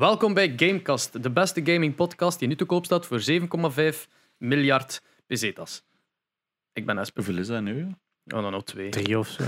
Welkom bij Gamecast, de beste gaming podcast die nu te koop staat voor 7,5 miljard pesetas. Ik ben Esper. Hoeveel is dat nu? Oh, dan nog twee. Drie of zo.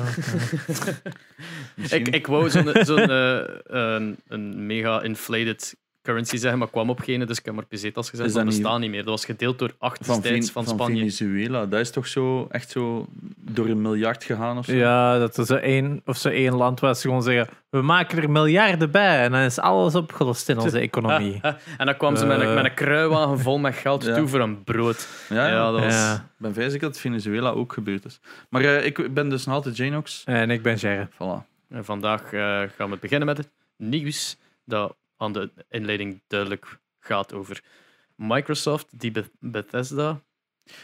Ik, ik wou zo'n zo'n eh, een, een mega inflated currency zeggen, maar kwam op geen, dus ik heb maar pesetas gezet. Is Dat dat niet- bestaat niet meer. Dat was gedeeld door acht Van, van van Spanje. Venezuela. Dat is toch zo echt zo door een miljard gegaan of zo? Ja, dat zo één, of zo één land was gewoon zeggen, we maken er miljarden bij en dan is alles opgelost in onze economie. En dan kwam ze met een, Eh. met een kruiwagen vol met geld Ja. toe voor een brood. Ja, ja. Ja, dat was... Ja. Ik ben dat Venezuela ook gebeurd is. Maar eh, ik ben dus nog altijd Janox. En ik ben Jerry. Voilà. En vandaag eh, gaan we beginnen met het nieuws dat aan de inleiding duidelijk gaat over Microsoft, die Be- Bethesda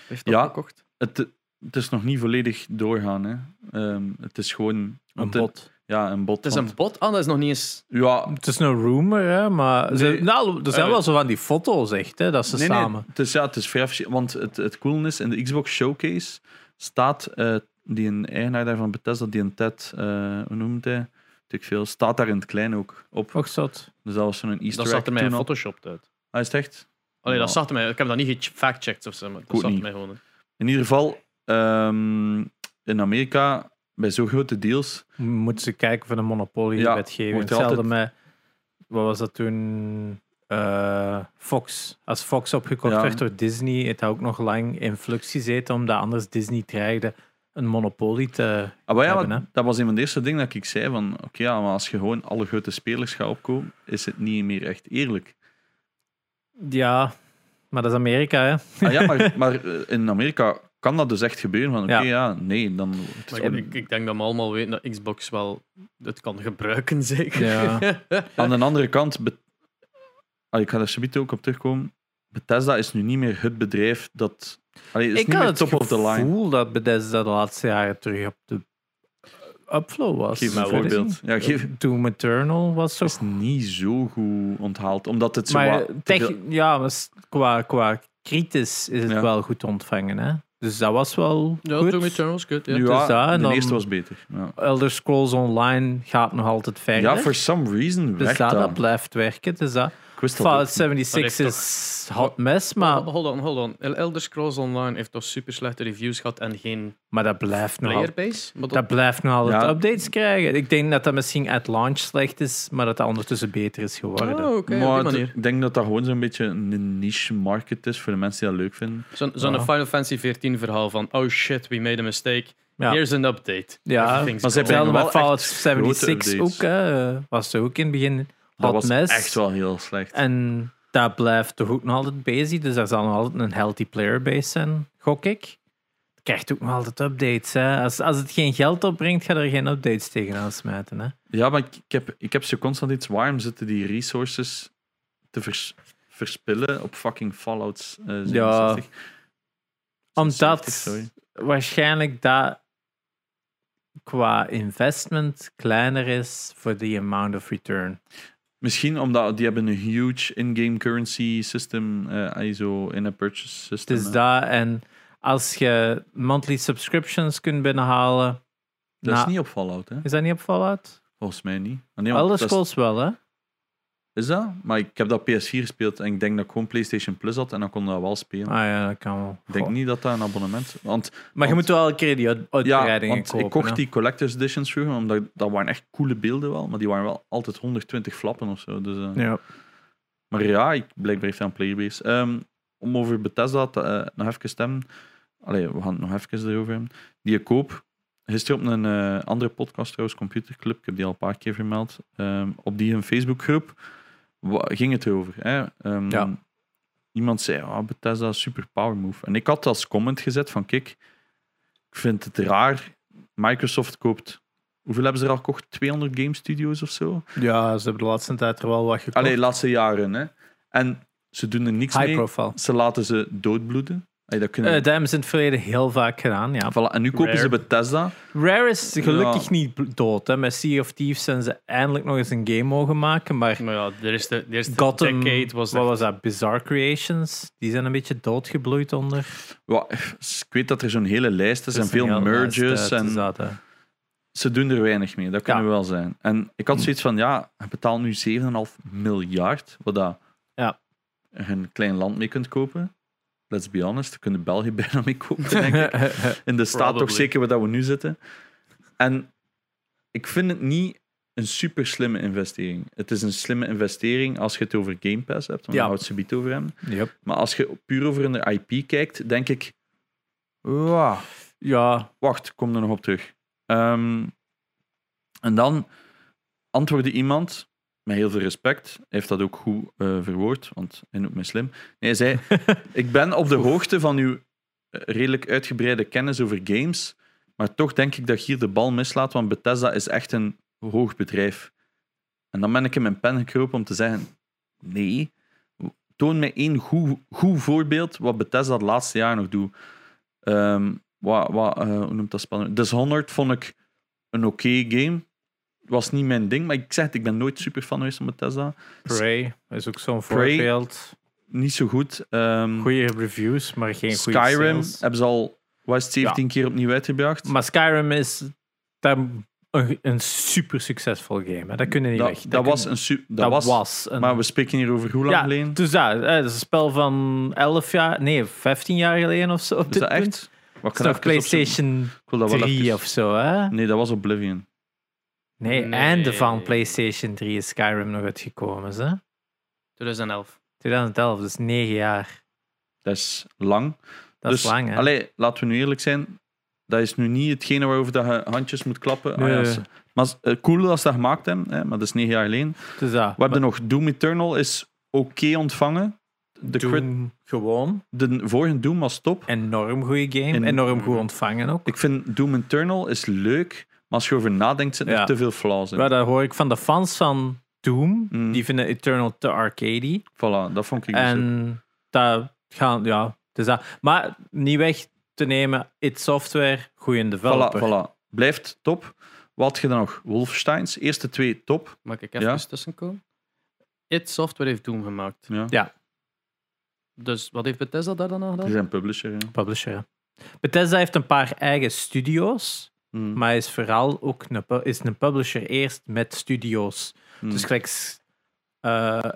heeft Ja. opgekocht. Het, het is nog niet volledig doorgaan. Hè. Ehm, het is gewoon... Een bot. Ja, een bot. Het is een bot. Ah, dat is nog niet eens... Ja, Het is een rumor, hè, maar ze, nou, er zijn Eh, wel zo van die foto's echt, hè, dat ze nee, nee, samen. het is, ja, het is vrij Want het, het coole is, in de Xbox Showcase staat eh, die een eigenaar daarvan Bethesda, die een Ted, eh, hoe noemt hij? Veel, staat daar in het klein ook op. Och, zot. Dus dat was zo'n Easter Dat egg zag er mij gefotoshopt uit. Ah, is het echt? Allee, dat Ja. zag er mij... Ik heb dat niet gefact-checked of zo, maar dat Goed zag er mij gewoon. In ieder geval, ehm, in Amerika, bij zo'n grote deals, Moeten ze kijken voor de Ja, monopolie-wetgeving. er Hetzelfde altijd- met, wat was dat toen? Eh, Fox. Als Fox opgekocht Ja. werd door Disney, het had ook nog lang in flux gezeten, omdat anders Disney dreigde een monopolie te Ah, maar ja, hebben. hè. dat was een van de eerste dingen dat ik zei van, oké, ja, maar als je gewoon alle grote spelers gaat opkomen, is het niet meer echt eerlijk. Ja, maar dat is Amerika, hè? Ah, ja, maar, maar eh, in Amerika kan dat dus echt gebeuren van, oké, Ja. ja. nee, dan... Maar ik, ik, ik denk dat we allemaal weten dat Xbox wel het kan gebruiken, zeker. Ja. Aan de andere kant, ah, ik ga daar subiet ook op terugkomen, Bethesda is nu niet meer het bedrijf dat... Allee, is Ik niet had meer het top of the line. gevoel dat Bethesda de laatste jaren terug op de upflow was. Geef me een voorbeeld. Ja, geef, Doom Eternal was toch... is niet zo goed onthaald, omdat het zo Maar te tech- veel- ja, maar qua, qua kritisch is het Ja. wel goed ontvangen. Hè? Dus dat was wel Ja, goed. Doom Eternal is goed. Ja. Ja, dus dat, en de eerste was beter. Ja, Elder Scrolls Online gaat nog altijd verder. ja for some reason dus werkt dat, dat. dat blijft werken. Dus dat. Dat Fallout ook. 76 Maar is hot mess, maar, Hold on, hold on. El- Elder Scrolls Online heeft toch super slechte reviews gehad en geen maar dat blijft nog playerbase? Maar dat, Dat blijft nog altijd Ja. updates krijgen. Ik denk dat dat misschien at launch slecht is, maar dat dat ondertussen beter is geworden. Oh, oké, op maar ik denk dat dat gewoon zo'n beetje een niche market is voor de mensen die dat leuk vinden. Zo'n Ja. Final Fantasy 14 verhaal van oh shit, we made a mistake. Ja. Here's an update. Ja, maar ze hebben wel met Fallout echt 76 grote ook. Hè. Was er ook in het begin Dat was echt wel heel slecht. En dat blijft toch ook nog altijd bezig. Dus daar zal nog altijd een healthy player base zijn, gok ik. Krijgt ook nog altijd updates. Hè. Als, als het geen geld opbrengt, ga er geen updates tegenaan smijten. Hè. Ja, maar ik, ik heb, ik heb zo constant iets. Waarom zitten die resources te vers- verspillen op fucking Fallout eh 67? Omdat 70, sorry. waarschijnlijk dat qua investment kleiner is voor the amount of return. Misschien omdat die hebben een huge in-game currency system, eh ISO in a purchase system. Het is dat. En als je monthly subscriptions kunt binnenhalen. dat na- is niet op Fallout, hè? Is dat niet op Fallout? Volgens mij niet. Ah, nee, want Elder dat is- Scrolls wel, hè? Is dat? Maar ik heb dat PS4 gespeeld en ik denk dat ik gewoon PlayStation Plus had en dan kon dat wel spelen. Ah ja, dat kan wel. Ik denk Goh. niet dat dat een abonnement Want Maar je want- moet wel een keer die uit- ja, uitbreidingen want kopen. ik kocht die collector's editions vroeger, omdat dat waren echt coole beelden wel, maar die waren wel altijd 120 flappen of zo. Dus, eh, Ja. Maar ja, ik, blijkbaar heeft hij een playerbase. Ehm, om over Bethesda te, eh, nog even te stemmen. Allee, we gaan het nog even erover hebben. Die koop. Gisteren op een eh, andere podcast trouwens, Computer Club, ik heb die al een paar keer vermeld. ehm, op die een Facebookgroep wa- ging het erover. Hè? Ehm, Ja. Iemand zei, ah, Bethesda, super power move. En ik had als comment gezet van, kijk, ik vind het raar. Microsoft koopt... Hoeveel hebben ze er al gekocht? 200 game studios of zo? ja, ze hebben de laatste tijd er wel wat gekocht. Allee, laatste jaren. Hè? En ze doen er niks High mee. profile. Ze laten ze doodbloeden. Allee, dat kunnen... Eh, dat hebben ze in het verleden heel vaak gedaan, ja. Voilà, En nu kopen Rare. ze Bethesda. Rare is gelukkig Ja. niet dood. Hè. Met Sea of Thieves zijn ze eindelijk nog eens een game mogen maken, maar Maar ja, de eerste, de eerste Gotham, decade was wat echt- was dat? Bizarre Creations, die zijn een beetje doodgebloeid onder. Ja, ik weet dat er zo'n hele lijst is Er en is veel mergers. uit, En is ze doen er weinig mee, dat kunnen Ja. we wel zijn. En ik had zoiets van, ja, je betaalt nu 7,5 miljard, wat dat Ja. een klein land mee kunt kopen. Let's be honest, daar kunnen België bijna mee kopen, denk ik. In de staat toch zeker waar dat we nu zitten. En ik vind het niet een super slimme investering. Het is een slimme investering als je het over Game Pass hebt, want Ja. houdt ze biet over hem. Yep. Maar als je puur over een IP kijkt, denk ik, "Wauw, Ja, wacht, kom er nog op terug. Ehm, en dan antwoordde iemand, met heel veel respect, heeft dat ook goed eh, verwoord, want hij noemt mij slim. Nee, hij zei, ik ben op de hoogte van uw eh, redelijk uitgebreide kennis over games, maar toch denk ik dat je hier de bal mislaat, want Bethesda is echt een hoog bedrijf. En dan ben ik in mijn pen gekropen om te zeggen, nee, toon mij één goed, goed voorbeeld wat Bethesda de laatste jaar nog doet. Ehm, wat, wat, eh, hoe noemt dat spannend? Dishonored vond ik een oké game. Was niet mijn ding, maar ik zeg het, ik ben nooit super fan geweest van Bethesda. Prey is ook zo'n voorbeeld. Niet zo goed. Ehm, Goede reviews, maar geen goede Skyrim sales. hebben ze al het, 17 keer opnieuw uitgebracht. Maar Skyrim is een, een super succesvol game. Hè. Dat kunnen niet dat weg. dat was een su- dat, dat was, was een, Maar we spreken hier over hoe lang ja, geleden? Dus dat, dat is een spel van 11 jaar, nee, 15 jaar geleden of zo. Op Is dat echt? Wat PlayStation Ik wil dat wel 3 even- of zo, hè? Nee, dat was Oblivion. Nee, Nee. einde van PlayStation 3 is Skyrim nog uitgekomen, hè? 2011. 2011, dus 9 jaar. Dat is lang. Dat dus, is lang, hè? Allee, laten we nu eerlijk zijn. Dat is nu niet hetgene waarover dat je handjes moet klappen. Ah, ja, maar eh, cool als ze dat gemaakt hebben, hè, maar dat is negen jaar geleden. dus dat. We hebben nog Doom Eternal is oké ontvangen. De, crit- gewoon. de vorige Doom was top. Enorm goede game. En- Enorm goed ontvangen ook. Ik vind Doom Eternal is leuk, maar als je over nadenkt, zitten er Ja. te veel flaws in. Maar dat hoor ik van de fans van Doom. Mm. Die vinden Eternal te arcadey. Voilà, dat vond ik dus ook. En dat gaan, ja, het is dat. Maar niet weg te nemen, it Software, goede Voilà, developer. voilà. Blijft top. Wat had je dan nog? Wolfensteins, eerste twee top. Mag ik even Ja. tussenkomen? It Software heeft Doom gemaakt. Ja. Ja. Dus wat heeft Bethesda daar dan aan Die gedaan? zijn publisher. Ja. Publisher. ja. Bethesda heeft een paar eigen studio's, Mm. maar is vooral ook een, is een publisher eerst met studio's. Mm. Dus gelijk eh,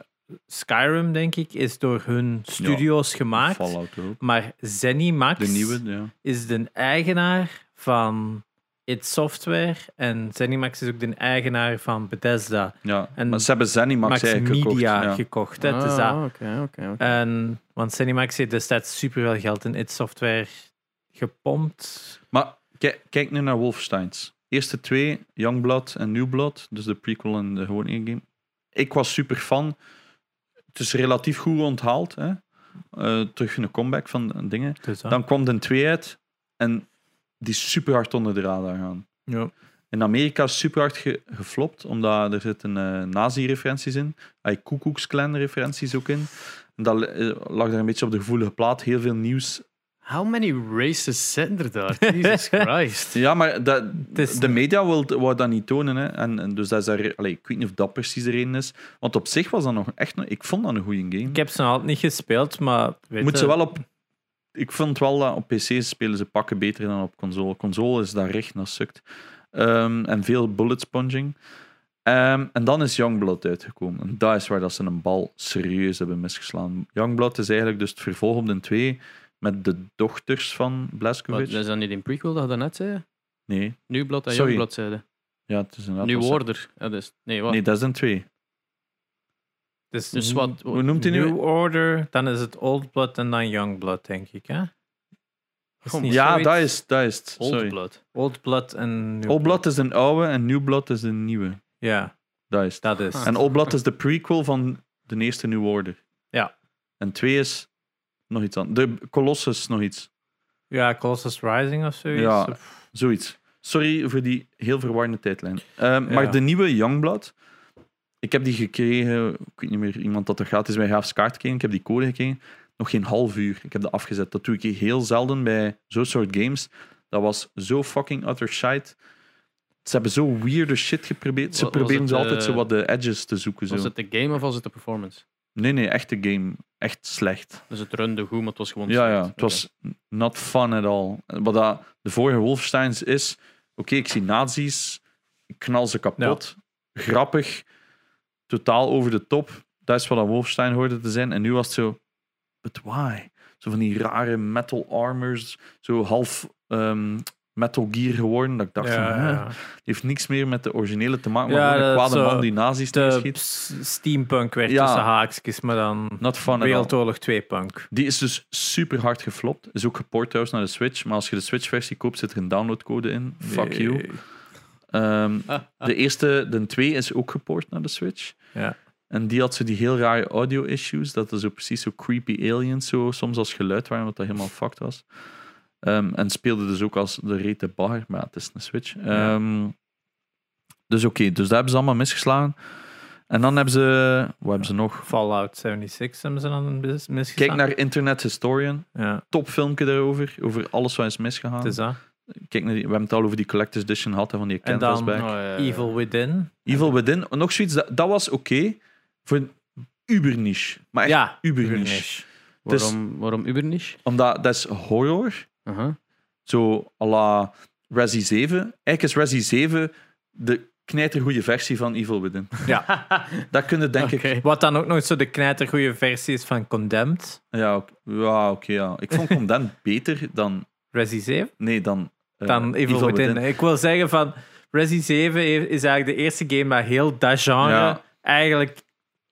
Skyrim, denk ik, is door hun studio's gemaakt. Fallout ook. Maar ZeniMax De nieuwe, ja. is de eigenaar van id Software. En ZeniMax is ook de eigenaar van Bethesda. ja. En maar ze hebben Zenimax Max eigenlijk gekocht. Media Ja. gekocht. hè. Is dat. Ah, oké, oké, oké. En, want ZeniMax heeft destijds superveel geld in id Software gepompt. Maar kijk, kijk nu naar Wolfensteins. Eerste twee, Youngblood en New Blood, dus de prequel en de gewone game. Ik was super fan. Het is relatief goed onthaald. Hè? Eh, terug een comeback van dingen. Dan kwam de 2 uit en die is super hard onder de radar gaan. Ja. In Amerika is super hard ge- geflopt, omdat er zitten eh nazi-referenties in. Hij Koekoeksclan-referenties ook in. En dat eh, lag daar een beetje op de gevoelige plaat. Heel veel nieuws. How many races zijn er daar? Jesus Christ. Ja, maar dat, is- de media wil, wou dat niet tonen. Hè. En, en dus dat is daar, ik weet niet of dat precies de reden is. Want op zich was dat nog echt... Ik vond dat een goede game. Ik heb ze nog altijd niet gespeeld, maar weet Moet ze wel op... Ik vond wel dat op PC spelen ze pakken beter dan op console. Console is daar recht naar sukt. Ehm, en veel bullet sponging. Ehm, en dan is Youngblood uitgekomen. En dat is waar dat ze een bal serieus hebben misgeslaan. Youngblood is eigenlijk dus het vervolg op de 2 met de dochters van Wat, Blazkowicz. is dat niet in prequel dat je net zei? Nee, New Blood en. Young Blood zeiden. ja, het is. New was- Order. Ja, dus, nee, wat? Nee, dat is een 2. Dus, Dus wat? Hoe noemt hij nu? New Order, dan is het Old Blood en dan Young Blood, denk ik. Hè? Is Ja, dat is, dat is het. Old Sorry. Blood. Old Blood en New Old Blood is een oude en New Blood is een nieuwe. Ja, Dat is het. dat is. En Old Blood is de prequel van de eerste New Order. Ja. En 2 is nog iets anders. De Colossus nog iets. Ja, Colossus Rising of zoiets. Ja. Of- Zoiets. Sorry voor die heel verwarrende tijdlijn. Ehm, Ja. Maar de nieuwe Youngblood, ik heb die gekregen, ik weet niet meer, iemand dat er gratis bij Gaafs kaart gekregen, ik heb die code gekregen, nog geen half uur. Ik heb dat afgezet. Dat doe ik heel zelden bij zo'n soort games. Dat was zo fucking utter shite. Ze hebben zo weirde shit geprobeerd. Ze was proberen het, zo altijd eh, zo wat de edges te zoeken. Zo. Was het de game of was het de performance? Nee, nee, echte game. Echt slecht. Dus het runde goed, maar het was gewoon Ja, ja, slecht. het was not fun at all. Wat dat de vorige Wolfensteins is, oké, ik zie nazi's ik knal ze kapot. Grappig, totaal over de top. Dat is wat een Wolfenstein hoorde te zijn. En nu was het zo, but why? Zo van die rare metal armors, zo half ehm, Metal Gear geworden. Dat ik dacht van, hè, ja. die heeft niks meer met de originele te maken, maar Ja, een is kwade zo man die nazi's steampunk werd Ja. tussen haakjes, maar dan Not fun. Wereldoorlog 2 punk. Die is dus super hard geflopt. Is ook geport trouwens naar de Switch. Maar als je de Switch-versie koopt, zit er een downloadcode in. Fuck you. Ehm, de eerste, de 2 is ook geport naar de Switch. Ja. En die had zo die heel rare audio-issues. Dat er zo precies zo creepy aliens zo soms als geluid waren, wat dat helemaal fucked was. Ehm, en speelde dus ook als de rete bagger, maar het is een Switch. Ehm, dus oké, dus daar hebben ze allemaal misgeslagen. En dan hebben ze... Wat hebben ze nog? Fallout 76 hebben ze dan mis- misgestaan. Kijk naar Internet Historian. Ja, Top filmpje daarover. Over alles wat is misgegaan. het is dat. Kijk naar die, we hebben het al over die Collector's Edition gehad, van die canvas back. Oh, ja, ja. Evil Within. Evil Within, nog zoiets, dat, dat was oké. voor een uber niche. Maar echt Ja, uber Uber niche. niche. Waarom, waarom Uberniche? Omdat dat is horror. Zo à la Resi 7. Eigenlijk is Resi 7 de knijtergoeie versie van Evil Within. Ja. Dat kunnen denk ik... Wat dan ook nog zo de knijtergoeie versie is van Condemned. Ja, oké, ja. Ik vond Condemned beter dan... Resi 7. Nee, dan... eh, Dan Evil, Within. Ik wil zeggen van Resi 7 heeft- is eigenlijk de eerste game dat heel dat genre Ja. eigenlijk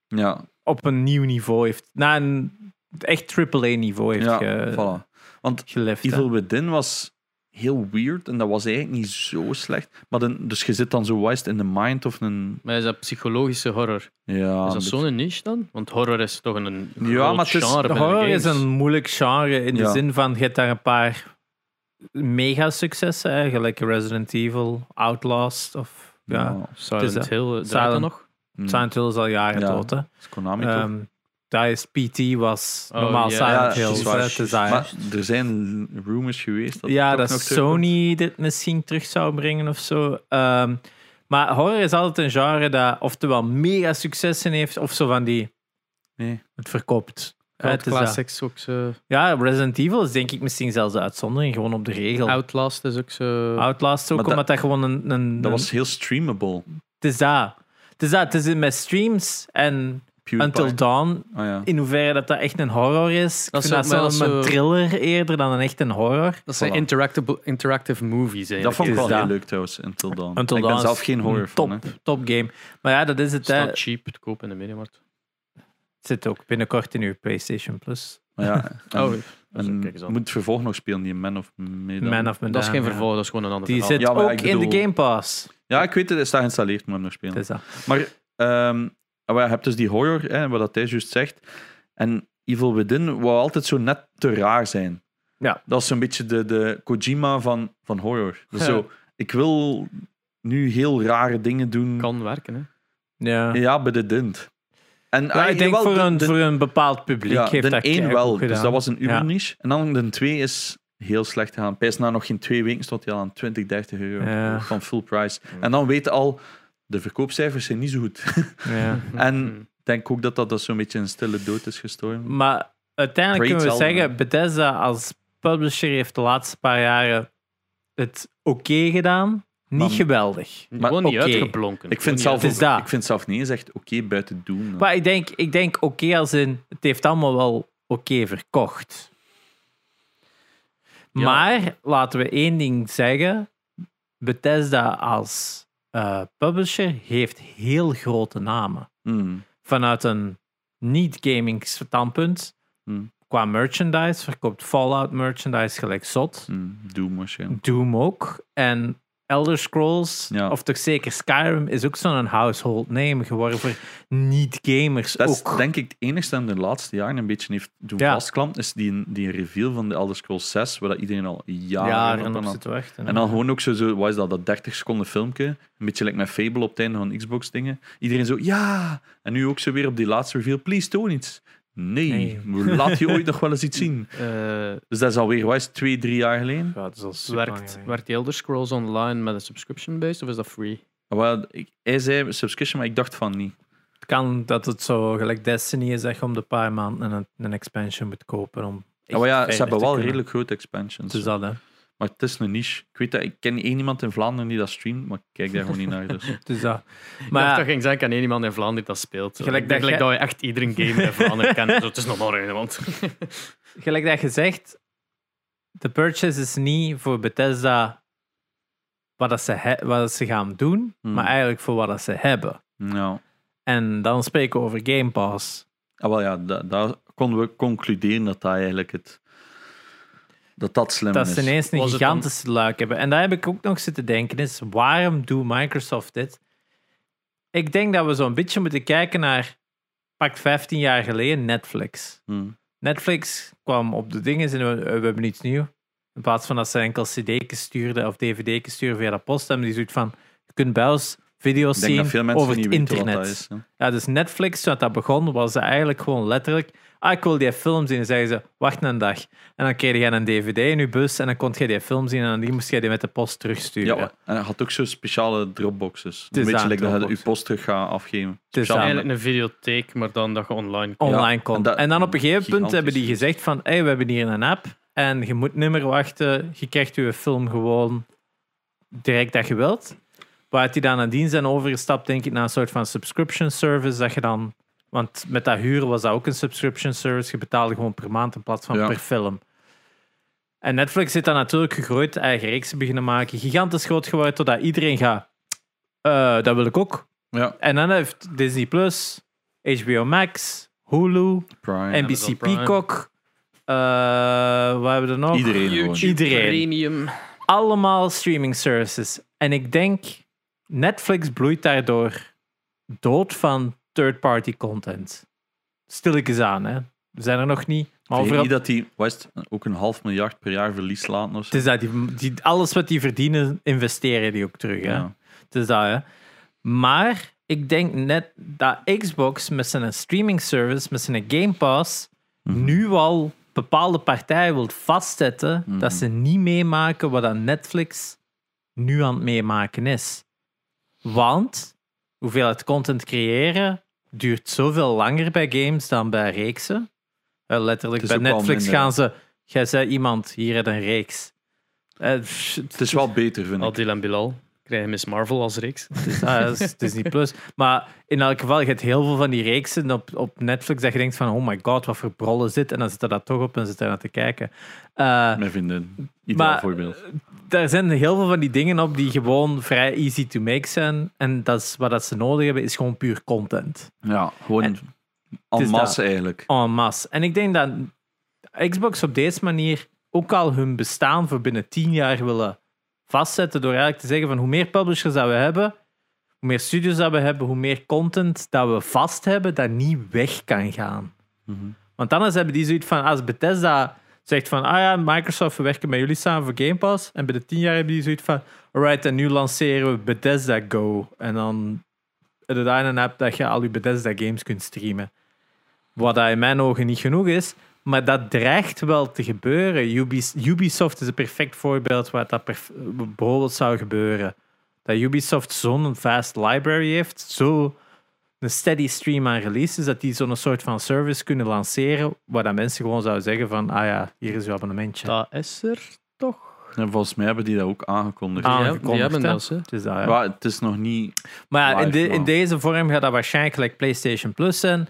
Ja, op een nieuw niveau heeft. Na een echt AAA-niveau heeft ja ge, voilà. Want gelift. Evil Within was heel weird en dat was eigenlijk niet zo slecht. Maar dan, dus je zit dan zo wijst in de mind of een. Maar is dat psychologische horror? Ja, Is dat zo'n niche dan? Want horror is toch een, Ja, groot maar het is- genre binnen horror is een moeilijk genre in de Ja. zin van je hebt daar een paar mega successen, hè, gelijk Resident Evil, Outlast of ja. Ja, Silent Het is, Hill, Silent- nog? hm, Silent Hill is al jaren Ja. dood. Hè. dat is Konami toch? Ehm, dat is PT was Oh, normaal ja. Silent Ja, Hill. dat, hè. Maar er zijn rumors geweest dat ja, dat nog terugkomt. Sony dit misschien terug zou brengen of zo. Ehm, maar horror is altijd een genre dat oftewel mega successen heeft, of zo van die. Nee. Het verkoopt. Het. Classics ook zo. Ja, Resident Evil is denk ik misschien zelfs de uitzondering, gewoon op de regel. Outlast is ook zo. Outlast ook, Maar dat- omdat dat gewoon een. een, Dat een- was heel streamable. Het is dat. Het is dat. Het is met streams en PewDiePie. Until Dawn. Ah, ja. In hoeverre dat, dat echt een horror is. Ik Dat vind is dat zelfs dat is een zo- thriller eerder dan een echt een horror. Dat zijn Voilà. interactive, interactive movies. Dat Eigenlijk. vond ik wel dat. heel leuk trouwens, Until Dawn. Until ik Dawn ben zelf geen horror top, top game. Maar ja, dat is het. Het cheap te kopen in de Mediamarkt. zit ook binnenkort in uw PlayStation Plus. Maar ja, en, Oh, dat en moet het vervolg nog spelen, die Man of Medan. Man of Medan. Dat is geen ja. vervolg, dat is gewoon een ander Die verhaal. zit Ja, ook in de Game Pass. Ja, ik weet het, het is daar geïnstalleerd, maar nog spelen. Het is dat. Maar ehm, maar je hebt dus die horror, hè, wat dat hij juist zegt. En Evil Within wou altijd zo net te raar zijn. Ja. Dat is zo'n beetje de, de Kojima van, van horror. Dus Ja. zo, ik wil nu heel rare dingen doen. Kan werken, hè? Ja. Ja, bij de dint. En Ja, ah, ik denk jawel, voor, de- een, de- voor een bepaald publiek ja, heeft de dat één wel, dus dat was een Ja. uberniche. En dan de twee is heel slecht gegaan. Pijs na nog geen twee weken stond hij al aan 20, 30 euro Ja. van full price. En dan weet al, de verkoopcijfers zijn niet zo goed. Ja. en Mhm. ik denk ook dat dat dus zo'n beetje een stille dood is gestorven. Maar uiteindelijk Great kunnen we zeggen, Bethesda als publisher heeft de laatste paar jaren het oké gedaan. Niet Maar- geweldig. Gewoon niet uitgeblonken. Ik vind, zelf dat. ik vind zelf niet eens echt oké buiten doen. Maar ik denk, ik denk oké als in, het heeft allemaal wel oké verkocht. Ja. Maar laten we één ding zeggen. Bethesda als eh, publisher heeft heel grote namen. Mm, Vanuit een niet-gaming standpunt, Hmm. qua merchandise, verkoopt Fallout merchandise gelijk zot. mm, Doom waarschijnlijk. Doom ook. En Elder Scrolls, Ja. of toch zeker Skyrim, is ook zo'n household name geworden voor niet-gamers Dat is ook. denk ik het enige dat in de laatste jaren een beetje heeft doen Ja. vastklampt, is die, die reveal van de Elder Scrolls 6, waar dat iedereen al jaren, jaren op zit te wachten. En dan gewoon ook zo, zo wat is dat, dat 30 seconden filmpje. Een beetje like met Fable op het einde van Xbox dingen. Iedereen zo, ja! En nu ook zo weer op die laatste reveal, please toon iets. Nee, laat je ooit nog wel eens iets zien. Eh, Dus dat is alweer, wat is het, twee, drie jaar geleden? Ja, dat is al super lang werkt, werkt die Elder Scrolls Online met een subscription-based of is dat free? Wel, ik, hij zei subscription, maar ik dacht van niet. Het kan dat het zo gelijk Destiny is dat je om de paar maanden een, een expansion moet kopen om. Ja, maar ja, echt ze hebben wel kunnen. redelijk grote expansions. Is dat, hè. Maar het is een niche. Ik weet dat, ik ken één iemand in Vlaanderen die dat streamt, maar ik kijk daar gewoon niet naar. Dus. Dus dat. Maar ik ja, dat ging zijn, kan één iemand in Vlaanderen die dat speelt. Gelijk Ik dat je echt iedereen gamer in Vlaanderen kent. Zo, Het is nog maar want gelijk dat je zegt, de purchase is niet voor Bethesda wat, dat ze, he- wat dat ze gaan doen, Hmm. maar eigenlijk voor wat dat ze hebben. Ja. En dan spreken we over Game Pass. Ah, wel ja, da- daar konden we concluderen dat dat eigenlijk het... Dat dat slim Dat is. ze ineens een Was het dan- gigantische luik hebben. En daar heb ik ook nog zitten denken, is waarom doet Microsoft dit? Ik denk dat we zo'n beetje moeten kijken naar, pak 15 jaar geleden, Netflix. Hm. Netflix kwam op de dingen en we, we hebben iets nieuws. In plaats van dat ze enkel cd's stuurden of dvd's sturen via de post, hebben die zoiets van, je kunt bij ons video's Ik denk zien dat over het internet. dat is. Ja, dus Netflix, toen dat begon, was ze eigenlijk gewoon letterlijk... Ah, ik wil die film zien. En zeggen ze, wacht een dag. En dan kreeg je een dvd in je bus en dan kon je die film zien en dan die moest je die met de post terugsturen. Ja, en hij had ook zo speciale dropboxes. Een beetje like dat je je post terug gaat afgeven. Het is eigenlijk een videotheek, maar dan dat je online kan. online Ja, kon. en En, dat- dan op een gegeven punt hebben die gezegd van, hey, we hebben hier een app en je moet niet meer wachten. Je krijgt je film gewoon direct dat je wilt. Waar die dan nadien zijn overgestapt, denk ik, naar een soort van subscription service, dat je dan... Want met dat huren was dat ook een subscription service. Je betaalde gewoon per maand in plaats van Ja. per film. En Netflix zit dan natuurlijk gegroeid, eigen reeksen beginnen maken. Gigantisch groot geworden, totdat iedereen gaat... "Eh, dat wil ik ook. Ja, En dan heeft Disney+, Plus, HBO Max, Hulu, Prime. NBC Prime. Peacock. eh wat hebben we er nog? Iedereen. YouTube Iedereen. Premium. Allemaal streaming services. En ik denk, Netflix bloeit daardoor dood van third-party content. Stilletjes aan, hè. We zijn er nog niet. Maar overal, niet dat die het, ook een half miljard per jaar verlies of zo. het is dat, die, die, alles wat die verdienen, investeren die ook terug. Hè. Ja. Het is dat, hè. Maar ik denk net dat Xbox met zijn streaming service, met zijn Game Pass, Mhm. nu al bepaalde partijen wil vastzetten Mhm. dat ze niet meemaken wat aan Netflix nu aan het meemaken is. Want hoeveelheid content creëren duurt zoveel langer bij games dan bij reeksen. Eh, letterlijk, bij Netflix gaan ze... Jij zei iemand, hier heb je een reeks. Eh, pff, Het is wel beter, vind ik. Adil en Bilal krijgen Miss Marvel als reeks. Het is, ah, dat is Disney Plus. Maar in elk geval, je hebt heel veel van die reeksen op, op Netflix dat je denkt van, oh my god, wat voor brollen zit. En dan zit er dat toch op en zit er naar te kijken. Eh, Mijn vriendin. Ideaal Maar- voorbeeld. daar zijn heel veel van die dingen op die gewoon vrij easy to make zijn. En dat is, wat dat ze nodig hebben, is gewoon puur content. Ja, gewoon En- masse eigenlijk. En masse. En ik denk dat Xbox op deze manier ook al hun bestaan voor binnen tien jaar willen vastzetten. Door eigenlijk te zeggen van hoe meer publishers dat we hebben, hoe meer studios dat we hebben, hoe meer content dat we vast hebben, dat niet weg kan gaan. Mhm. Want anders hebben die zoiets van, als Bethesda zegt van, ah ja, Microsoft, we werken met jullie samen voor Game Pass. En binnen tien jaar hebben die zoiets van, alright, en nu lanceren we Bethesda Go. En dan heb je daar een app dat je al je Bethesda games kunt streamen. Wat dat in mijn ogen niet genoeg is, maar dat dreigt wel te gebeuren. Ubis- Ubisoft is een perfect voorbeeld waar dat bijvoorbeeld zou gebeuren. Dat Ubisoft zo'n vast library heeft, zo een steady stream aan releases, dat die zo'n soort van service kunnen lanceren, waar dat mensen gewoon zouden zeggen van, ah ja, hier is uw abonnementje. Dat is er toch. En volgens mij hebben die dat ook aangekondigd. Ah, Die, aangekondigd, hebben hè? dat. Het is dat, ja. Maar het is nog niet... Maar ja, in, de- in deze vorm gaat dat waarschijnlijk gelijk PlayStation Plus zijn.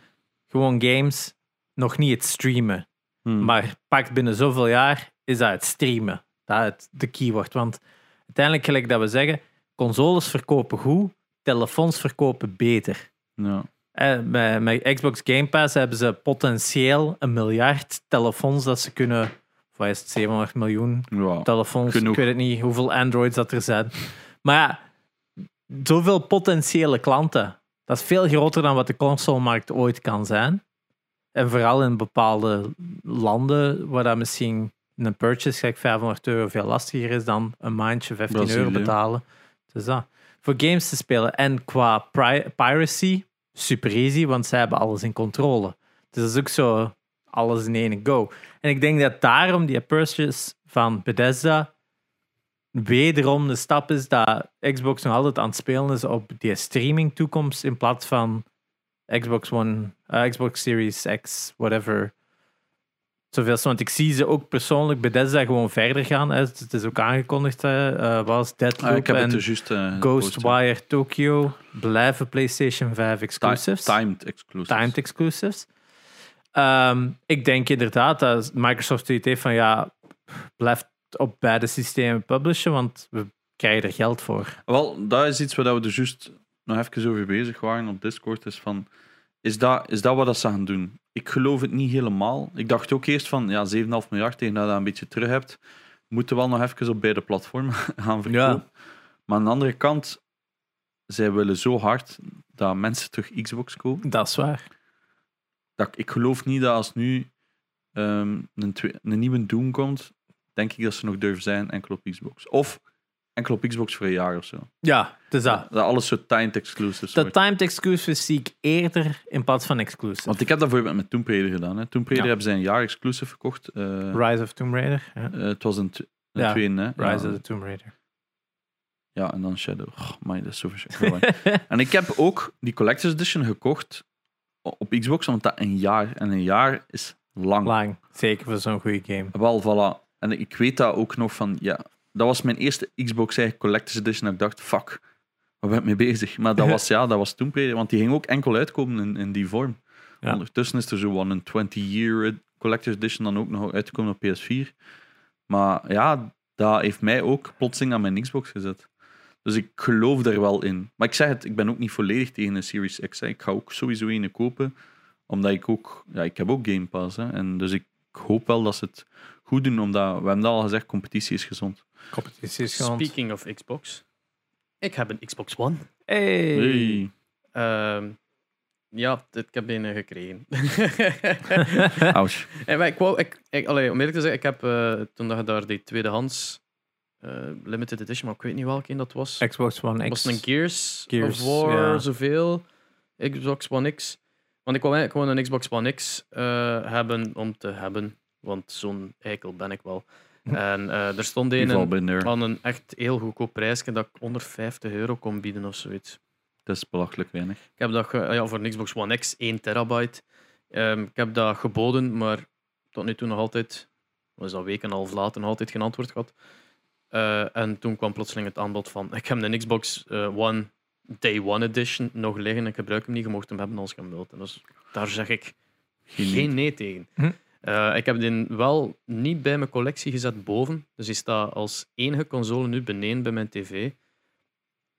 Gewoon games, nog niet het streamen. Hmm. Maar pakt binnen zoveel jaar is dat het streamen. Dat het de keyword. Want uiteindelijk, gelijk dat we zeggen, consoles verkopen goed, telefoons verkopen beter. Ja. Eh, Met, met Xbox Game Pass hebben ze potentieel een miljard telefoons dat ze kunnen. Of wat is het, 700 miljoen Ja. telefoons. Genoeg. Ik weet het niet hoeveel Androids dat er zijn. Maar ja, zoveel potentiële klanten. Dat is veel groter dan wat de consolemarkt ooit kan zijn. En vooral in bepaalde landen waar dat misschien een purchase gelijk 500 euro veel lastiger is dan een maandje 15 euro betalen. Dus dat. Voor games te spelen en qua piracy, super easy, want zij hebben alles in controle. Dus dat is ook zo alles in één go. En ik denk dat daarom die purchase van Bethesda wederom de stap is dat Xbox nog altijd aan het spelen is op die streaming toekomst in plaats van Xbox One, eh, Xbox Series X, whatever. zoveel. Want ik zie ze ook persoonlijk Bethesda gewoon verder gaan. Hè. Het is ook aangekondigd, hè. Eh, was Deadloop Ah, ik heb en het Ghostwire Tokyo blijven PlayStation 5 ja. exclusives. Ti- Timed exclusives. timed exclusives. Ehm, ik denk inderdaad dat Microsoft zoiets heeft van ja, blijf op beide systemen publishen, want we krijgen er geld voor. Wel, dat is iets waar we er juist nog even over bezig waren op Discord. Is, van, is, dat, is dat wat dat ze gaan doen? Ik geloof het niet helemaal. Ik dacht ook eerst van ja, 7,5 miljard tegen dat je dat een beetje terug hebt. Moeten wel nog even op beide platformen gaan verkopen. Maar aan de andere kant, zij willen zo hard dat mensen terug Xbox kopen. Dat is waar. Dat, ik- geloof niet dat als nu ehm, een, een nieuwe Doom komt, denk ik dat ze nog durven zijn enkel op Xbox. Of enkel op Xbox voor een jaar of zo. Ja, het is dat. Dat alles zo timed exclusives De wordt. timed exclusives zie ik eerder in plaats van exclusive. Want ik heb dat bijvoorbeeld met Tomb Raider gedaan. Hè. Tomb Raider Ja. hebben ze een jaar exclusive verkocht. Eh, Rise of Tomb Raider. Ja. eh, het was een, een Ja, tweede, hè. Rise ja, of the Tomb Raider. ja, en dan Shadow. Oh, man, dat is zo verschrikkelijk. en ik heb ook die Collector's Edition gekocht op Xbox, omdat dat een jaar... En een jaar is lang. Lang. Zeker voor zo'n goede game. Wel, voilà. En ik weet dat ook nog van... Ja, dat was mijn eerste Xbox eigen Collector's Edition. Dat ik dacht, fuck, waar ben ik mee bezig? Maar dat was, ja, dat was Tomb Raider. Want die ging ook enkel uitkomen in, in die vorm. Ja. Ondertussen is er zo wel een 20-year Collector's Edition dan ook nog uitgekomen op PS4. Maar ja, dat heeft mij ook plotseling aan mijn Xbox gezet. Dus ik geloof er wel in. Maar ik zeg het, ik ben ook niet volledig tegen een Series X. Hè. Ik ga ook sowieso een kopen. Omdat ik ook... Ja, ik heb ook Game Pass. Hè. En dus ik hoop wel dat ze het goed doen. Omdat, we hebben dat al gezegd, competitie is gezond. Competitie is gewoon... Speaking of Xbox. Ik heb een Xbox One. Hey. Hey. Ehm, ja, dit- ik heb een gekregen. Ouch. En ik wou, ik, ik, allee, om eerlijk te zeggen, ik heb eh, toen dat je daar die tweedehands eh, limited edition, maar ik weet niet welke een dat was. Xbox One Was X. het een Gears, Gears, of War, zoveel? Xbox One X. Want ik wou eigenlijk gewoon een Xbox One X eh, hebben om te hebben. Want zo'n eikel ben ik wel. En eh, er stond een aan een echt heel goedkoop prijsje dat ik onder 50 euro kon bieden of zoiets. Dat is belachelijk weinig. Ik heb dat ge- ja, voor een Xbox One X 1 terabyte. Ehm, ik heb dat geboden, maar tot nu toe nog altijd, was dat weken en een half later, nog altijd geen antwoord gehad. Eh, en toen kwam plotseling het aanbod van: ik heb een Xbox One Day One Edition nog liggen. Ik gebruik hem niet, je mocht hem hebben als je hem wilt. En dus daar zeg ik Geen geen nee tegen. Hm. Eh, ik heb die wel niet bij mijn collectie gezet boven. Dus die staat als enige console nu beneden bij mijn tv.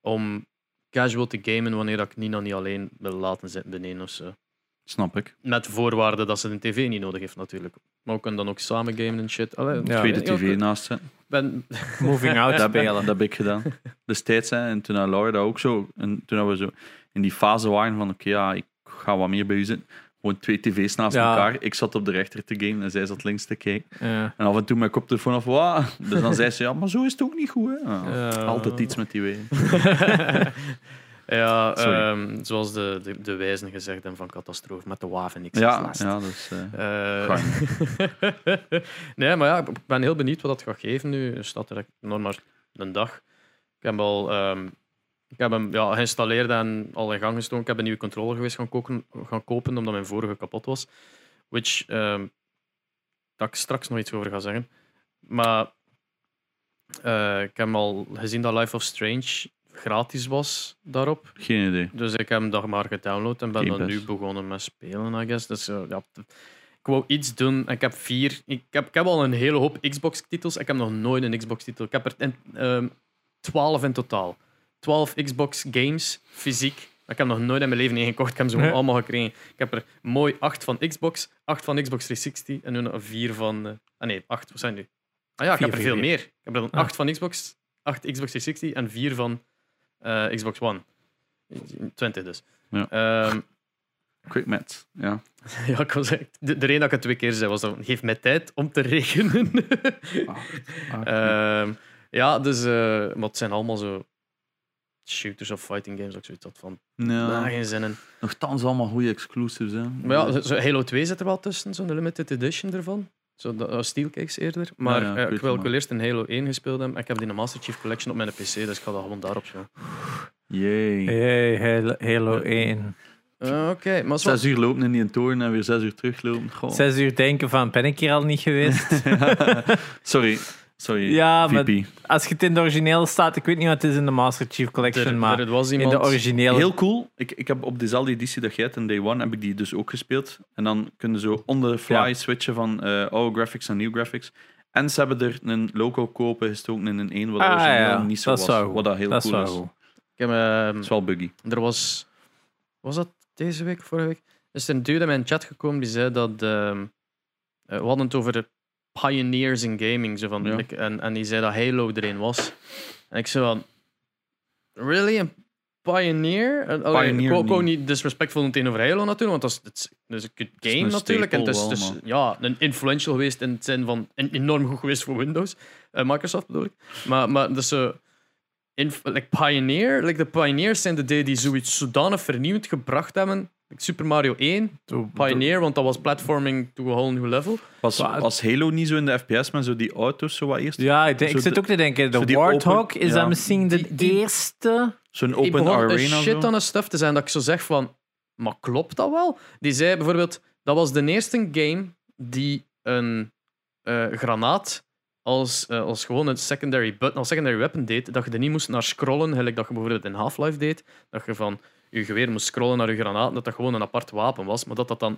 Om casual te gamen wanneer ik Nina niet alleen wil laten zitten beneden of zo. Snap ik. Met voorwaarde dat ze een tv niet nodig heeft natuurlijk. Maar we kunnen dan ook samen gamen en shit. Allee, Ja. Tweede tv naast zetten. ben, Moving out Dat, spelen. dat heb ik gedaan. Destijds, hè, en toen had Laura dat ook zo. En toen we zo in die fase waren van, oké, ja, ik ga wat meer bij u zitten. Gewoon twee tv's naast Ja. elkaar. Ik zat op de rechter te gamen en zij zat links te kijken. Ja. En af en toe mijn koptelefoon af, "Wauw." Dus dan zei ze, ja, maar zo is het ook niet goed, hè. Altijd iets met die wegen. ja, ehm, zoals de, de, de wijzen gezegd hebben van catastrofe met de waven. Ik Ja, ja, eh, Eh, nee, maar ja, ik ben heel benieuwd wat dat gaat geven nu. Er staat er nog maar een dag. Ik heb al ehm, ik heb hem ja, geïnstalleerd en al in gang gestoken. Ik heb een nieuwe controller geweest gaan, koken, gaan kopen, omdat mijn vorige kapot was. Which, ehm, dat ik straks nog iets over ga zeggen. Maar eh, ik heb al gezien dat Life of Strange gratis was daarop. geen idee. Dus ik heb hem dan maar gedownload en ben Game dan nu begonnen met spelen, I guess. Dus ja, ik wou iets doen. en Ik heb vier. Ik heb, ik heb al een hele hoop Xbox-titels. Ik heb nog nooit een Xbox-titel. Ik heb er in, ehm, 12 in totaal. 12 Xbox-games, fysiek. Ik heb nog nooit in mijn leven één gekocht. Ik heb ze allemaal gekregen. Ik heb er mooi 8 van Xbox, 8 van Xbox 360 en nu nog 4 van. eh, ah nee, 8. Wat zijn die? Ah ja, ik Vier, heb er vier, veel vier. meer. Ik heb er dan Ah. 8 van Xbox, 8 Xbox 360 en 4 van eh, Xbox One. 20 dus. Ja. Ehm, Quick maths, ja. ja, ik was echt, de, de reden dat ik het twee keer zei was dan, geef mij tijd om te rekenen. Ah, ah, Ehm, ja, dus, maar het zijn allemaal zo shooters of fighting games, dat ik zoiets had van, ja. daar geen zin in. Nogthans allemaal goede exclusives, hè. Maar ja, zo- zo Halo 2 zit er wel tussen, zo'n limited edition ervan. Zo, dat was Steelcakes eerder. Maar Ja, ja, ik eh, ik, wil, eerst een Halo 1 gespeeld hebben. Ik heb die een Master Chief Collection op mijn PC, dus ik ga dat gewoon daarop spelen. Yay. Hey, Halo, Halo 1. Eh, Oké, maar zo, Zes uur lopen in die toren en weer zes uur teruglopen. Goh. Zes uur denken van, ben ik hier al niet geweest? Sorry, sorry. Ja, maar. Als je het in de originele staat, ik weet niet wat het is in de Master Chief Collection, er, maar er was in de originele... Heel cool. Ik, ik heb op dezelfde editie dat jij hebt in Day One, heb ik die dus ook gespeeld. En dan kunnen ze zo on the fly Ja. switchen van eh oude graphics naar nieuwe graphics. En ze hebben er een local kopen gestoken in een 1, wat Ah, origineel ja. niet zo Dat was. Wat dat heel dat cool wel is. goed. Ik heb, ehm, Dat is wel buggy. er was... Was dat deze week, vorige week? Er is een dude in mijn chat gekomen die zei dat... ehm, eh, we hadden het over de pioneers in gaming. Zo van, Ja. like, en, en die zei dat Halo er een was. En ik zei van... Really? Een pioneer? Allee, Pioneer ik ik wou niet. disrespectful meteen over Halo natuurlijk, want dat is, een good is game natuurlijk. En het is, wel, ja, een influential geweest in het zin van en enorm goed geweest voor Windows. Eh, Microsoft bedoel ik. Maar, maar dus inf- like Pioneer, like de Pioneers zijn de die, die zoiets zodanig vernieuwend gebracht hebben. Super Mario 1, Pioneer, want dat was platforming to a whole new level. Was, Wa- was Halo niet zo in de FPS met zo die auto's zo wat eerst? Ja, ik, denk, ik zit ook te denken, de Warthog, open- is ja. dat misschien de Die- die- eerste? Zo'n Ik open arena shit aan een stuff te zijn dat ik zo zeg van, maar klopt dat wel? Die zei bijvoorbeeld, dat was de eerste game die een eh, granaat als, eh, als gewoon een secondary button, als secondary weapon deed, dat je er niet moest naar scrollen, gelijk dat je bijvoorbeeld in Half-Life deed, dat je van je geweer moest scrollen naar je granaat, dat dat gewoon een apart wapen was, maar dat dat dan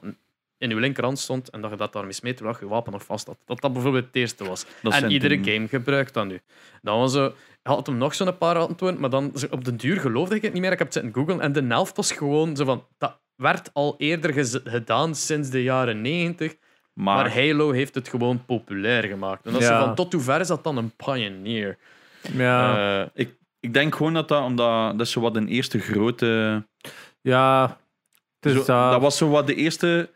in je linkerhand stond en dat je dat daarmee smeet terwijl je wapen nog vast had. Dat dat bijvoorbeeld het eerste was. Dat en iedere game gebruikt dat nu. Dan was zo, had hem nog zo'n paar antwoorden, maar dan op den duur geloofde ik het niet meer. Ik heb het zitten googlen en de helft was gewoon zo van, dat werd al eerder gedaan sinds de jaren 90, Maar, maar Halo heeft het gewoon populair gemaakt. En dat Ja. van, tot hoe ver is dat dan een pioneer? Ja, Eh, ik, ik denk gewoon dat dat, omdat dat is zo wat een eerste grote... ja. Dus zo- dat- dat was zo wat de eerste...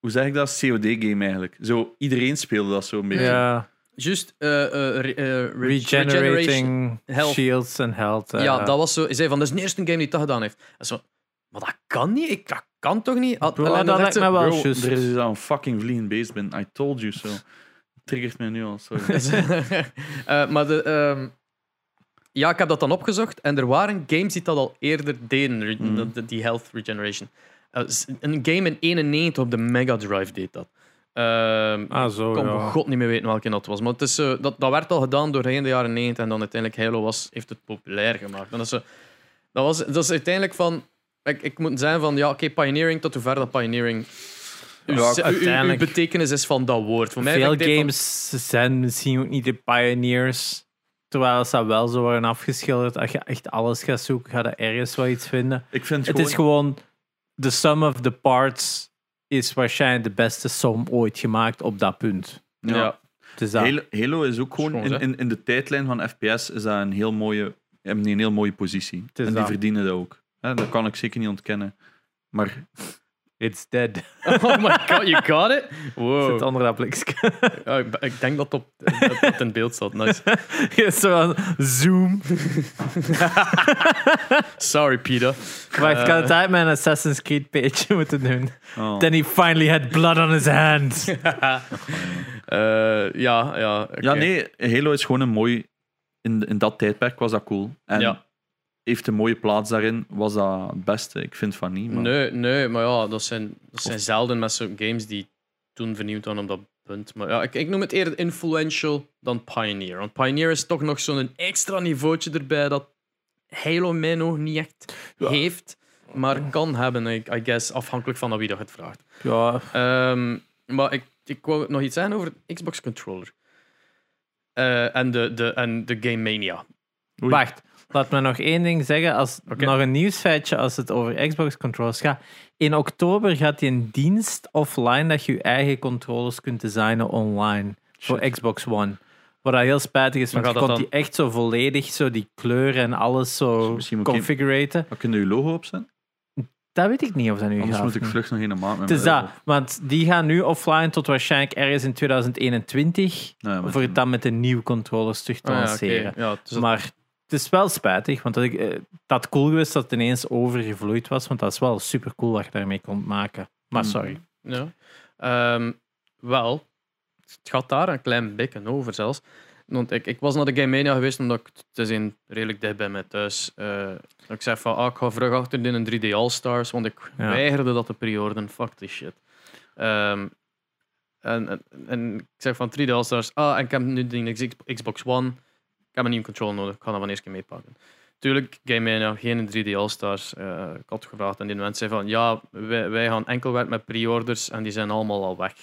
Hoe zeg ik dat? COD-game eigenlijk. Zo, iedereen speelde dat zo een beetje. ja, Juist, eh, eh, re- eh, re- regeneration. regenerating health. shields en health. eh. Ja, dat was zo. Hij zei van, dat is de eerste game die dat gedaan heeft. En zo, maar dat kan niet. Ik, dat kan toch niet? Bro, dat lijkt ze- mij wel Bro, er is aan een fucking vliegend beest ben. I told you so. Triggert mij nu al, sorry. Eh, maar de, ehm, ja, ik heb dat dan opgezocht en er waren games die dat al eerder deden, Mhm. die health regeneration. Eh, een game in 91 op de Mega Drive deed dat. Ehm, Ah, zo, ik kon ja. bij god niet meer weten welke dat was. Maar het is, eh, dat, dat werd al gedaan doorheen de jaren 90 en dan uiteindelijk Halo was, heeft het populair gemaakt. En dat, is, zo- dat, was, dat is uiteindelijk van... Ik, ik moet zijn van, ja, oké, pioneering, tot hoever dat pioneering... Ja, uw- uiteindelijk- uw betekenis is van dat woord. Voor mij Veel van- games zijn misschien ook niet de pioneers. Terwijl ze dat wel zo worden afgeschilderd. Als je echt alles gaat zoeken, ga je ergens wel iets vinden. Ik vind Het gewoon... is gewoon... De sum of the parts is waarschijnlijk de beste som ooit gemaakt op dat punt. ja. ja. Het is dat. Halo, Halo is ook gewoon, Schoon, in, in, in de tijdlijn van FPS is dat een heel mooie, hebben die een heel mooie positie. En die dat. verdienen dat ook. Hè, dat kan ik zeker niet ontkennen. Maar It's dead. Oh my god, you got it? Wow. onder dat blikje. Ja, ik, ik denk dat het op, dat het in beeld staat. Nice. zo aan zoom. Sorry, Peter. Wacht, ik had het uit mijn Assassin's Creed page moeten doen. oh, Then he finally had blood on his hands. Eh, ja, ja. ja, nee, Halo is gewoon een mooi. In, in dat tijdperk was dat cool. En Ja. Heeft een mooie plaats daarin. Was dat het beste? Ik vind van niet. Maar... Nee, nee, maar ja, dat zijn, dat zijn zelden met zo'n games die toen vernieuwd waren op dat punt. Maar ja, ik, ik noem het eerder influential dan Pioneer. Want Pioneer is toch nog zo'n extra niveautje erbij dat Halo mij nog niet echt Ja. heeft, maar kan hebben, I, I guess, afhankelijk van wie dat het vraagt. Ja, Ehm, maar ik, ik wou nog iets zeggen over Xbox controller. Eh, en, de, de, en de Game Mania. Wacht. Laat me nog één ding zeggen. Als. Nog een nieuwsfeitje als het over Xbox controllers gaat. In oktober gaat die een dienst offline dat je je eigen controllers kunt designen online. Voor Xbox One. Wat heel spijtig is, Maar want je kon die echt zo volledig, zo die kleuren en alles zo Misschien moet ik even- configuraten. Dan kun je logo opzetten. Dat weet ik niet of dat nu Anders gaat. moet ik vlug nog een maand met Het is dat, want die gaan nu offline tot waarschijnlijk ergens in 2021. Nee, maar- voor het dan met de nieuwe controllers terug te ja, lanceren. oké. Ja, dus dat- Maar het is wel spijtig, want dat, ik, eh, dat had cool geweest dat het ineens overgevloeid was, want dat is wel super cool wat je daarmee kon maken. Maar Mm. sorry. Ja. Ehm, wel, het gaat daar een klein beetje over zelfs. Want ik, ik was naar de Game Mania geweest omdat ik het is een redelijk dicht bij mij thuis. Eh, ik zei van, ah, ik ga vlug achter in een 3D All-Stars, want ik Ja. weigerde dat te pre-orderen. Fuck this shit. Ehm, en, en, en ik zeg van 3D All-Stars, ah, en ik heb nu die X- Xbox One. Ik heb een nieuwe controller nodig, ik ga dat van eerst keer meepakken. Tuurlijk, Game Mania, geen 3D All-Stars. Eh, ik had gevraagd en die mensen zeiden van, ja, wij, wij gaan enkel werken met pre-orders en die zijn allemaal al weg.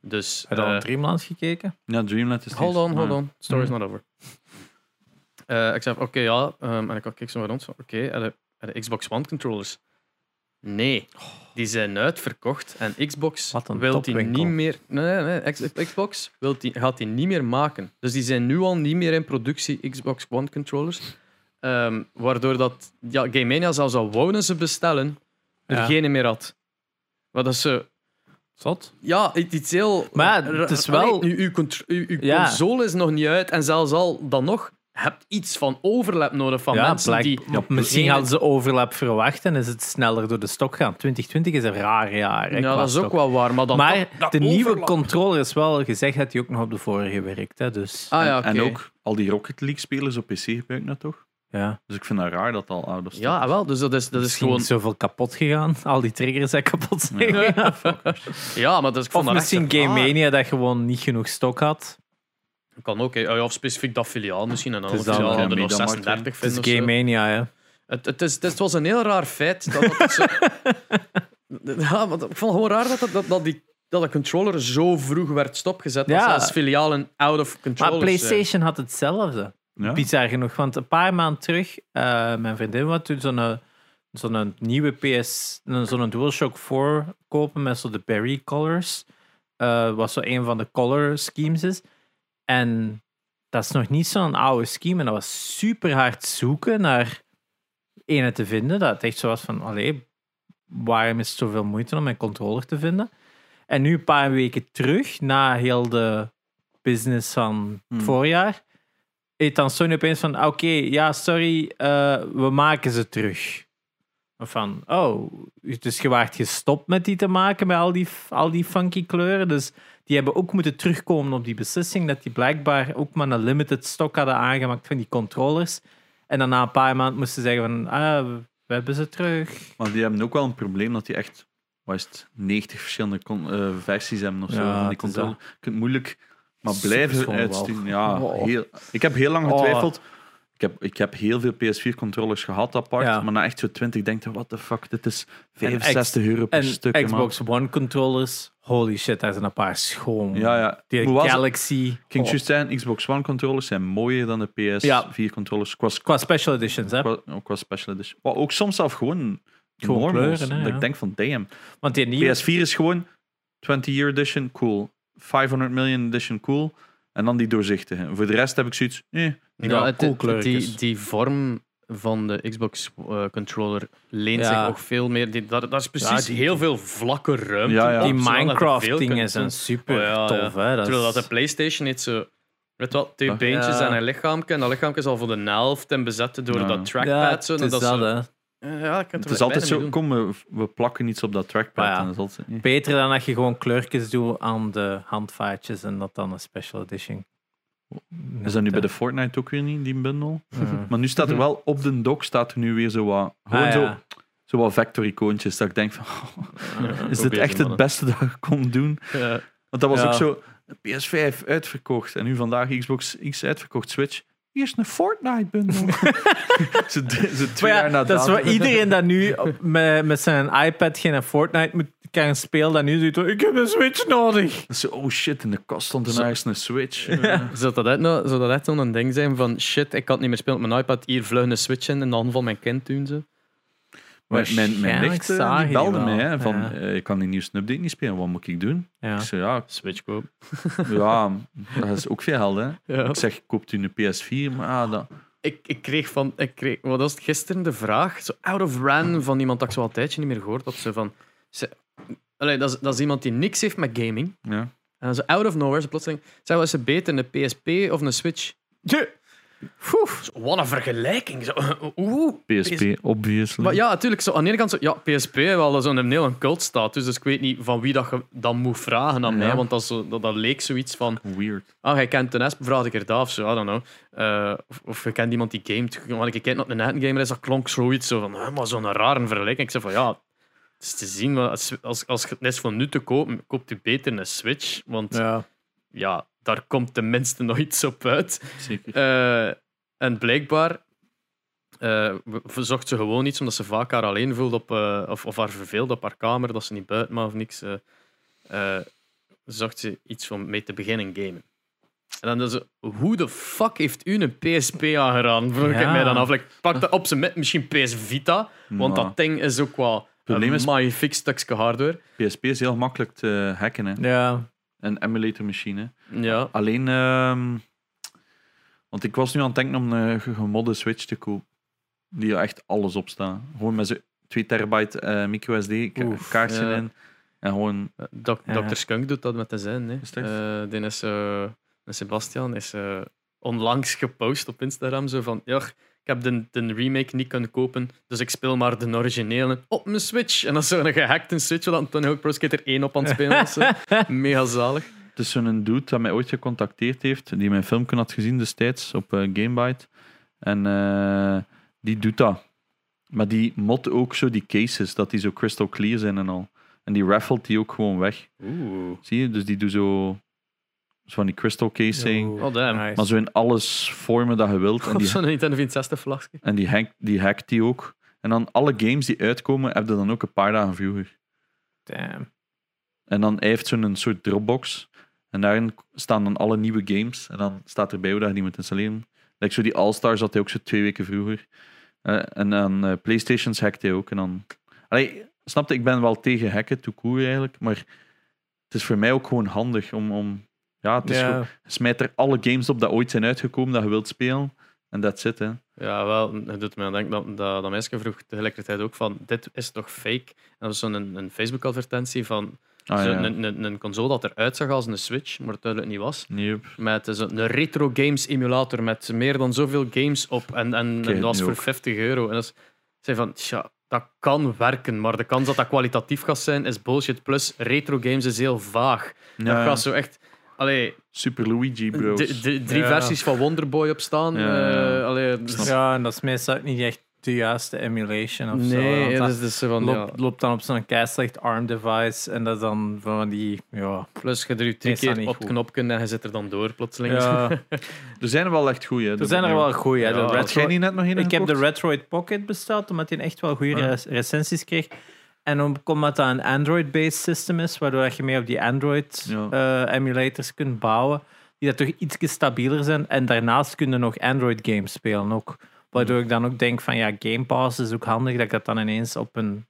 Dus, Heb je al eh, een Dreamlands gekeken? Ja, Dreamland is Hold on, hold maar- on. Story's Mhm. not over. Eh, ik zei, oké, ja. ehm, en ik keek zo rond. van, Oké, heb je Xbox One controllers? Nee, die zijn uitverkocht. En Xbox Wat een wil die topwinkel. niet meer... Nee, nee, nee. Xbox wil die, gaat die niet meer maken. Dus die zijn nu al niet meer in productie, Xbox One controllers. Ehm, waardoor dat... Ja, Game Mania zelfs al wouden ze bestellen, er Ja. geen meer had. Wat dat ze... Zot? Ja, iets heel. Maar ja, het is wel- Allee, uw, uw, contr- uw, uw Ja. console is nog niet uit. En zelfs al dan nog, hebt iets van overlap nodig van ja, mensen die. ja, misschien hadden ze overlap verwacht en is het sneller door de stok gaan. 2020 is een raar jaar. hè, Ja, dat is ook stok. wel waar. Maar, dan Maar toch- dat de nieuwe overlap. controller is wel gezegd dat hij ook nog op de vorige werkt. Hè, dus Ah ja, En- ook al die Rocket League spelers op PC gebruiken dat toch? ja. Dus ik vind dat raar dat al stock Ja, wel. Dus dat is, dat is gewoon. zoveel kapot gegaan. Al die triggers zijn kapot zijn Ja. gegaan. Ja, maar dat is ik Of misschien Game. Mania dat gewoon niet genoeg stok had. Kan ook. hè. Ja, Of specifiek dat filiaal misschien. En dan Het is dan, filiaal ja, Mediamarkt, 36 Het is Game. Mania, hè. Het, het, is, het was een heel raar feit. Dat het zo... ja, want ik vond het gewoon raar dat, dat, dat, dat die, dat de controller zo vroeg werd stopgezet. Ja. Dat zelfs filialen out of control Maar PlayStation had hetzelfde. Ja? Bizar genoeg, want een paar maanden terug, eh, mijn vriendin had toen zo'n zo'n nieuwe PS, een- zo'n DualShock 4 kopen met zo de berry colors. Eh, wat zo een van de color schemes is. En dat is nog niet zo'n oude scheme. En dat was super hard zoeken naar ene te vinden. Dat het echt zo was van, allee, waarom is het zoveel moeite om mijn controller te vinden? En nu een paar weken terug, na heel de business van het Hmm. voorjaar, heeft dan Sony opeens van, oké, ja, sorry, eh, we maken ze terug. Van, oh, dus je waart gestopt met die te maken met al die, al die funky kleuren. Dus die hebben ook moeten terugkomen op die beslissing dat die blijkbaar ook maar een limited stock hadden aangemaakt van die controllers. En dan na een paar maanden moesten ze zeggen van, ah, we, hebben ze terug. Maar die hebben ook wel een probleem dat die echt, wat is het, 90 verschillende eh, versies hebben of zo Ja, van die het is controller. dat. Je kunt moeilijk maar blijven uitsturen. Ja, Oh. heel, ik heb heel lang Oh. Ik, heb, ik heb heel veel PS4-controllers gehad apart, Ja. maar na echt zo 20 denk je, what the fuck, dit is En 65 euro per En stuk. man. Xbox One controllers, holy shit, daar zijn een paar schoon. Ja, ja. Die Galaxy. Ik ging oh, juist zeggen, Xbox One-controllers zijn mooier dan de PS4-controllers. Qua, Qua special editions, hè? qua, ook qua special edition. Maar ook soms zelf gewoon, Gewoon normals. kleuren, hè, dat ja. ik denk van, damn. Want die nieuwe... PS4 is gewoon 20-year edition, cool. 500 million edition, cool. En dan die doorzichtige. Voor de rest heb ik zoiets, eh, Ja, Ja, het- cool het- kleurtjes. die, die vorm van de Xbox eh, controller leent Ja. zich ook veel meer. Die, daar, daar is precies Ja, die- heel veel vlakke ruimte. Ja, ja. op, die Minecraft-dingen zijn super Oh, ja, tof, ja. hè? Dat Terwijl is- dat de PlayStation heeft zo. Weet wel, twee beentjes Ja. en een lichaampje. En dat lichaampje is al voor de helft en bezet door Ja. dat ja, trackpad. zo, het en is dat dat, zo- hè. Ja, ik kan Het is altijd zo, kom, we, we plakken iets op dat trackpad. Ah, ja. en dat is altijd, eh. Beter dan dat je gewoon kleurtjes doet aan de handvaatjes en dat dan een special edition. Is dat nu bij de Fortnite ook weer niet, die bundle? Ja. Maar nu staat er wel op de dock staat er nu weer zo wat, gewoon Ah, zo, ja. zo wat vector-icoontjes. Dat ik denk van, Ja, is dit echt het beste dat je kon doen? Ja. Want dat was Ja. ook zo, PS5 uitverkocht. En nu vandaag Xbox X uitverkocht, Switch. Is een Fortnite bundle. ze, ze twee jaar na ja, dat is wat iedereen dat nu op- met, met zijn iPad geen Fortnite moet kan spelen, dat nu zoiets van, ik heb een Switch nodig. Zo, oh shit, in de kast stond ergens een Switch. Eh, Zou dat echt nou- zou dat echt zo'n ding zijn van shit, ik kan het niet meer spelen op mijn iPad, hier vlug een switch in en de hand van mijn kind doen ze. Maar mijn, mijn nicht eh, die belde mij hè, van, Ja. eh, ik kan die nieuwste update niet spelen, wat moet ik doen? Ja. Ik zei, ja, Switch koop. ja, dat is ook veel geld hè. Ja. Ik zeg, koopt u een PS4? Maar ah, dat... Ik, ik kreeg van, ik kreeg, wat was het gisteren de vraag, zo out of ran van iemand dat ik zo al een tijdje niet meer gehoord had. Ze van, ze, allee, dat, is, dat is iemand die niks heeft met gaming. Ja. En dan zo out of nowhere, ze plotseling, ze beter een PSP of een Switch? Oef. Wat een vergelijking. Zo, Oeh. PSP, obviously. Maar ja, natuurlijk. Zo, aan de ene kant, zo, ja, PSP wel zo'n heel een cultstatus. Dus ik weet niet van wie dat je dan moet vragen aan Ja. mij. Want dat, zo, dat, dat leek zoiets van. Weird. Ah, jij kent een Esp, vraag ik er dat of zo. I don't know. Eh, of, of je kent iemand die gamet. Want ik kijk naar een netgamer is, dat klonk zoiets zo van. "Huh, maar zo'n rare vergelijking. Ik zeg van ja. Het is te zien, maar als, als, als je het is van nu te kopen, koopt u beter een Switch. Want ja. Ja. Daar komt tenminste nog iets op uit. Zeker. Eh, en blijkbaar eh, v- zocht ze gewoon iets omdat ze vaak haar alleen voelde op, eh, of, of haar verveelde op haar kamer, dat ze niet buiten mag of niks. zocht ze iets om mee te beginnen gamen. En dan is ze, hoe de fuck heeft u een PSP aangeraden? Vroeg ik Ja. mij dan af. Ik pak dat op zijn met misschien PS Vita, want Maar dat ding is ook wel Probleem magnifiek stukje hardware. PSP is heel makkelijk te hacken. Hè. Ja. Een emulator machine. Ja, Alleen, ehm, want ik was nu aan het denken om een ge- gemodde Switch te kopen. Die er echt alles op staat. Gewoon met zo'n 2 terabyte eh micro SD Oef, kaartje ja. in. En gewoon, Eh, Dok Ja. Dr. Skunk doet dat met de zijn. Hè. Eh, die is, Sebastian is eh, onlangs gepost op Instagram. Zo van, ja, ik heb de, de remake niet kunnen kopen, dus ik speel maar de originele op mijn Switch. En dat is zo'n gehackte Switch, want Tony Hawk Pro Skater 1 op aan het spelen was. Mega zalig. het is zo'n dude dat mij ooit gecontacteerd heeft, die mijn filmpje had gezien destijds op Gamebyte. En eh, die doet dat. Maar die mod ook zo die cases, dat die zo crystal clear zijn en al. En die raffelt die ook gewoon weg. Oeh. Zie je? Dus die doet zo van die crystal casing. Oh, damn. nice. Maar zo in alles vormen dat je wilt. En Op die, zo'n Nintendo 64 vlagje. en die, hack, die hackt die ook. En dan alle games die uitkomen, heb je dan ook een paar dagen vroeger. Damn. En dan hij heeft zo'n soort Dropbox. En daarin staan dan alle nieuwe games. En dan staat erbij hoe dat je die moet installeren. Like zo die All-Stars had hij ook zo twee weken vroeger. Eh, en dan eh, Playstations hackt hij ook. En dan... Allee, snapte, ik ben wel tegen hacken, to cool eigenlijk. Maar het is voor mij ook gewoon handig om... om ja, het is Ja. je smijt er alle games op dat ooit zijn uitgekomen dat je wilt spelen. En that's it, hè. Ja, wel, het doet me aan denken dat, dat, dat meisje vroeg tegelijkertijd ook van, dit is toch fake? En dat was zo'n een, een Facebook-advertentie van Ah, zo ja. een, een, een console dat eruit zag als een Switch, maar het duidelijk niet was. Yep. Met een retro games emulator met meer dan zoveel games op. En, en, dat was voor ook. 50 euro. En dat zei van, tja, dat kan werken, maar de kans dat dat kwalitatief gaat zijn is bullshit. Plus, retro games is heel vaag. Dat gaat zo echt... Allee, Super Luigi Bros. de, de- drie Ja. versies van Wonderboy op staan. Ja, ja. eh, allee, dus- Ja, en dat is meestal ook niet echt de juiste emulation of zo. nee, ja, dat dus, dus zo van, ja. loopt, loopt dan op zo'n keislecht ARM-device en dat is dan van die, ja... Plus, je drukt drie keer op het goed. knopje en je zit er dan door, plotseling. ja Er zijn er wel echt goeie. er zijn er wel goeie. Ja, De had Had retro, jij niet net nog een ik heb de? Retroid Pocket besteld, omdat hij echt wel goede Ah. recensies kreeg. En omdat dat een Android-based system is, waardoor je mee op die Ja. Android-emulators kunt bouwen, die dat toch iets stabieler zijn. En daarnaast kun je nog Android-games spelen ook. Waardoor ik dan ook denk van ja, Game Pass is ook handig dat ik dat dan ineens op een,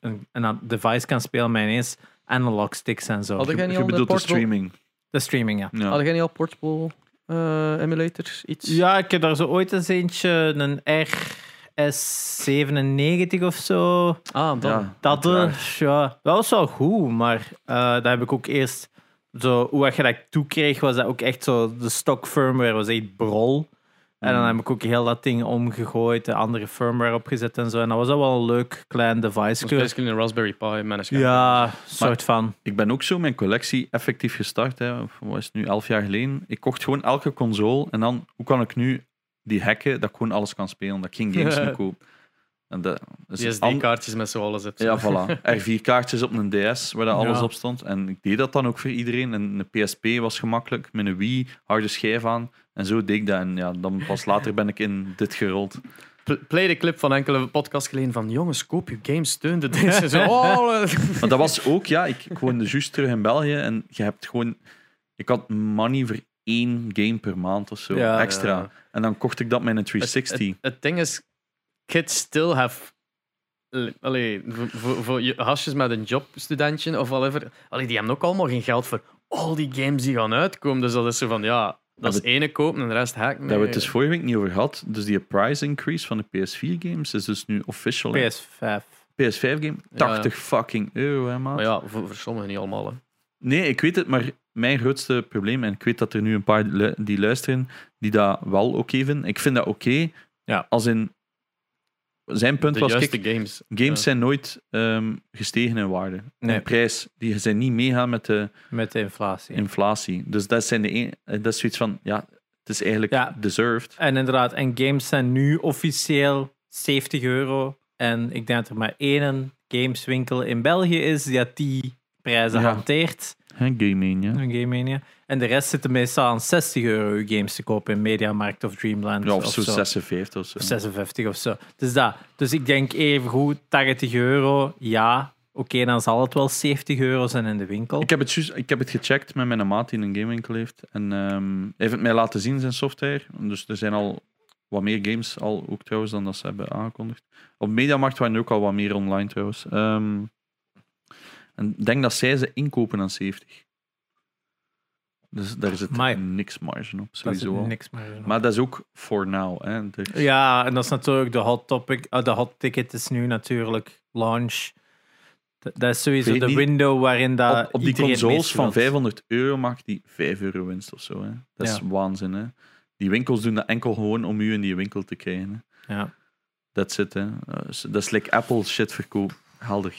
een, een device kan spelen met ineens analog sticks en zo. Had jij niet Je bedoelt de portable- streaming. De streaming, ja. Ja. Had jij niet al portable eh, emulators? Iets? Ja, ik heb daar zo ooit eens eentje, een RS97 of zo. Ah, dan. Ja, Dat, eh, uiteraard. ja, dat was wel goed, maar eh daar heb ik ook eerst zo, hoe je dat toekreeg, was dat ook echt zo, de stock firmware was echt brol. En dan Mm. heb ik ook heel dat ding omgegooid, de andere firmware opgezet en zo. En dat was wel een leuk klein device. is basically een Raspberry Pi management. Ja, soort van. Ik ben ook zo mijn collectie effectief gestart. Hè. Wat is het nu? Elf jaar geleden. Ik kocht gewoon elke console. En dan, hoe kan ik nu die hacken dat ik gewoon alles kan spelen? Dat ik geen games moet kopen. En dat is Die an- SD-kaartjes met zo alles op. Ja, voilà. R4-kaartjes op een DS, waar dat alles Ja. op stond. En ik deed dat dan ook voor iedereen. En een PSP was gemakkelijk, met een Wii, harde schijf aan. En zo deed ik dat. En ja, dan pas later ben ik in dit gerold. Pl- Play de clip van enkele podcasts geleden van jongens, koop je games, steun de deze. Zo, oh. Maar dat was ook, ja, ik, ik woonde juist terug in België. En je hebt gewoon... Ik had money voor één game per maand of zo, Ja. extra. Ja. En dan kocht ik dat met een Het, 360. het, het ding is, kids still have... Allee, voor, voor, voor je hasjes met een jobstudentje of whatever, allee, die hebben ook allemaal geen geld voor al die games die gaan uitkomen. Dus dat is zo van, ja, dat is ene kopen en de rest hacken. Daar hebben we het dus vorige week niet over gehad. Dus die price increase van de PS4-games is dus nu official. hè. PS5. PS5-game, 80 fucking euro, hè, maat. Maar ja, voor, voor sommigen niet allemaal. Hè. Nee, ik weet het, maar mijn grootste probleem, en ik weet dat er nu een paar die luisteren, die dat wel oké vinden. Ik vind dat oké. Ja. Als in... Zijn punt De was, kijk, games. games Ja. zijn nooit ehm, gestegen in waarde. Nee. In prijs. Die zijn niet meegaan met de Met de inflatie. inflatie. Dus dat, zijn de een, eh, dat is zoiets van, ja, het is eigenlijk Ja. deserved. En inderdaad, en games zijn nu officieel 70 euro. En ik denk dat er maar één gameswinkel in België is die dat die prijzen Ja. hanteert. Hè. Een Game Mania. En de rest zitten meestal aan 60 euro games te kopen in Mediamarkt of Dreamland. Ja, of, zo zo. 56 of zo. Of 56 of zo. Dus dat. Dus ik denk even goed, 80 euro, ja. Oké, dan zal het wel 70 euro zijn in de winkel. Ik heb, het juist- ik heb het gecheckt met mijn maat die in een gamewinkel heeft. En ehm, hij heeft het mij laten zien, zijn software. Dus er zijn al wat meer games, al ook trouwens, dan dat ze hebben aangekondigd. Op Mediamarkt waren er ook al wat meer online trouwens. Ehm, en ik denk dat zij ze inkopen aan 70. Dus daar zit Amai. niks marge op, Dat sowieso niks meer. Maar dat is ook for now. Hè. Er- Ja, en dat is natuurlijk de hot topic. ah, de hot ticket is nu natuurlijk launch. Dat dat is sowieso de niet. window waarin dat op, op die het consoles van wilt. 500 euro maakt die 5 euro winst of zo. Hè. Dat is Ja. waanzin. Hè. Die winkels doen dat enkel gewoon om u in die winkel te krijgen. Hè. Ja. That's it. Hè. Uh, dat is like Apple shit verkoop. Haal er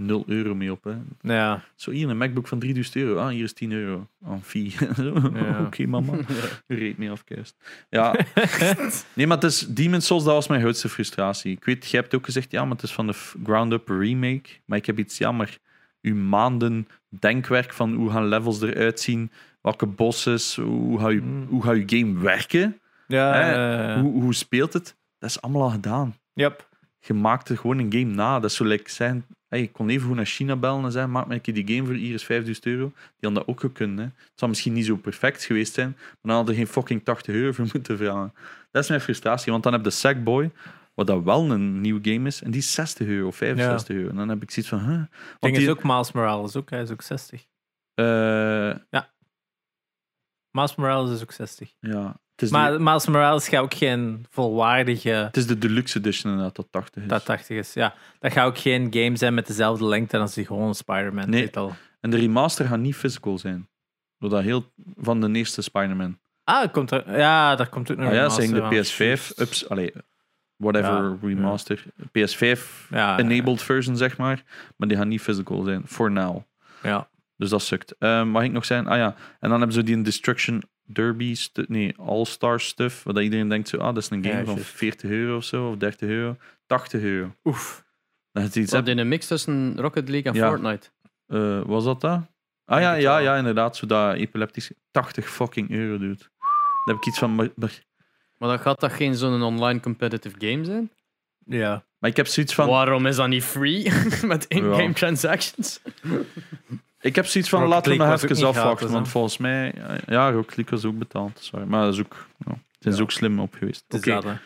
0 euro mee op. Hè. Ja. Zo hier een MacBook van 3000 euro. Ah, hier is 10 euro. Aan fee. Oké, mama. Reed mee afkuist. Ja. nee, maar het is Demon's Souls, dat was mijn grootste frustratie. Ik weet, jij hebt ook gezegd, ja, maar het is van de ground-up remake. Maar ik heb iets, ja, maar uw maanden denkwerk van hoe gaan levels eruit zien, welke bosses, hoe gaat je, Mm. hoe gaat je game werken, Ja. Hè? hoe, hoe speelt het, dat is allemaal al gedaan. Yep. Je maakt er gewoon een game na. Dat is zo like zijn. Hey, ik kon even gewoon naar China bellen en zeggen: maak me een keer die game voor hier is 5000 euro. Die hadden dat ook gekund. Hè. Het zou misschien niet zo perfect geweest zijn, maar dan hadden er geen fucking 80 euro voor moeten vragen. Dat is mijn frustratie, want dan heb je Sackboy, wat dat wel een nieuw game is, en die is 60 euro of 65 euro. En dan heb ik zoiets van: huh? Ding Want is die, ook Miles Morales ook. Hij is ook 60. eh, Miles Morales is ook 60. ja, is, Maar de, Miles Morales gaat ook geen volwaardige het is de deluxe edition inderdaad, dat 80 is. dat 80 is. Ja, dat gaat ook geen game zijn met dezelfde lengte als die gewone Spider-Man Nee. titel. En de remaster gaat niet physical zijn. Doordat heel van de eerste Spider-Man. Ah, komt er, ja, daar komt ook nog Ah ja, zijn de remaster van. PS5 ups, allee, whatever Ja, remaster, PS5 Ja, enabled version zeg maar, maar die gaan niet physical zijn for now. Ja. Dus dat sukt. Ehm mag ik nog zijn? Ah ja, en dan hebben ze die Destruction Derby, stu- nee, All-Star stuff, waar dat iedereen denkt zo, ah, dat is een game Ja, van juist. 40 euro of zo, of 30 euro, 80 euro. Oef. Dat is iets, Ze hebben een mix tussen Rocket League en Ja. Fortnite. eh, was dat dat? Ah ja, ja, ja, inderdaad, zo dat epileptisch 80 fucking euro doet. Dan heb ik iets van, maar, maar, Maar dan gaat dat geen zo'n online competitive game zijn? Ja. maar ik heb zoiets van, Waarom is dat niet free met in-game Ja. transactions? Ik heb zoiets van, Rocket laten we nog even ook afwachten. gratis, want volgens mij... Ja, Rocket League was ook betaald. Sorry. Maar dat is ook, ja, ze Ja. ook slim op geweest. Het is Oké, dat,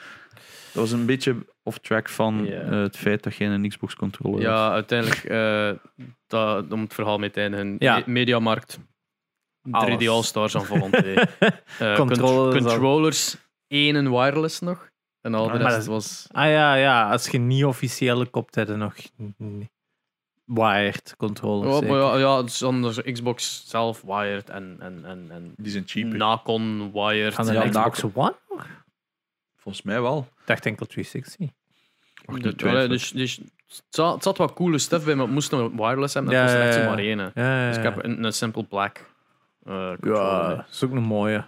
was een beetje off-track van Ja. eh, het feit dat jij een Xbox-controller hebt. Ja, uiteindelijk, eh, dat, om het verhaal mee te eindigen, Ja. Me- Mediamarkt, 3D Alles. All-Stars aan volonté. Eh, Controllers cont- controllers, één en wireless nog. En al de Ah, rest was... Ah ja, ja, als je niet officiële kopt, heb je nog n- wired controllers. Oh, zeker. maar ja, ja, het is anders Xbox zelf wired en, en, en, en Die zijn cheaper. Nacon wired. Van de Ja, Xbox One? Volgens mij wel. Ik dacht enkel 360. Mag De- niet twijfelen. dus, dus, het, zat, het zat wat coole stuff bij, maar het moest nog wireless hebben. Dat Ja, was er echt ja, ja. maar één. Ja, ja, Dus ik ja. heb een, een simple black eh, controller. ja, dat is ook een mooie.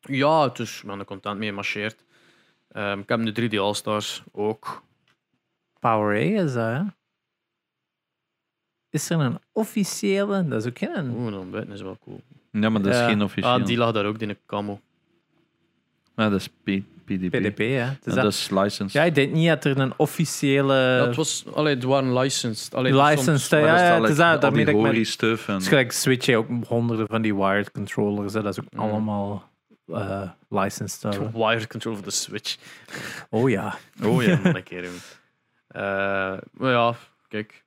Ja, het is, ik ben er content mee marcheert. Ehm ik heb de 3D All-Stars ook. Power A is dat, hè? Is er een officiële? Dat is ook geen... Oeh, dan buiten is wel cool. Ja, maar dat is Ja. geen officieel. Ah, die lag daar ook, die camo. Ja, dat is P- PDP. PDP, Ja, dat. dat is licensed. Ja, ik denk niet dat er een officiële... Ja, het was, allee, het waren licensed. Allee, dus Licensed, soms- ja, dat ja, is het is dat, dat ik met- stuff. En... Het is gelijk Switch heeft ook honderden van die wired controllers. Hè. Dat is ook Mm. allemaal eh licensed. hebben. Wired control voor de Switch. Oh ja. Oh ja, nog een keer. Eh, maar ja, kijk.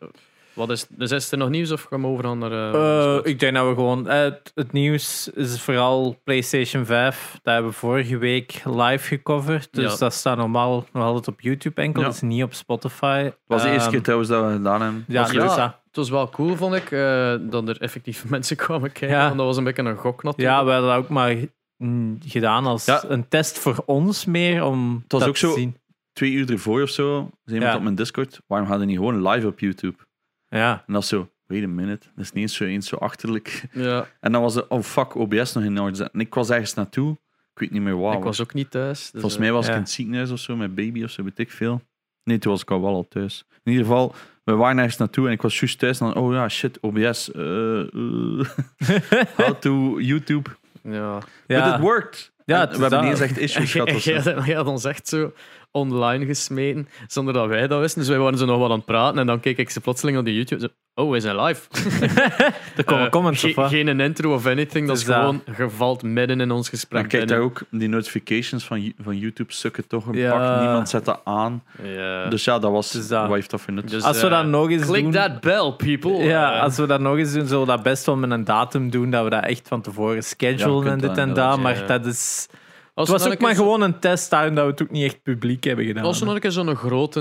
Zo. Wat is, dus is er nog nieuws of gaan we overgaan naar... eh, Eh, ik denk dat we gewoon. eh, het, het nieuws is vooral PlayStation 5. Dat hebben we vorige week live gecoverd. Dus Ja. dat staat normaal nog altijd op YouTube enkel. Ja. Dat is niet op Spotify. Het was de eerste Ehm, keer trouwens dat we gedaan hebben. Ja, Was dus Het was wel cool, vond ik, eh, dat er effectief mensen kwamen kijken. Ja. Want dat was een beetje een gok natuurlijk. ja, we hadden dat ook maar gedaan als Ja. een test voor ons meer. Om Het was dat ook te zo- zien. Twee uur ervoor of zo, zei iemand Ja. op mijn Discord, waarom gaan we niet gewoon live op YouTube? Ja. En dat is zo, wait a minute, dat is niet eens zo, eens zo achterlijk. Ja, En dan was het, oh fuck, OBS nog in orde. En ik was ergens naartoe, ik weet niet meer waar. ik was ook niet thuis. dus, Volgens mij was ja. ik in het ziekenhuis of zo, met baby of zo, weet ik veel. Nee, toen was ik al wel al thuis. In ieder geval, we waren ergens naartoe en ik was juist thuis. En dan, oh ja, shit, OBS. eh, eh. How to YouTube. Ja. Ja. But it worked. Ja, En we hebben niet eens echt issues gehad. jij had ons echt zo online gesmeten, zonder dat wij dat wisten. Dus wij waren zo nog wat aan het praten en dan keek ik ze plotseling op de YouTube. Zo, oh, we zijn live. Er komen Eh, comments ge- hè. Geen een intro of anything. Dat is dat- gewoon, je valt midden in ons gesprek Dan kijk daar ook, die notifications van, van YouTube sukken toch een Ja. pak. Niemand zet dat aan. Ja. Dus ja, dat was, Dus dat- wat heeft dat voor nut? Dus, Als we eh, dat nog eens Click doen. that bell, people. Ja, Eh, als we dat nog eens doen, zullen we dat best wel met een datum doen. Dat we dat echt van tevoren schedulen en dit en dat. Maar dat is. Het was ook maar gewoon een test, daarom dat we het ook niet echt publiek hebben gedaan. Als er nog een keer zo'n grote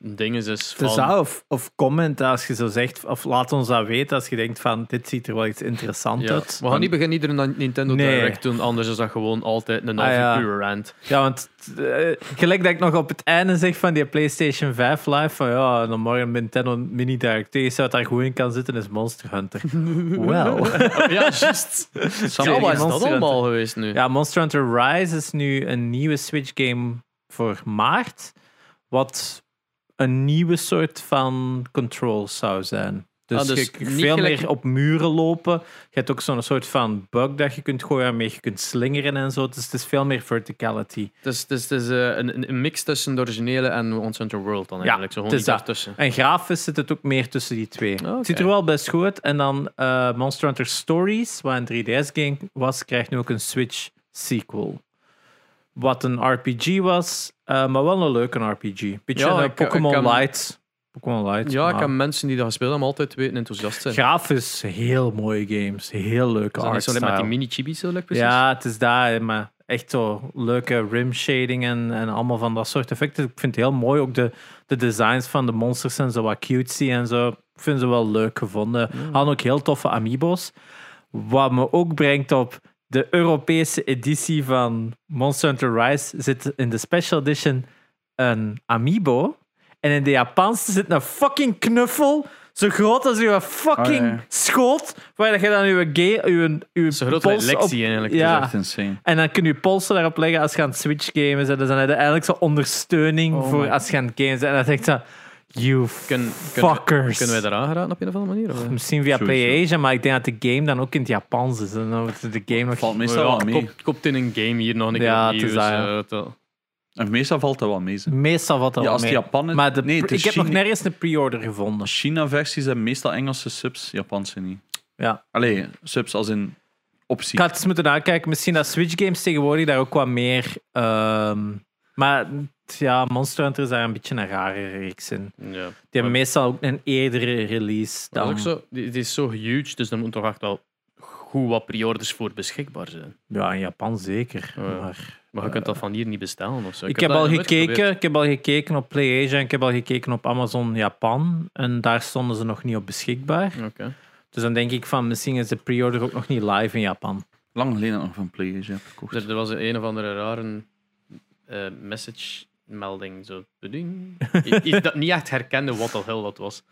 ding is, is van... Dat, of, of comment als je zo zegt, of laat ons dat weten als je denkt van dit ziet er wel iets interessants Ja. uit. We gaan niet beginnen iedere Nintendo Nee. Direct doen, anders is dat gewoon altijd een half Ah, ja. uur rant. Ja, want eh, gelijk dat ik nog op het einde zeg van die PlayStation 5 live, van ja, dan morgen Nintendo Mini Direct, enige wat daar goed in kan zitten is Monster Hunter. Wel. ja, juist. Ja, wat is dat Monster allemaal geweest nu? Ja, Monster Hunter Rise is nu een nieuwe Switch game voor maart. Wat een nieuwe soort van controls zou zijn. Dus, Ah, dus je kunt veel gelijk- meer op muren lopen. Je hebt ook zo'n soort van bug dat je kunt gooien waarmee je kunt slingeren en zo. Dus het is veel meer verticality. Het is, het is, het is eh, een, een mix tussen de originele en Monster Hunter World dan Ja, eigenlijk. Zo het gewoon daartussen. En grafisch zit het ook meer tussen die twee. oké. Het ziet er wel best goed uit. En dan eh, Monster Hunter Stories, wat een 3DS-game was, krijgt nu ook een Switch sequel. Wat een RPG was, eh, maar wel een leuke RPG. Beetje Ja, Pokémon ik Light. Ja, ik maar heb mensen die dat gespeeld hebben altijd weten enthousiast zijn. Grafisch heel mooie games. Heel leuke zo net met die art mini-chibis zo, like, precies? Ja, het is daar, maar echt zo leuke rim shading en, en allemaal van dat soort effecten. Ik vind het heel mooi. Ook de, de designs van de monsters zijn zo wat cutesy en zo. Ik vind ze wel leuk gevonden. Hadden ook heel toffe amiibo's. Wat me ook brengt op de Europese editie van Monster Hunter Rise zit in de special edition een amiibo. En in de Japanse zit een fucking knuffel. Zo groot als uw fucking Oh, ja, ja. schoot. Waar dat je dan uw, ga- uw, uw Zo groot pols op- Lexi eigenlijk. Ja. Dat is echt insane. en dan kun je polsen daarop leggen als je aan het Switch gamen bent. Dus dan heb je eigenlijk zo'n ondersteuning Oh voor als je aan het gamen bent. En dan denk ik zo, you Kun- kunnen we- fuckers. Kunnen wij eraan geraken op een of andere manier? Of? Misschien via. PlayAsia, maar ik denk dat de game dan ook in het Japans is. En dan wordt de game nog... Valt meestal ja, wel mee. kop- Kopt in een game hier nog een keer Ja, opnieuw, het is En meestal valt dat wel mee. ze. Meestal wat dat Ja, wel als het mee. Japan is... Maar de, nee, het ik heb nog nergens een pre-order gevonden. China-versies hebben meestal Engelse subs, Japanse niet. Ja. Allee, subs als in optie. Ik het eens moeten nakijken. Misschien dat Switch games tegenwoordig daar ook wat meer... ehm, maar ja, Monster Hunter is daar een beetje een rare reeks in. ja. Die hebben meestal ook een eerdere release Dat dan... is ook zo, die, die is zo huge, dus er moet toch echt wel goed wat pre-orders voor beschikbaar zijn. Ja, in Japan zeker. Ja. Maar Maar je kunt dat van hier niet bestellen of zo. ik, heb al gekeken, ik heb al gekeken op PlayAsia en ik heb al gekeken op Amazon Japan. En daar stonden ze nog niet op beschikbaar. Oké. Dus dan denk ik van, misschien is de pre-order ook nog niet live in Japan. Lang geleden nog van heb gekocht. Er, er was een of andere rare eh, message melding. Zo. Beding. I- Iets dat niet echt herkende wat de hell dat was.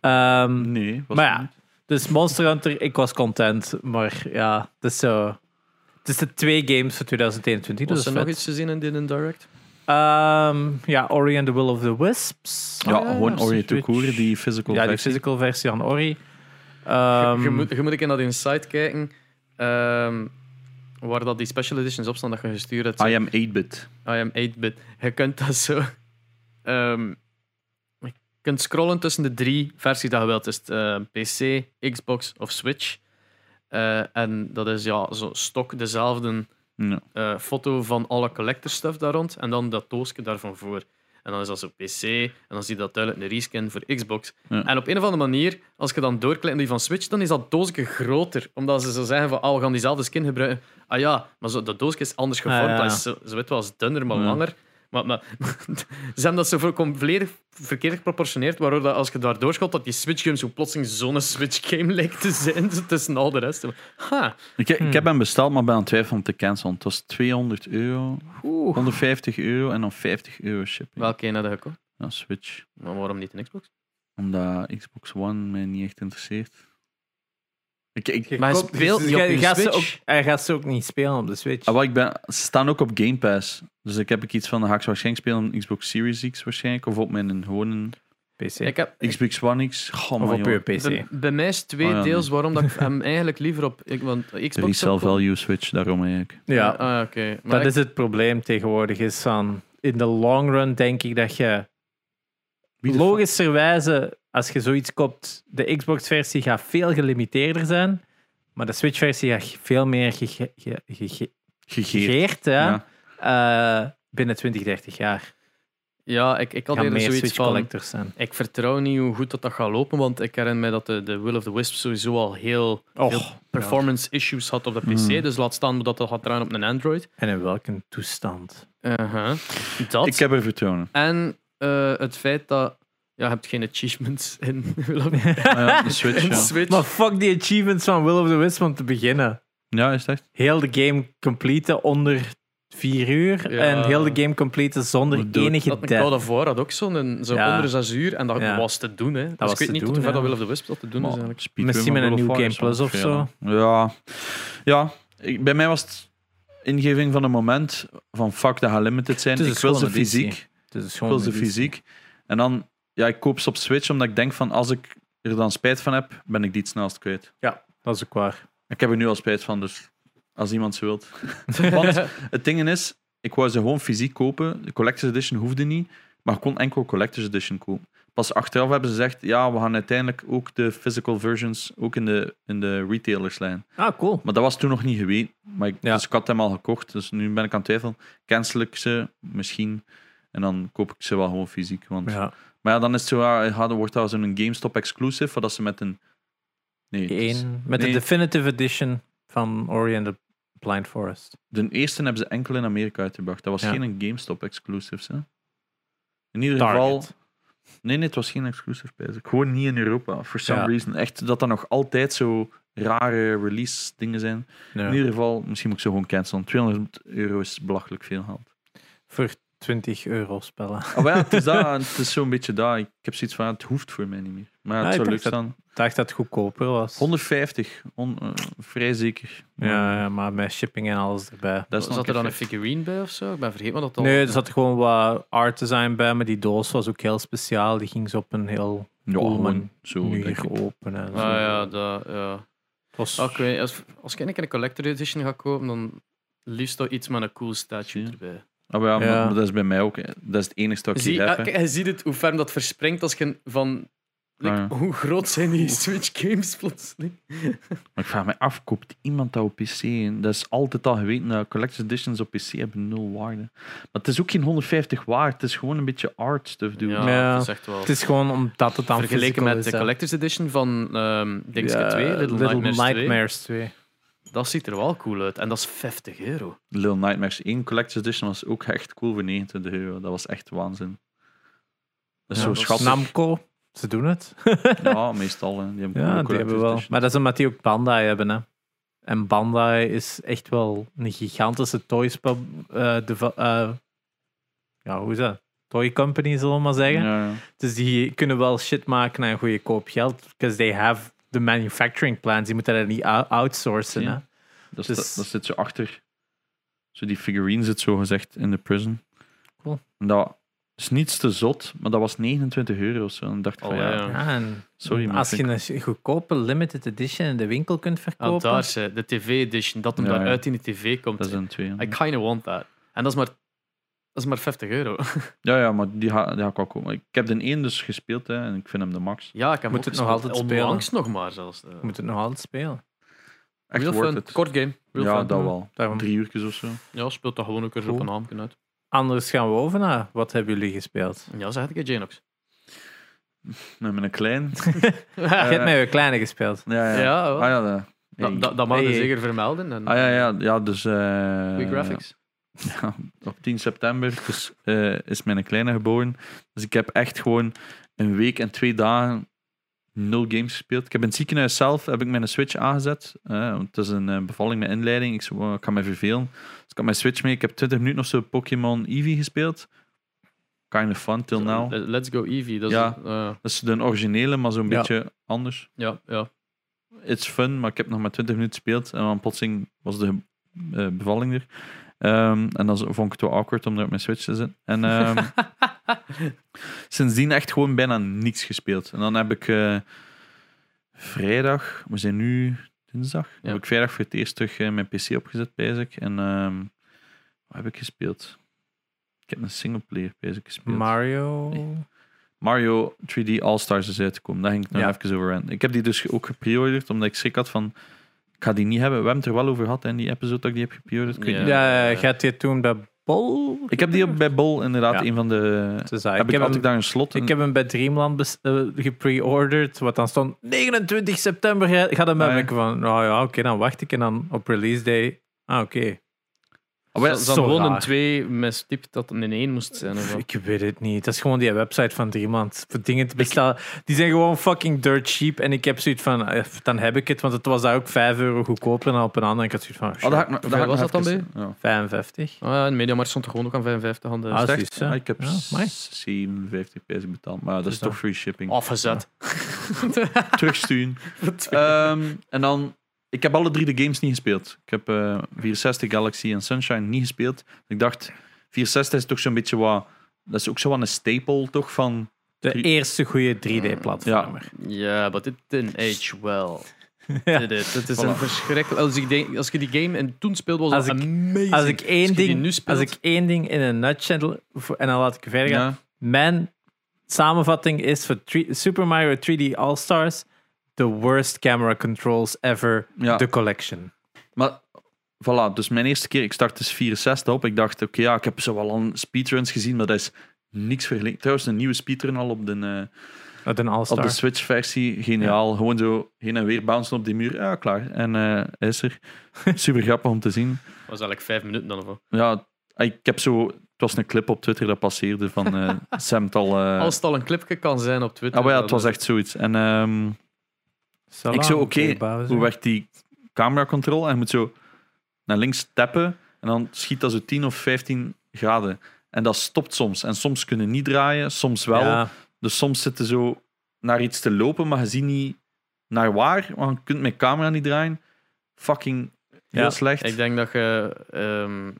Ehm, Nee, was maar het ja, niet. dus Monster Hunter, ik was content. Maar ja, het is zo... Het is de twee games voor 2021. Was dus er dat nog iets te zien in dit in Direct? Ehm, ja, Ori and the Will of the Wisps. Ja, Ah, ja, gewoon ja, Ori to Cour, die physical Ja, die versie. physical versie van Ori. je, Ehm, je moet, je moet een keer naar die site kijken. ehm, waar dat die special editions op staan dat je gestuurd hebt. I am 8-bit. I am 8-bit. Je kunt dat zo. ehm, je kunt scrollen tussen de drie versies dat je wilt. Dus eh, PC, Xbox of Switch. Eh, en dat is ja, zo stok dezelfde eh, foto van alle collector stuff daar rond. En dan dat doosje daarvan voor. En dan is dat zo PC. En dan zie je dat duidelijk een reskin voor Xbox. Ja. En op een of andere manier, als je dan doorklikt die van Switch, dan is dat doosje groter. Omdat ze zo zeggen van, oh, we gaan diezelfde skin gebruiken. Ah ja, maar zo, dat doosje is anders gevormd. Ah, ja. Dat is zo, zo wel, dunner, maar Ja. Maar, maar ze hebben dat zo voor- volledig verkeerd geproportioneerd, waardoor dat als je daar doorschot, dat die Switch game zo plotseling zo'n Switch game lijkt te zijn tussen al de rest. Ha, Ik, ik Hmm. heb hem besteld, maar ben aan het twijfelen om te cancelen. Het was 200 euro, oeh. 150 euro en dan 50 euro shipping. Welke een had je gekocht? Ja, Switch. Maar waarom niet een Xbox? Omdat Xbox One mij niet echt interesseert. Ik, ik, Maar hij Koopt- speelt dus gaat ze ook- Hij gaat ze ook niet spelen op de Switch. ah, wat ik ben, ze staan ook op Game Pass. Dus ik heb ik iets van, dan ga ik waarschijnlijk spelen op Xbox Series X waarschijnlijk. Of op mijn gewone PC. Ik heb, Xbox One X. Goh, of man, op je PC. bij, bij mij is twee Oh ja, deels waarom dat ik hem eigenlijk liever op ik, want Xbox komen. value Switch, daarom eigenlijk. Ja, Ah, oké. Maar dat ik- is het probleem tegenwoordig. Is van, in de long run denk ik dat je de logischerwijze, als je zoiets koopt, de Xbox-versie gaat veel gelimiteerder zijn. Maar de Switch-versie gaat veel meer ge- ge- ge- ge- Gegeerd. gegeerd ja, Ja. eh, binnen 20, 30 jaar. ja, ik, ik had eerder meer zoiets Switch van... collectors zijn. Ik vertrouw niet hoe goed dat, dat gaat lopen, want ik herinner mij dat de, de Will of the Wisp sowieso al heel veel performance issues had op de PC. Mm. Dus laat staan dat dat gaat draaien op een Android. En in welke toestand? Dat. Ik heb er vertrouwen in. En eh, het feit dat ja, je hebt geen achievements in Will of Ah ja, de Switch, in ja. Switch. Maar fuck die achievements van Will of the Wisp om te beginnen. Ja, is het echt? Heel de game completen onder 4 uur. Ja. En heel de game completen zonder doet- enige Dat death. Call of War had ook zo'n zo Ja. onder zes uur en dat Ja. was te doen. Hè. Dus was ik weet te niet doen, tot hoe ver ja. dat Will of the Wisp dat te doen is eigenlijk. speedrun Misschien met een nieuw Game Plus of veel. Ja, ja ik, bij mij was het ingeving van een moment van fuck, dat gaat limited zijn. Het is Ik wil ze fysiek. Het is Ik gewoon wil ze fysiek. En dan, ja, ik koop ze op Switch omdat ik denk van als ik er dan spijt van heb, ben ik die het snelst kwijt. Dat is ook waar. Ik heb er nu al spijt van, dus als iemand ze wilt. Want het ding is, ik wou ze gewoon fysiek kopen. De Collector's Edition hoefde niet, maar ik kon enkel Collector's Edition kopen. Pas achteraf hebben ze gezegd, ja, we gaan uiteindelijk ook de physical versions ook in de, in de retailerslijn. Ah, cool. Maar dat was toen nog niet geweten. Maar ik, Ja. dus ik had hem al gekocht, dus nu ben ik aan het twijfelen. Cancel ik ze misschien en dan koop ik ze wel gewoon fysiek. Want... Ja. Maar ja, dan is het zo, ja, dan wordt dat zo'n GameStop exclusive, voordat ze met een... Nee, is- met nee. de Definitive Edition van Ori and the Blind Forest. De eerste hebben ze enkel in Amerika uitgebracht. Dat was Ja. geen een GameStop exclusive. Hè? In ieder Target. geval. Nee, nee, het was geen exclusive prijs. Gewoon niet in Europa. For some Ja. reason. Echt dat er nog altijd zo rare release dingen zijn. Ja. In ieder geval, misschien moet ik ze gewoon cancelen. 200 euro is belachelijk veel geld. Voor 20 euro spellen. Oh, maar ja, het is, dat, het is zo'n beetje dat. Ik heb zoiets van, het hoeft voor mij niet meer. Maar ja, het zou leuk dacht staan. Ik dacht dat het goedkoper was. 150, on- eh, vrij zeker. Ja, ja, maar met shipping en alles erbij. Dat Zat er dan een figurine bij of zo? Ik ben vergeten wat dat al... Nee, er zat gewoon wat art design bij, maar die doos was ook heel speciaal. Die ging ze op een heel Ja, cool zo. openen. en Ah zo. ja, dat, ja. Was, Ah, weet als, als ik een collector edition ga kopen, dan liefst toch iets met een cool statue Ja. erbij. Ah, ja, maar- Ja. maar dat is bij mij ook. hè. Dat is het enige dat ik Zie, heb. ah, hè. je ziet het hoe ver dat verspringt als je van... like, Ah, ja. Hoe groot zijn die Switch games plotseling? Maar ik vraag me af, koopt iemand dat op PC? En dat is altijd al geweten, dat collector's editions op PC hebben nul waarde. Maar het is ook geen 150 waard, het is gewoon een beetje art stuff, dude. Ja, Ja. dat is echt wel... het is gewoon omdat het dan Vergeleken met is, de collector's edition van ehm Dingske Ja, 2, Little, Nightmares, 2, Nightmares 2. Dat ziet er wel cool uit. En dat is 50 euro. Little Nightmares 1 collector's edition was ook echt cool voor 29 euro. Dat was echt waanzin. Dat is Ja, zo schattig. Namco, ze doen het. Ja, meestal. Hè. Die hebben Ja, die hebben wel. Maar dat is omdat die ook Bandai hebben. Hè. En Bandai is echt wel een gigantische toys pub, eh, deve- eh, ja, hoe is dat? Toy company, zullen we maar zeggen. Ja, ja. Dus die kunnen wel shit maken aan goede koop geld. Because they have the manufacturing plans. Die moeten dat niet ou- outsourcen. Ja. Hè. Dat, Dus- dat zit zo achter. Zo die figurine zit zo gezegd in de prison. Cool. En dat is niets te zot, maar dat was 29 euro of zo. En ik dacht van Oh, ja, ja. Ja, en sorry, maar als ik je vind- een goedkope limited edition in de winkel kunt Ah, verkopen. daar de TV edition, dat hem Ja, daar ja. uit in de tv komt. dat is een twee. I kinda want that. En dat is maar, dat is maar 50 euro. Ja, ja, maar die ga, die ga ik wel komen. Ik heb de één dus gespeeld hè, en ik vind hem de max. Ja, ik heb Moet hem het ook nog altijd spelen? Onlangs nog maar zelfs. eh. Je moet het nog altijd spelen. Echt Real worth fun. it. Kort game. Real ja, fun. dat wel. Daarom- Drie uurtjes of zo. Ja, speelt dat gewoon ook eens Cool. op een avond uit. Anders gaan we over naar wat hebben jullie gespeeld? Ja, zeg ik het, Janox. Met mijn klein. Je hebt met je kleine gespeeld. Ja, ja. Ja. Ah, ja, dat, Dat, dat, dat mag je Hey. zeker vermelden. En, ah, ja, ja, ja, dus... eh, Goeie graphics. Ja, op 10 september dus, eh, is mijn kleine geboren. Dus ik heb echt gewoon een week en twee dagen nul games gespeeld. Ik heb in het ziekenhuis zelf heb ik mijn Switch aangezet. want het is een eh, bevalling met inleiding. Ik, zo, ik kan me vervelen. Dus ik had mijn Switch mee. Ik heb 20 minuten of zo Pokémon Eevee gespeeld. Kind of fun till now. Eh, Let's go Eevee. Dat is, Ja. Dat is de originele, maar zo'n Ja. beetje anders. ja, ja. It's fun, maar ik heb nog maar 20 minuten gespeeld. En dan plotseling was de bevalling er. Ehm, en dan vond ik het wel awkward om er op mijn Switch te zitten. En ehm, sindsdien echt gewoon bijna niks gespeeld. En dan heb ik eh, vrijdag, we zijn nu dinsdag, Ja. heb ik vrijdag voor het eerst terug eh, mijn PC opgezet, bezig. En ehm, wat heb ik gespeeld? Ik heb een singleplayer bezig gespeeld. Mario. Nee. Mario 3D All-Stars is uitgekomen. Daar ging ik nog Ja. even over aan. Ik heb die dus ook gepreorderd, omdat ik schrik had van... Ik ga die niet hebben. We hebben het er wel over gehad in die episode dat ik die heb gepreorderd. Ik weet Ja. Ja, gaat je toen bij Bol? Ik heb die op, bij Bol inderdaad, Ja. een van de... Ah, heb ik, ik, heb had hem, ik daar een slot. ik heb hem bij Dreamland bes- eh, gepreorderd, wat dan stond 29 september ga- gaat hem Ah, hebben. ja. Ik van, nou ja, oké, dan wacht ik en dan op release day. Ah, oké. Oh, ja, Ze zo hadden gewoon een raar. 2 met tip dat het een 1 moest zijn. Of wat. Ik weet het niet. Dat is gewoon die website van Dreamland. Voor dingen te bestellen. Die zijn gewoon fucking dirt cheap. En ik heb zoiets van, eh, dan heb ik het. Want het was daar ook 5 euro goedkoper dan op een ander. Ik had zoiets van, Oh, daar was dat dan even- Ja. 55. Ah, ja, in Mediamarkt stond er gewoon ook aan 55 aan de Ah. Ah, ik heb Ja, amai. 57 prijs betaald. Maar dat is toch free shipping. Afgezet. Terugsturen. Ehm, en dan... Ik heb alle drie de games niet gespeeld. Ik heb eh 64 Galaxy en Sunshine niet gespeeld. Ik dacht, 64 is toch zo'n beetje wat... Dat is ook zo wat een staple, toch, van... De Drie- eerste goede 3D-platformer. Ja, but it didn't age well. Ja. Did it? Het is Voilà. een verschrikkelijk... Als, ik denk, als je die game en toen speelde, was Als dat ik- amazing. Als ik één Als ding, nu speelt- als ik één ding in een nutshell, en dan laat ik verder gaan. Ja, Mijn samenvatting is voor Super Mario 3D All-Stars the worst camera controls ever, ja. the collection. Maar voilà, dus mijn eerste keer, ik start dus 64 op. Ik dacht, oké, ja, ik heb zo wel al speedruns gezien, maar dat is niks vergeleken. Trouwens, een nieuwe speedrun al op de, eh, een op de Switch-versie. Geniaal. Gewoon zo heen en weer bouncen op die muur. Ja, klaar. En eh, hij is er. Super grappig om te zien. Dat was eigenlijk vijf minuten dan. Of wat. Ja, ik heb zo... Het was een clip op Twitter dat passeerde van eh Sam al... eh, Als het al een clipje kan zijn op Twitter. ah, maar ja, het was echt zoiets. En ehm, Salam, ik zo, oké, hoe werkt die camera control? En je moet zo naar links tappen en dan schiet dat zo 10 of 15 graden. En dat stopt soms. En soms kunnen niet draaien, soms wel. Ja, Dus soms zitten zo naar iets te lopen, maar je ziet niet naar waar. Want je kunt met camera niet draaien. Fucking heel Ja, slecht. Ik denk dat je... ehm,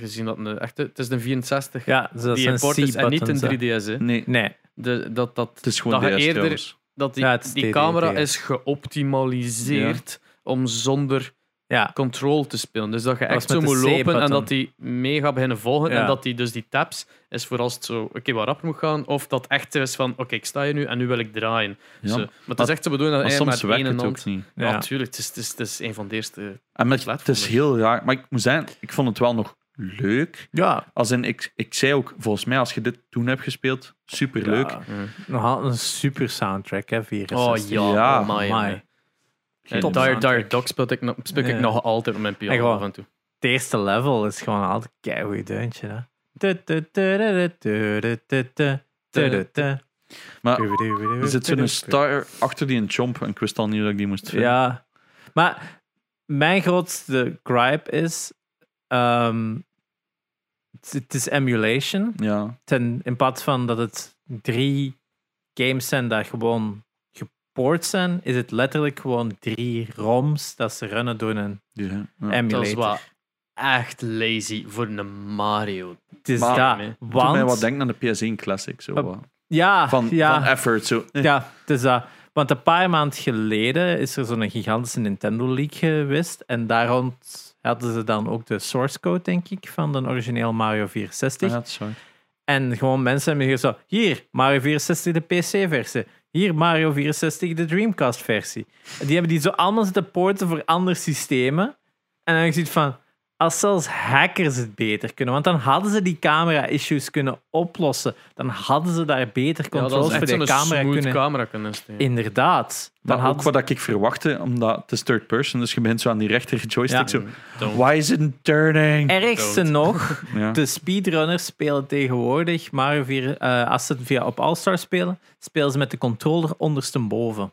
gezien dat een echte... Het is een 64 ja dus dat die zijn import is en niet een C-buttons, hè. 3DS. Hè. Nee, Nee, De, dat, dat, het is gewoon Dat je DS eerder- trouwens. Dat die, Ja, die camera is geoptimaliseerd om zonder ja. control te spelen. Dus dat je echt zo moet lopen en dat die mega beginnen volgen. En dat die dus die taps is voor als het zo oké wat rapper moet gaan. Of dat echt is van oké, ik sta hier nu en nu wil ik draaien. Ja. Zo. Maar het is echt zo bedoeld dat Maar soms werkt één het ook niet. Ja, natuurlijk. Het is, het, is, het is een van de eerste... En met, het is heel raar. Maar ik moet zeggen, ik vond het wel nog leuk. Ja. Als in, ik, ik zei ook, volgens mij, als je dit toen hebt gespeeld, super leuk. Ja. Nogal een super soundtrack, hè, 64. Oh ja. Oh, my. my. En Dire, Dire Dog speel ik, ik nog altijd op mijn piano gewoon, af en toe. Het eerste level is gewoon altijd een keihard deuntje, hè. Maar er zit zo'n star achter die een chomp en ik wist al niet dat ik die moest vinden. Ja, maar mijn grootste gripe is ehm, het, het is emulation. Ja. Ten, in plaats van dat het drie games zijn dat gewoon gepoord zijn, is het letterlijk gewoon drie ROMs dat ze runnen door een ja. Dat is emulator. wel echt lazy voor een Mario. Het is Maar- dat. Doet mij wat denken aan de PS1 Classic. Zo, ja, van, ja, van effort. Zo. Eh. Ja, het is dat. Want een paar maanden geleden is er zo'n gigantische Nintendo League geweest. En daar rond hadden ze dan ook de source code, denk ik, van de origineel Mario 64. Ah, ja, sorry. En gewoon mensen hebben hier zo... Hier, Mario 64 de PC-versie. Hier, Mario 64 de Dreamcast-versie. Die hebben die zo allemaal zitten poorten voor andere systemen. En dan heb ik zoiets van... als zelfs hackers het beter kunnen. Want dan hadden ze die camera-issues kunnen oplossen. Dan hadden ze daar beter Ja, dat controls is voor die zo'n camera smooth kunnen... camera kunnen steken. Inderdaad. Dan Maar ook wat ik verwachtte, omdat het is third person, dus je begint zo aan die rechter joystick Ja. zo... Don't. Why is it turning? Ergste nog, Ja. de speedrunners spelen tegenwoordig Mario 4, eh, als ze het via op All-Star spelen, spelen ze met de controller ondersteboven.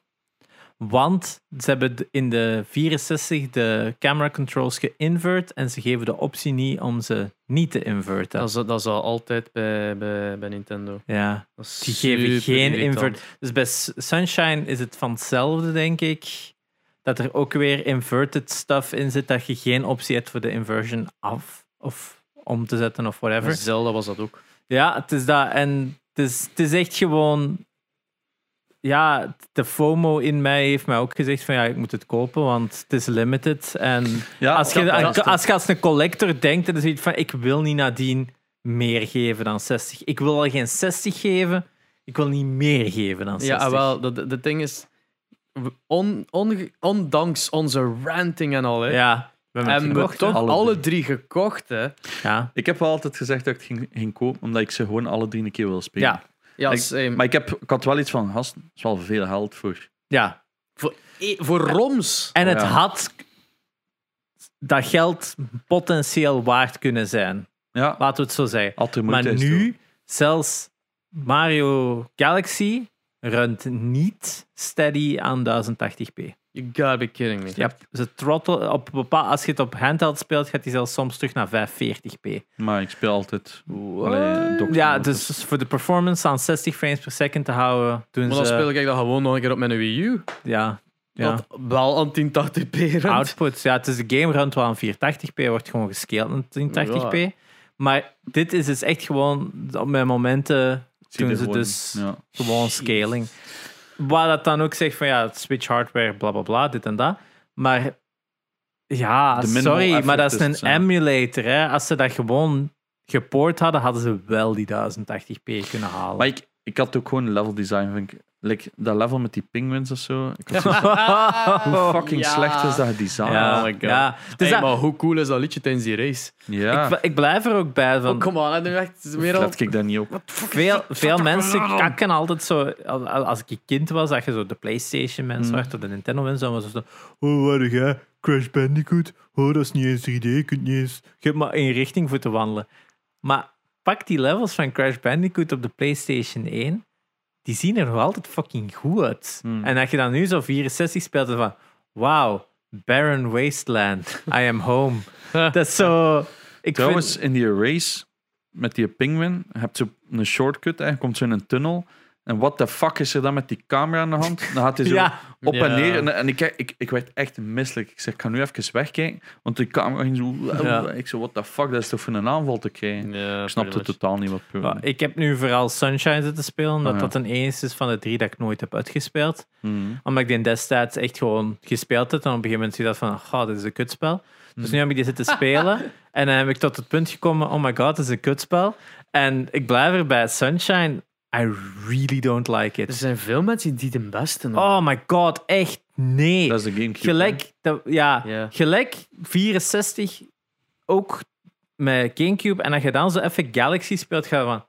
Want ze hebben in de 64 de camera controls geïnvert en ze geven de optie niet om ze niet te inverten. Dat is, dat is al altijd bij, bij, bij Nintendo. ja, die geven geen irritant. invert. Dus bij Sunshine is het van hetzelfde, denk ik. Dat er ook weer inverted stuff in zit, dat je geen optie hebt voor de inversion af of om te zetten of whatever. Zelda was dat ook. Ja, het is dat. En het is, het is echt gewoon. Ja, de FOMO in mij heeft mij ook gezegd van ja, ik moet het kopen, want het is limited. En Ja, als, je, als je als een collector denkt, dan is het van ik wil niet nadien meer geven dan 60. Ik wil al geen 60 geven, ik wil niet meer geven dan 60. Ja, wel, dat- ding is, on, on, ondanks onze ranting en al, hè, Ja, we hebben we gekocht, toch? Alle alle drie gekocht. Hè. Ja, Ik heb wel altijd gezegd dat ik het ging, ging kopen, omdat ik ze gewoon alle drie een keer wil spelen. ja, Ja, Ik- same. Maar ik, heb, ik had wel iets van, gast, is wel veel geld voor. ja. voor, eh, voor Roms. En het Ja. had dat geld potentieel waard kunnen zijn. Ja, Laten we het zo zeggen. Maar nu, zelfs Mario Galaxy runt niet steady aan 1080p. You gotta be kidding me. Ja, ze throttle op bepaal, als je het op handheld speelt, gaat hij zelfs soms terug naar 540p. toch. Maar ik speel altijd... Allee, dokter, ja, dus voor de performance aan 60 frames per second te houden, doen Maar dan ze... speel ik dat gewoon nog een keer op mijn Wii U. ja, ja. Dat wel aan 1080p runt. Output, ja, het is de game runt wel aan 480p, wordt gewoon gescaled aan 1080p. Maar dit is dus echt gewoon op mijn momenten zie doen ze gewoon- dus Ja. gewoon scaling. Waar dat dan ook zegt van ja, switch hardware, bla bla bla, dit en dat. Maar ja, sorry, maar dat is een emulator. Hè. Als ze dat gewoon gepoord hadden, hadden ze wel die 1080p kunnen halen. Maar ik, ik had ook gewoon level design, vind ik. Like, dat level met die penguins of zo. Ik had hoe fucking Ja. slecht is dat design? ja, Oh my God. ja. Dus Hey, dat- maar hoe cool is dat liedje tijdens die race? Ja, ik, ik blijf er ook bij van. Oh, come on, hè, nu echt weer al... let ik daar niet op. veel, veel mensen kakken altijd zo. al- al- Als ik een kind was, dat je zo de PlayStation mensen Mm. werd, of de Nintendo mensen, was zo. Oh, wat jij? Crash Bandicoot? Oh, dat is niet eens 3D. Je kunt niet eens. Je hebt maar één richting voor te wandelen. Maar pak die levels van Crash Bandicoot op de PlayStation 1. Die zien er nog altijd fucking goed uit. Mm. En dat je dan nu zo 64 speelt, dan van. Wauw, Barren Wasteland. I am home. dat is zo. Ik Trouwens, vind, in die race met die penguin, je hebt zo een shortcut, je komt zo in een tunnel. En what the fuck is er dan met die camera in de hand? Dan gaat hij zo ja, op en neer. En, en ik, ik, ik werd echt misselijk. Ik zeg, ik ga nu even wegkijken. Want die camera ging zo... Ja. Ik zo, what the fuck, dat is toch voor een aanval te krijgen? Ja, Ik snapte totaal niet wat Ja, ik heb nu vooral Sunshine zitten spelen, omdat ja. dat een enige is van de drie dat ik nooit heb uitgespeeld. Mhm. Omdat ik die destijds echt gewoon gespeeld heb en op een gegeven moment zie je dat van, oh, dit is een kutspel. Dus nu heb ik die zitten spelen en dan heb ik tot het punt gekomen, oh my god, dit is een kutspel. En ik blijf erbij, Sunshine, I really don't like Er it. zijn veel mensen die de beste nog. Oh my god, echt nee. Dat is de Gamecube. Gelijk, dat, ja, gelijk 64 ook met Gamecube. En als je dan zo even Galaxy speelt, ga je van...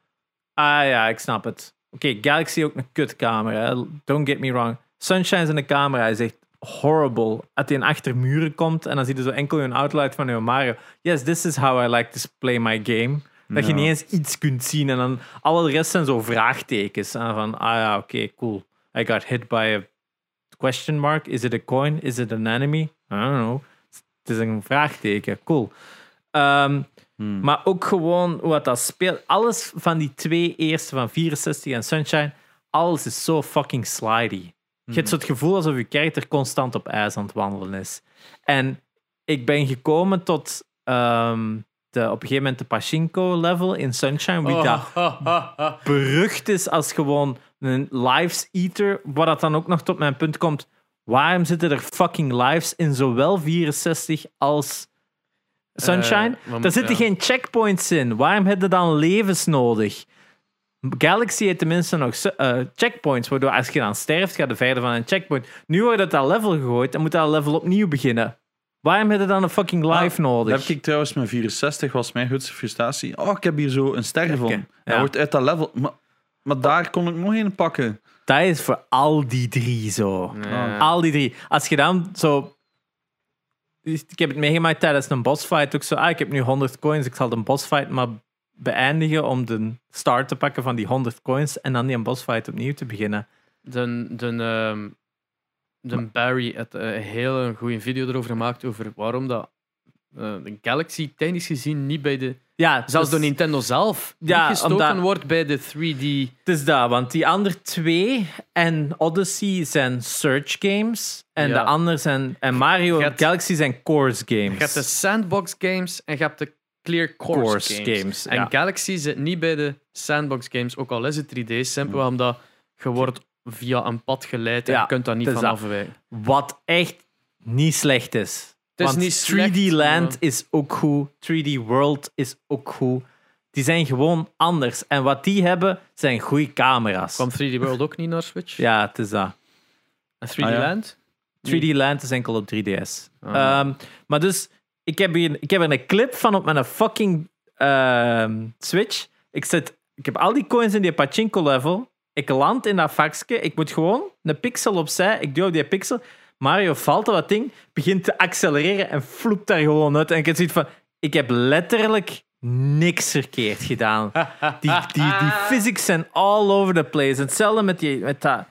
Ah ja, ik snap het. Oké, Galaxy ook een kutcamera. Don't get me wrong. Sunshine is in de camera is echt horrible. Als hij achter muren komt en dan zie je zo enkel een outline van je Mario. Yes, this is how I like to play my game. Dat je niet eens iets kunt zien en dan alle rest zijn zo vraagtekens. En van, ah ja, oké, cool. I got hit by a question mark. Is it a coin? Is it an enemy? I don't know. Het is een vraagteken. Cool. Ehm, Hmm. maar ook gewoon het dat speelt. Alles van die twee eerste, van 64 en Sunshine, alles is zo fucking slidey. Je hebt zo het gevoel alsof je character constant op ijs aan het wandelen is. En ik ben gekomen tot ehm, de, op een gegeven moment de Pachinko-level in Sunshine, wie dat Oh. berucht is als gewoon een lives eater, waar dat dan ook nog tot mijn punt komt. Waarom zitten er fucking lives in zowel 64 als Sunshine? Maar- Daar zitten ja. geen checkpoints in. Waarom heb je dan levens nodig? Galaxy heeft tenminste nog eh, checkpoints, waardoor als je dan sterft, gaat je verder van een checkpoint. Nu wordt het dat level gegooid en moet dat level opnieuw beginnen. Waarom heb je dan een fucking live Ah, nodig? Dat heb ik trouwens met 64 was mijn grootste frustratie. Oh, ik heb hier zo een ster gevonden. Ja. Hij wordt uit dat level. Maar, maar daar kon ik nog een pakken. Dat is voor al die drie zo. Ja. Al die drie. Als je dan zo. Ik heb het meegemaakt tijdens een bossfight. Ook zo, ah, ik heb nu 100 coins. Ik zal de bossfight maar beëindigen om de start te pakken van die 100 coins. En dan die bossfight opnieuw te beginnen. De, de, ehm, de Barry had een hele goede video erover gemaakt over waarom dat eh, de Galaxy technisch gezien niet bij de... Ja, Zelfs door dus- Nintendo zelf Ja, niet gestoken omdat- wordt bij de 3D... Het is dat, want die andere twee en Odyssey zijn search games. En Ja. de andere zijn. En Mario hebt- Galaxy zijn course games. Je hebt de sandbox games en je hebt de clear course, Course games. games, En ja. Galaxy zit niet bij de sandbox games, ook al is het 3D, simpel omdat je wordt via een pad geleid en Ja, je kunt daar niet het is van dat. afwijken. Wat echt niet slecht is. Het is Want niet slecht, 3D Land maar- is ook goed. 3D World is ook goed. Die zijn gewoon anders. En wat die hebben, zijn goede camera's. Kwam 3D World ook niet naar Switch? Ja, het is dat. En 3D Ah, ja. Land? 3D Land is enkel op 3DS. Ah. Ehm, maar dus, ik heb, hier, ik heb er een clip van op mijn fucking ehm, Switch. Ik, zet, ik heb al die coins in die pachinko level. Ik land in dat vakje. Ik moet gewoon een pixel opzij. Ik op die pixel. Mario valt op dat ding, begint te accelereren en floept daar gewoon uit. En ik heb zoiets van, ik heb letterlijk niks verkeerd gedaan. Die, die, die physics zijn all over the place. Hetzelfde met, die, met dat...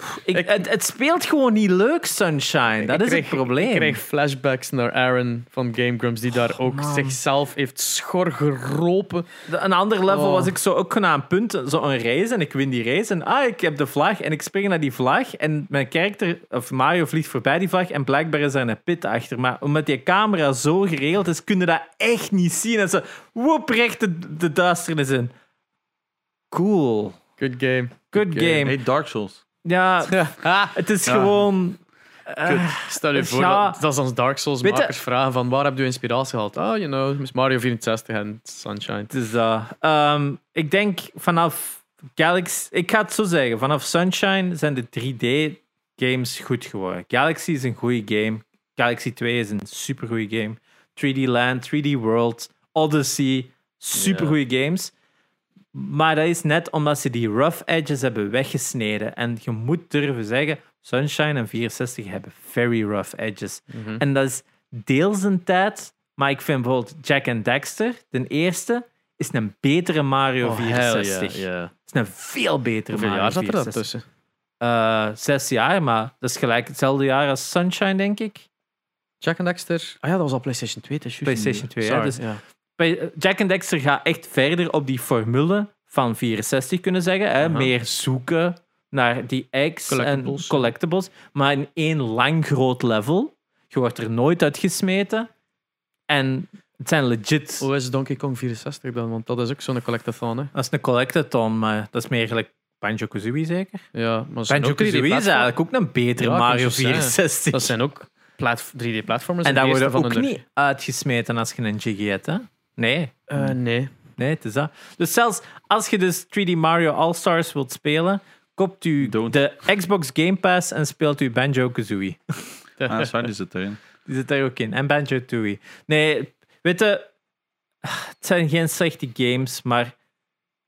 Pff, Ik, Ik- het, het speelt gewoon niet leuk, Sunshine. Dat is kreeg- het probleem. Ik kreeg flashbacks naar Aaron van Game Grumps, die daar ook man. zichzelf heeft schor geropen. De- Een ander level Oh. was ik zo ook gewoon aan een punt, zo een race en ik win die race en ah, ik heb de vlag en ik spring naar die vlag en mijn karakter, of Mario vliegt voorbij die vlag en blijkbaar is er een pit achter. Maar omdat die camera zo geregeld is, kun je dat echt niet zien. En zo, woep, recht de, de duisternis in. Cool. Good game. Good Good game. game. Hey, Dark Souls. Ja, het is gewoon... eh, Stel je voor, Ja. dat, dat is als Dark Souls makers vragen van waar heb je inspiratie gehad? Ah, you know, Mario 64 en Sunshine. Is dat. Ehm, ik denk vanaf Galaxy, ik ga het zo zeggen, vanaf Sunshine zijn de 3D-games goed geworden. Galaxy is een goede game. Galaxy 2 is een supergoeie game. 3D Land, 3D World, Odyssey, supergoeie games. Maar dat is net omdat ze die rough edges hebben weggesneden. En je moet durven zeggen, Sunshine en 64 hebben very rough edges. Mhm. En dat is deels een tijd, maar ik vind bijvoorbeeld Jack and Dexter, de eerste, is een betere Mario Oh, hell 64. yeah, yeah. is een veel betere Hoeveel Mario jaar zat er dan 64. tussen? Eh, zes jaar, maar dat is gelijk hetzelfde jaar als Sunshine, denk ik. Jack and Dexter? Ah ja, dat was al PlayStation 2. het is juist PlayStation niet. 2, ja, Sorry, dus- ja. Jack and Dexter gaat echt verder op die formule van 64 kunnen zeggen. Hè? Meer zoeken naar die eggs Collectibles. en collectibles. Maar in één lang groot level. Je wordt er nooit uitgesmeten. En het zijn legit... Hoe is Donkey Kong 64 dan? Want dat is ook zo'n collectathon, hè? Dat is een collectathon, maar dat is meer gelijk Banjo-Kazooie zeker? Ja, maar ook 3D Banjo-Kazooie is eigenlijk ook een betere Ja, Mario wou juist zeggen. 64. Dat zijn ook plat- 3D-platformers. en daar de worden ook van hun- niet uitgesmeten als je een Jiggy hebt, hè? Nee, Eh, nee. nee, het is dat. Dus zelfs als je dus 3D Mario All-Stars wilt spelen, koopt u Don't. de Xbox Game Pass en speelt u Banjo-Kazooie. Ah, sorry, die zit erin. Die zit daar ook in. En Banjo-Tooie. Nee, weet je, het zijn geen slechte games, maar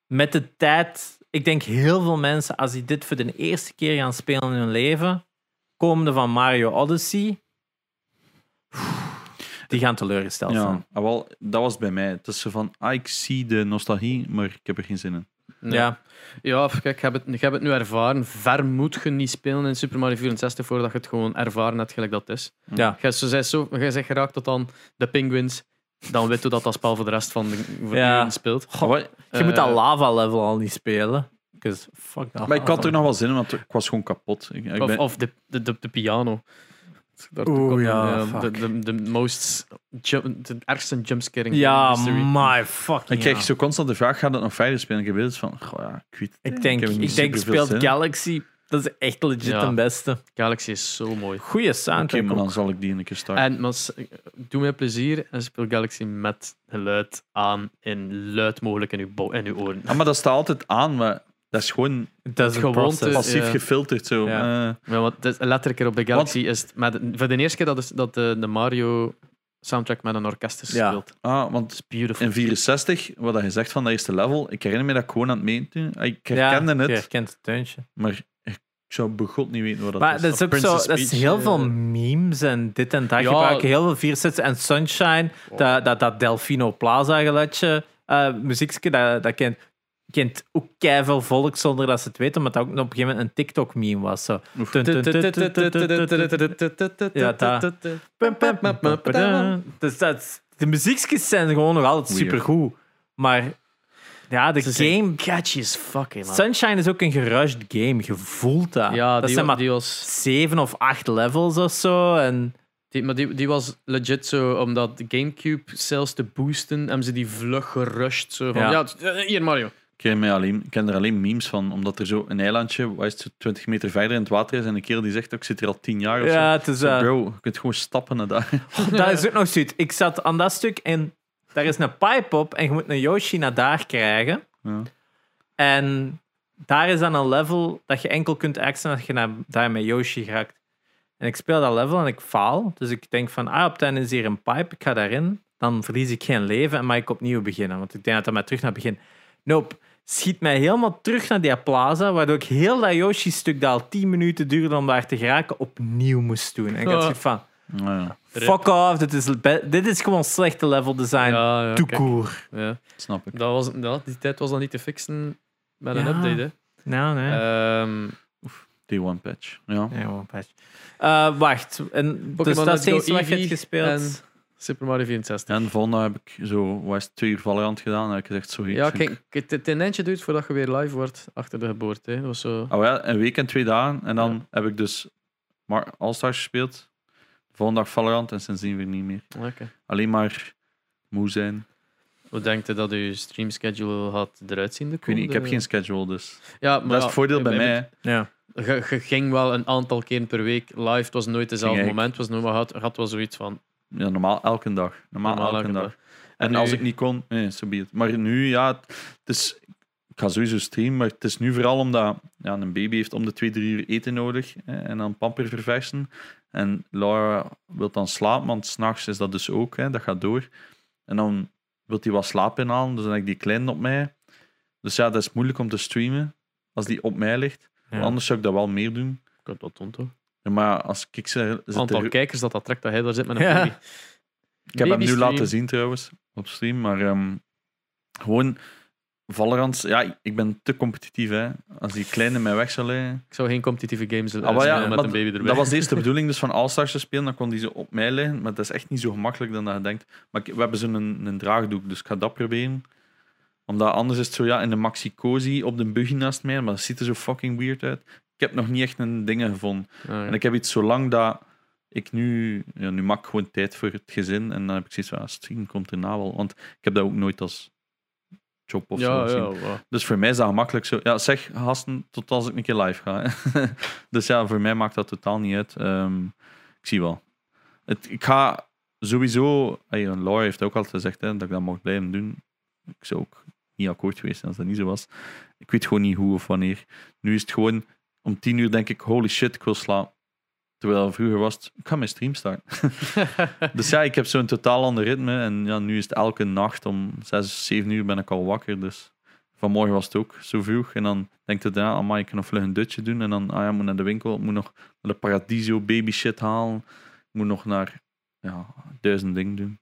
met de tijd, ik denk heel veel mensen, als die dit voor de eerste keer gaan spelen in hun leven, komende van Mario Odyssey, die gaan teleurgesteld zijn. Ja, wel, dat was bij mij. Het is zo van, ah, ik zie de nostalgie, maar ik heb er geen zin in. Nee. Ja. Ja, kijk, ik heb, het, ik heb het nu ervaren. Ver moet je niet spelen in Super Mario 64 voordat je het gewoon ervaren hebt gelijk dat het is. Ja. Jij zo, zei zo, jij zegt geraakt tot dan de Penguins. Dan weet je dat dat spel voor de rest van de voor Ja. iedereen speelt. Je moet dat Eh, lava level al niet spelen. fuck dat. maar ik had er nog wel zin in, want ik was gewoon kapot. Ik, ik Of, ben- of de, de, de, de piano. Daar Oeh, ja, de, fuck. de, de, most jump, de ergste jumpscaring Ja, in my fucking ik krijg ja. zo constant de vraag, gaat het nog verder spelen? Ik heb het van, goh, ja, ik weet het Ik denk, niet ik denk speelt zin. Galaxy. Dat is echt legit Ja. de beste. Galaxy is zo mooi. Goeie Oké, soundtrack. maar dan ook. zal ik die een keer starten. En maar, s- doe mij plezier en speel Galaxy met geluid aan in luid mogelijk in uw, in uw oren. Ah, maar dat staat altijd aan, maar Dat is gewoon Dat is passief ja. gefilterd zo. Ja. Eh, Ja, want het is letterlijk op de Galaxy is het met, voor de eerste keer dat, is, dat de, de Mario soundtrack met een orkest is Ja. gespeeld. ah, want Het is beautiful. in 64, wat dat je zegt van dat eerste level, ik herinner me dat ik gewoon aan het meten. Ah, Ik herkende ja, het, Je herkent het tuintje. maar ik zou begot niet weten wat dat Maar is. dat is ook Princess zo, dat is heel eh. veel memes en dit en dat Ja. gebruiken. Heel veel viersets en Sunshine, Oh. dat, dat, dat Delfino Plaza geluidje, uh, muziekje, dat, dat kent, kent ook veel volk zonder dat ze het weten, omdat dat ook op een gegeven moment een TikTok-meme was. Zo. Ja, dat. Dus dat, de muziekjes zijn gewoon nog altijd supergoed. Maar ja, de Ze game... catchy as fuck, hè, man. Sunshine is ook een gerushed game. Je voelt dat. Ja, dat die, zijn maar die was... zeven of acht levels of zo. En Die, maar die, die was legit zo, omdat de Gamecube zelfs te boosten, hebben ze die vlug gerushed. Zo van, Ja. eh, hier Mario. Ik ken, mij alleen, ik ken er alleen memes van, omdat er zo een eilandje, waar is het, zo 20 meter verder in het water is, en een kerel die zegt, ook, ik zit hier al 10 jaar of zo. ja, het is, eh, Bro, je kunt gewoon stappen naar daar. dat is ook nog zoiets. Ik zat aan dat stuk en daar is een pipe op en je moet een Yoshi naar daar krijgen. Ja. En daar is dan een level dat je enkel kunt accenten als je naar, daar met Yoshi raakt. En ik speel dat level en ik faal. Dus ik denk van, ah, op het einde is hier een pipe, ik ga daarin. Dan verlies ik geen leven en mag ik opnieuw beginnen. Want ik denk dat dat mij terug naar het begin... Nope. Schiet mij helemaal terug naar die plaza, waardoor ik heel dat Yoshi-stuk dat al 10 minuten duurde om daar te geraken, opnieuw moest doen. En ik had zoiets van, Nou ja, fuck off, dit is, dit is gewoon slechte level design. Ja, ja. Ja. snap ik. Dat was, ja, die tijd was dan niet te fixen met een Ja. update. Hè. Nou, nee. Ehm, Day one patch. Ja. Patch. Eh, wacht, en, dus dat is eens wat je hebt gespeeld. Super Mario 64. En volgende heb ik zo, wat is het, twee uur Valorant gedaan, en heb ik gezegd, sorry. Ja, kijk, het, een eindje duurt voordat je weer live wordt achter de geboorte. Hè. Dat was zo... Oh ja, een week en twee dagen, en dan heb ik dus maar All-Stars gespeeld. De volgende dag Valorant, en sindsdien weer niet meer. Oké. Alleen maar moe zijn. Hoe denkt je dat je streamschedule gaat eruit zien? De Ik weet niet, ik heb geen schedule, dus... Ja, dat is het voordeel bij mij. hè. Ja. Je, je ging wel een aantal keer per week live. Het was nooit dezelfde Ging moment. Het was nooit, maar had, had wel zoiets van. Ja, normaal elke dag. Normaal, normaal elke elke dag. dag. En, nu- als ik niet kon, nee, zo be it. Maar nu, ja, het is, ik ga sowieso streamen, maar het is nu vooral omdat ja, een baby heeft om de twee, drie uur eten nodig hè, en dan pamper verversen. En Laura wil dan slapen, want s'nachts is dat dus ook, hè, dat gaat door. En dan wil hij wat slaap inhalen, dus dan heb ik die kleine op mij. Dus ja, dat is moeilijk om te streamen als die op mij ligt. Ja. Anders zou ik dat wel meer doen. Ik had dat toont toch? Ja, maar als ik zeg, Het aantal er- kijkers dat dat trekt dat hij daar zit met een Ja. baby. Ik heb hem nu laten zien trouwens, op stream. Maar ehm, gewoon Valorant, ja, ik ben te competitief. Hè. Als die kleine mij weg zou leggen. Ik zou geen competitieve games Ah, maar ja, met maar een baby erbij. Dat was eerst de bedoeling dus van All-Stars te spelen. Dan kon die zo op mij liggen. Maar dat is echt niet zo gemakkelijk dan dat je denkt. Maar we hebben zo'n een, een draagdoek, dus ik ga dat proberen. Omdat anders is het zo ja, in de maxi cozy op de buggy naast mij. Maar dat ziet er zo fucking weird uit. Ik heb nog niet echt een dingen gevonden. Ah, ja. En ik heb iets zolang dat ik nu, ja, nu maak ik gewoon tijd voor het gezin. En dan heb ik zoiets van, stream komt erna wel. Want ik heb dat ook nooit als job of zo gezien. ja. Dus voor mij is dat gemakkelijk zo. Ja, zeg gasten, tot als ik een keer live ga. dus ja, voor mij maakt dat totaal niet uit. Ehm, ik zie wel. Het, ik ga sowieso. Hey, Laura heeft ook altijd gezegd hè, dat ik dat mocht blijven doen. Ik zou ook niet akkoord geweest zijn als dat niet zo was. Ik weet gewoon niet hoe of wanneer. Nu is het gewoon om tien uur denk ik, holy shit, ik wil slapen. Terwijl vroeger was het, ik ga mijn stream starten. dus ja, ik heb zo'n totaal ander ritme. En ja, nu is het elke nacht om zes, zeven uur ben ik al wakker. Dus vanmorgen was het ook zo vroeg. En dan denk je, ja, amai, ik kan nog vlug een dutje doen. En dan, ah ja, ik moet naar de winkel. Ik moet nog naar de Paradiso baby shit halen. Ik moet nog naar, ja, duizend dingen doen.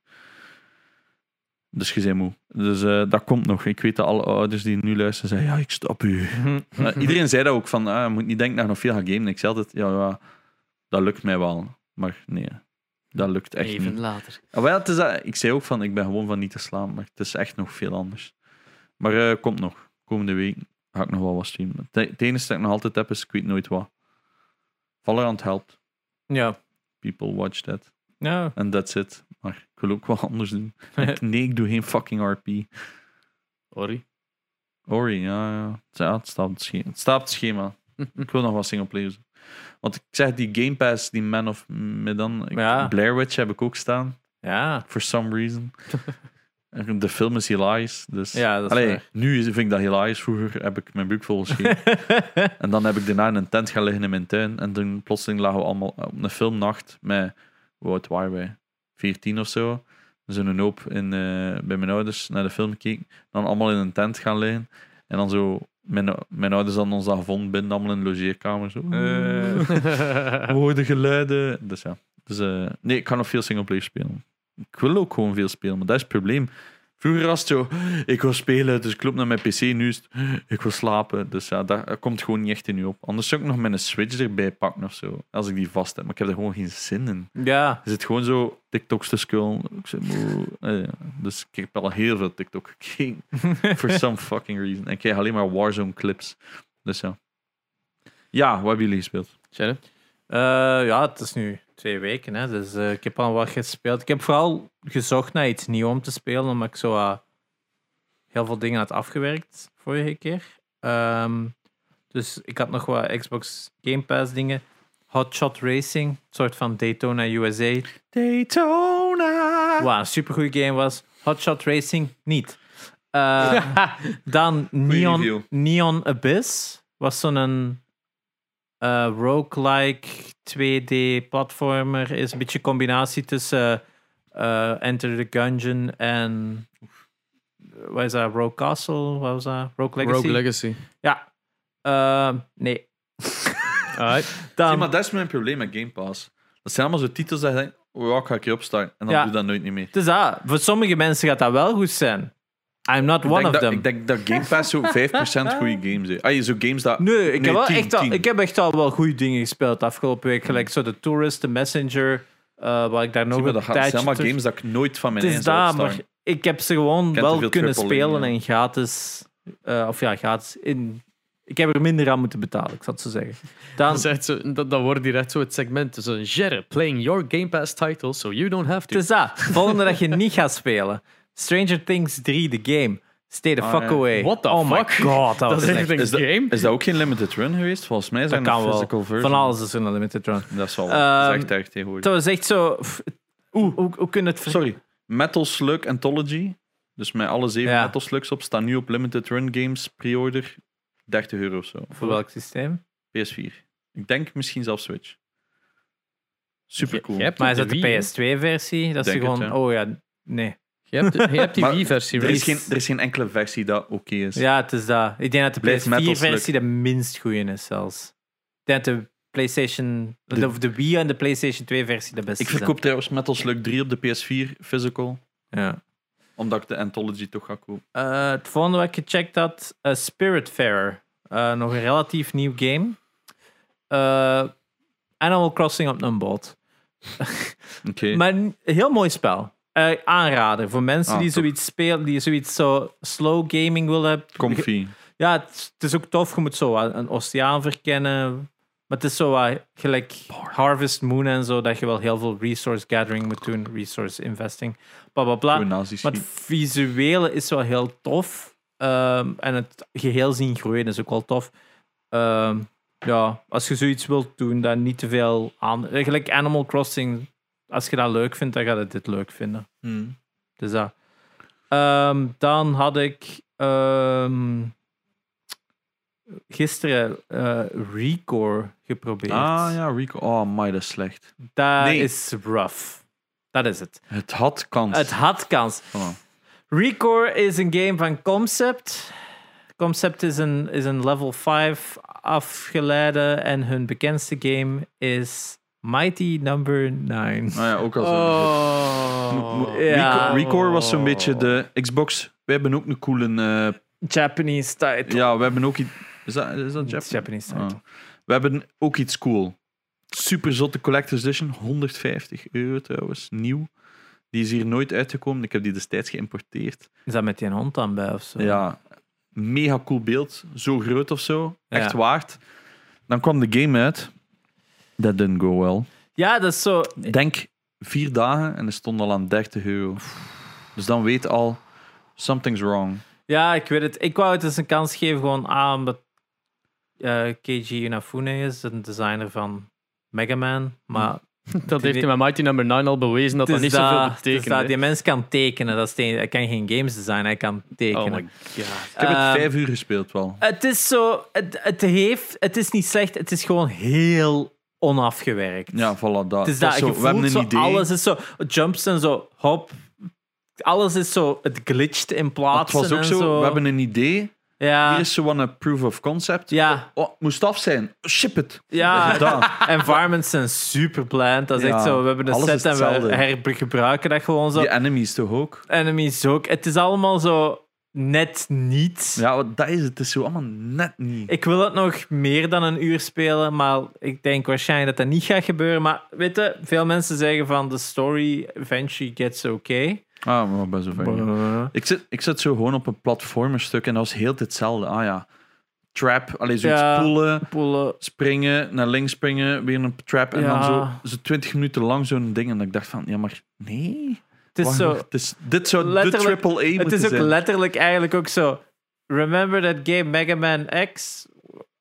Dus je bent moe. Dus eh, dat komt nog. Ik weet dat alle ouders die nu luisteren zeggen, ja, ik stop u. Maar iedereen zei dat ook, van, ah, je moet niet denken dat je nog veel gaat gamen. Ik zei altijd, ja, ja, dat lukt mij wel. Maar nee, dat lukt echt Even niet. later. Ah, wel, het is dat, ik zei ook van, ik ben gewoon van niet te slaan, maar het is echt nog veel anders. Maar eh, komt nog. Komende week ga ik nog wel wat streamen. Het het enige dat ik nog altijd heb, is ik weet nooit wat. Valorant helpt. Ja. People watch that. Ja. And that's it. Wil ook wat anders doen. Ik- nee, ik doe geen fucking RP. Ori. Ori, ja, ja. Ja, het staat op het schema. Het staat op het schema. Ik wil nog wat singleplayers doen. Want ik zeg, die Game Pass, die Man of Medan, Ja. Blair Witch heb ik ook staan. Ja. For some reason. De film is hilarisch. Dus... Ja, dat is Allee, nu vind ik dat hilarisch. Vroeger heb ik mijn broek vol geschreven. en dan heb ik daarna in een tent gaan liggen in mijn tuin. En toen plotseling lagen we allemaal op een filmnacht met, oud waren wij? 14 of zo. Zo'n hoop in, eh, bij mijn ouders naar de film gekeken. Dan allemaal in een tent gaan liggen. En dan zo, mijn, mijn ouders hadden ons dan gevonden binnen, allemaal in de logeerkamer. Zo. Eh. Woorden, geluiden. Dus ja. Dus, eh, nee, ik kan nog veel singleplayer spelen. Ik wil ook gewoon veel spelen, maar dat is het probleem. Vroeger was het zo, ik wil spelen, dus ik loop naar mijn pc. Nu is het, ik wil slapen. Dus ja, daar komt gewoon niet echt in u op. Anders zou ik nog mijn Switch erbij pakken of zo. Als ik die vast heb. Maar ik heb er gewoon geen zin in. Ja, Je zit gewoon zo TikToks te scrollen. Ik zeg. Eh, ja. Dus ik heb al heel veel TikTok gekeken. For some fucking reason. En ik krijg alleen maar Warzone clips. Dus ja. Ja, wat hebben jullie gespeeld? Shannon? Eh, ja, het is nu twee weken, hè, dus eh, ik heb al wat gespeeld. Ik heb vooral gezocht naar iets nieuws om te spelen, omdat ik zo heel veel dingen had afgewerkt vorige keer. Ehm, dus ik had nog wat Xbox Game Pass dingen. Hot Shot Racing, een soort van Daytona USA. Daytona! Wat een supergoeie game was. Hot Shot Racing niet. Eh, dan. Neon, Neon Abyss was zo'n eh roguelike 2D-platformer. Is een beetje een combinatie tussen eh, Enter the Gungeon en. Wat is dat? Rogue Castle? Wat was dat? Rogue Legacy? Rogue Legacy. Ja. Eh, nee. Alright. Dan, Zie, maar dat is mijn probleem met Game Pass. Dat zijn allemaal zo titels dat je denkt, oh ja, ik ga ik je opstarten. En dan Ja. doe je dat nooit niet meer. dus dat, voor sommige mensen gaat dat wel goed zijn. I'm not Ik one denk, of dat, them. ik denk dat Game Pass zo 5% goede games is. Ah, je zo games dat... Nee, ik, Nee, heb wel 10, echt al, 10. ik heb echt al wel goede dingen gespeeld afgelopen week. Gelijk zo de Tourist, de Messenger, eh waar ik daar nog een zijn allemaal games dat ik nooit van mijn Het is eigen zou daar, maar ik heb ze gewoon Kent wel kunnen spelen ja. en gratis. eh, of ja, gratis. In, ik heb er minder aan moeten betalen, ik zal het zo zeggen. Dan, Dat, zo, dat, dat wordt direct zo het segment. Zo, Jerry, playing your Game Pass title so you don't have to. het is dat. Volgende dat je niet gaat spelen. Stranger Things 3, de game. Stay the Ah, fuck ja. away. What the oh fuck? my god, dat, dat was is echt... een Is dat, game. is dat ook geen limited run geweest? Volgens mij is Dat kan een wel. physical version. Van alles is een limited run. Dat is wel Ehm, dat is echt erg tegenwoordig. Dat was echt zo... pff, Hoe, hoe, hoe kun je het... Sorry. Metal Slug Anthology. Dus met alle zeven Ja. Metal Slugs op staan nu op limited run games pre-order 30 euro of zo. Voor welk systeem? PS4. Ik denk misschien zelfs Switch. Super cool. Je hebt Maar is dat de Wii, hè? PS2-versie? Dat is het, gewoon... ja. Oh ja, nee. Je hebt, de- je hebt die Wii-versie. Er is, geen, er is geen enkele versie dat oké is. Ja, het is dat. Ik denk dat de Blijft Metal PS4-versie de minst goede is zelfs. Ik denk dat de PlayStation... De- De, de Wii en de PlayStation 2-versie de beste Ik verkoop trouwens Metal Slug 3 op de PS4 physical. zijn. Ja. Omdat ik de Anthology toch ga kopen. Eh, het volgende wat ik gecheckt had, uh, Spiritfarer. Eh, nog een relatief nieuw game. Eh, Animal Crossing op een boot. Oké. Maar een heel mooi spel. Eh, aanrader voor mensen Ah, die top. zoiets spelen, die zoiets zo slow gaming willen hebben. Comfy. Ja, het, het is ook tof. Je moet zo een oceaan verkennen. Maar het is zo wat gelijk Harvest Moon en zo, dat je wel heel veel resource gathering moet doen, resource investing, bla bla bla. Maar het visuele is wel heel tof. Ehm, en het geheel zien groeien is ook wel tof. Ehm, ja, als je zoiets wilt doen, dan niet te veel aan. Gelijk Animal Crossing, als je dat leuk vindt, dan ga je dit leuk vinden. Hmm. Dus dat. Ehm, dan had ik ehm, gisteren eh Recore geprobeerd. Ah ja, Rico. Oh, my, dat is slecht. Dat Nee. is rough. Dat is het. Het had kans. Het had kans. Voilà. Recore is een game van Concept. Concept is een, is een level 5 afgeleide en hun bekendste game is Mighty Number 9. Ah ja, ook al zo. Oh. Ja. Reco- Recore was zo'n beetje de Xbox. We hebben ook een coole. eh, Japanese title. ja, we hebben ook iets. Is dat, is dat Japanese? Japanese title. Ah. We hebben ook iets cool. Super zotte Collector's Edition. 150 euro trouwens. Nieuw. Die is hier nooit uitgekomen. Ik heb die destijds geïmporteerd. Is dat met die hond dan bij of zo? Ja, mega cool beeld. Zo groot of zo. Echt Ja. waard. Dan kwam de game uit. That didn't go well. Ja, dat is zo. Ik denk vier dagen en het stond al aan 30 euro. Dus dan weet al, something's wrong. Ja, ik weet het. Ik wou het eens een kans geven, gewoon aan omdat eh, Keiji Inafune is, een designer van Mega Man. Maar Dat heeft hij met Mighty Number 9 al bewezen dat dat niet zoveel dat- is betekent. dat die mens kan tekenen. Dat is hij kan geen games designen, hij kan tekenen. Oh my god. Ik heb het Ehm, vijf uur gespeeld wel. Het is zo, het, het heeft, het is niet slecht, het is gewoon heel onafgewerkt. Ja, voilà. Dat. het is dat dat, zo, je we hebben een zo, idee. alles is zo, jumps en zo, hop. Alles is zo, het glitcht in het plaatsen was ook zo, zo. we hebben een idee. ja, Hier is zo een proof of concept. ja, Oh, het moest af zijn. Ship het. ja. Environments zijn super bland. Dat is Ja, echt zo, we hebben een alles set en we hergebruiken dat gewoon zo. Die enemies toch ook? Enemies ook. Het is allemaal zo net niet. Ja, dat is het. Het is zo allemaal net niet. Ik wil het nog meer dan een uur spelen, maar ik denk waarschijnlijk dat dat niet gaat gebeuren. Maar weet je, veel mensen zeggen van de story eventually gets okay. Ah, maar zover. ja. Ik zit, ik zit zo gewoon op een platformerstuk en dat was heel hetzelfde. Ah ja, trap, alleen zoiets Ja. poelen, Poelen. springen, naar links springen, weer een trap en Ja. dan zo, zo 20 minuten lang zo'n ding. En dat ik dacht van, ja maar nee. Is Wacht zo. nog, het is, dit zou de triple A Het is ook zijn. letterlijk eigenlijk ook zo. Remember that game Mega Man X?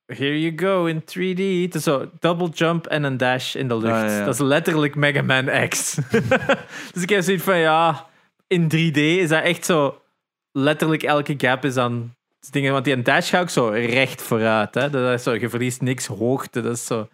Here you go in 3D. Het is zo double jump en een dash in de lucht. Ja, ja. Dat is letterlijk Mega Man X. dus ik heb zoiets van ja, in 3D is dat echt zo. Letterlijk elke gap is dan dingen. Want die een dash gaat ook zo recht vooruit. Hè? Dat is zo, je verliest niks hoogte. Dat is zo.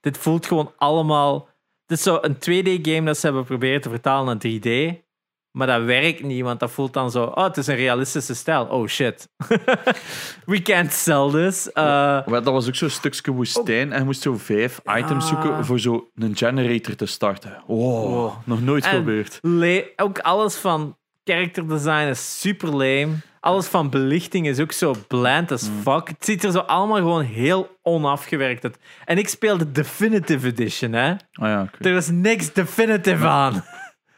Dit voelt gewoon allemaal. Het is zo een 2D-game dat ze hebben proberen te vertalen naar 3D. Maar dat werkt niet, want dat voelt dan zo. Oh, het is een realistische stijl. Oh shit. We can't sell this. Uh, Maar dat was ook zo'n stukje woestijn en je moest zo vijf items zoeken voor zo een generator te starten. Wow, Wow. nog nooit En- gebeurd. ook alles van character design is super lame. Alles van belichting is ook zo bland as fuck. Het ziet er zo allemaal gewoon heel onafgewerkt uit. En ik speel de Definitive Edition, hè. Ah ja, weet. Er was niks definitive aan.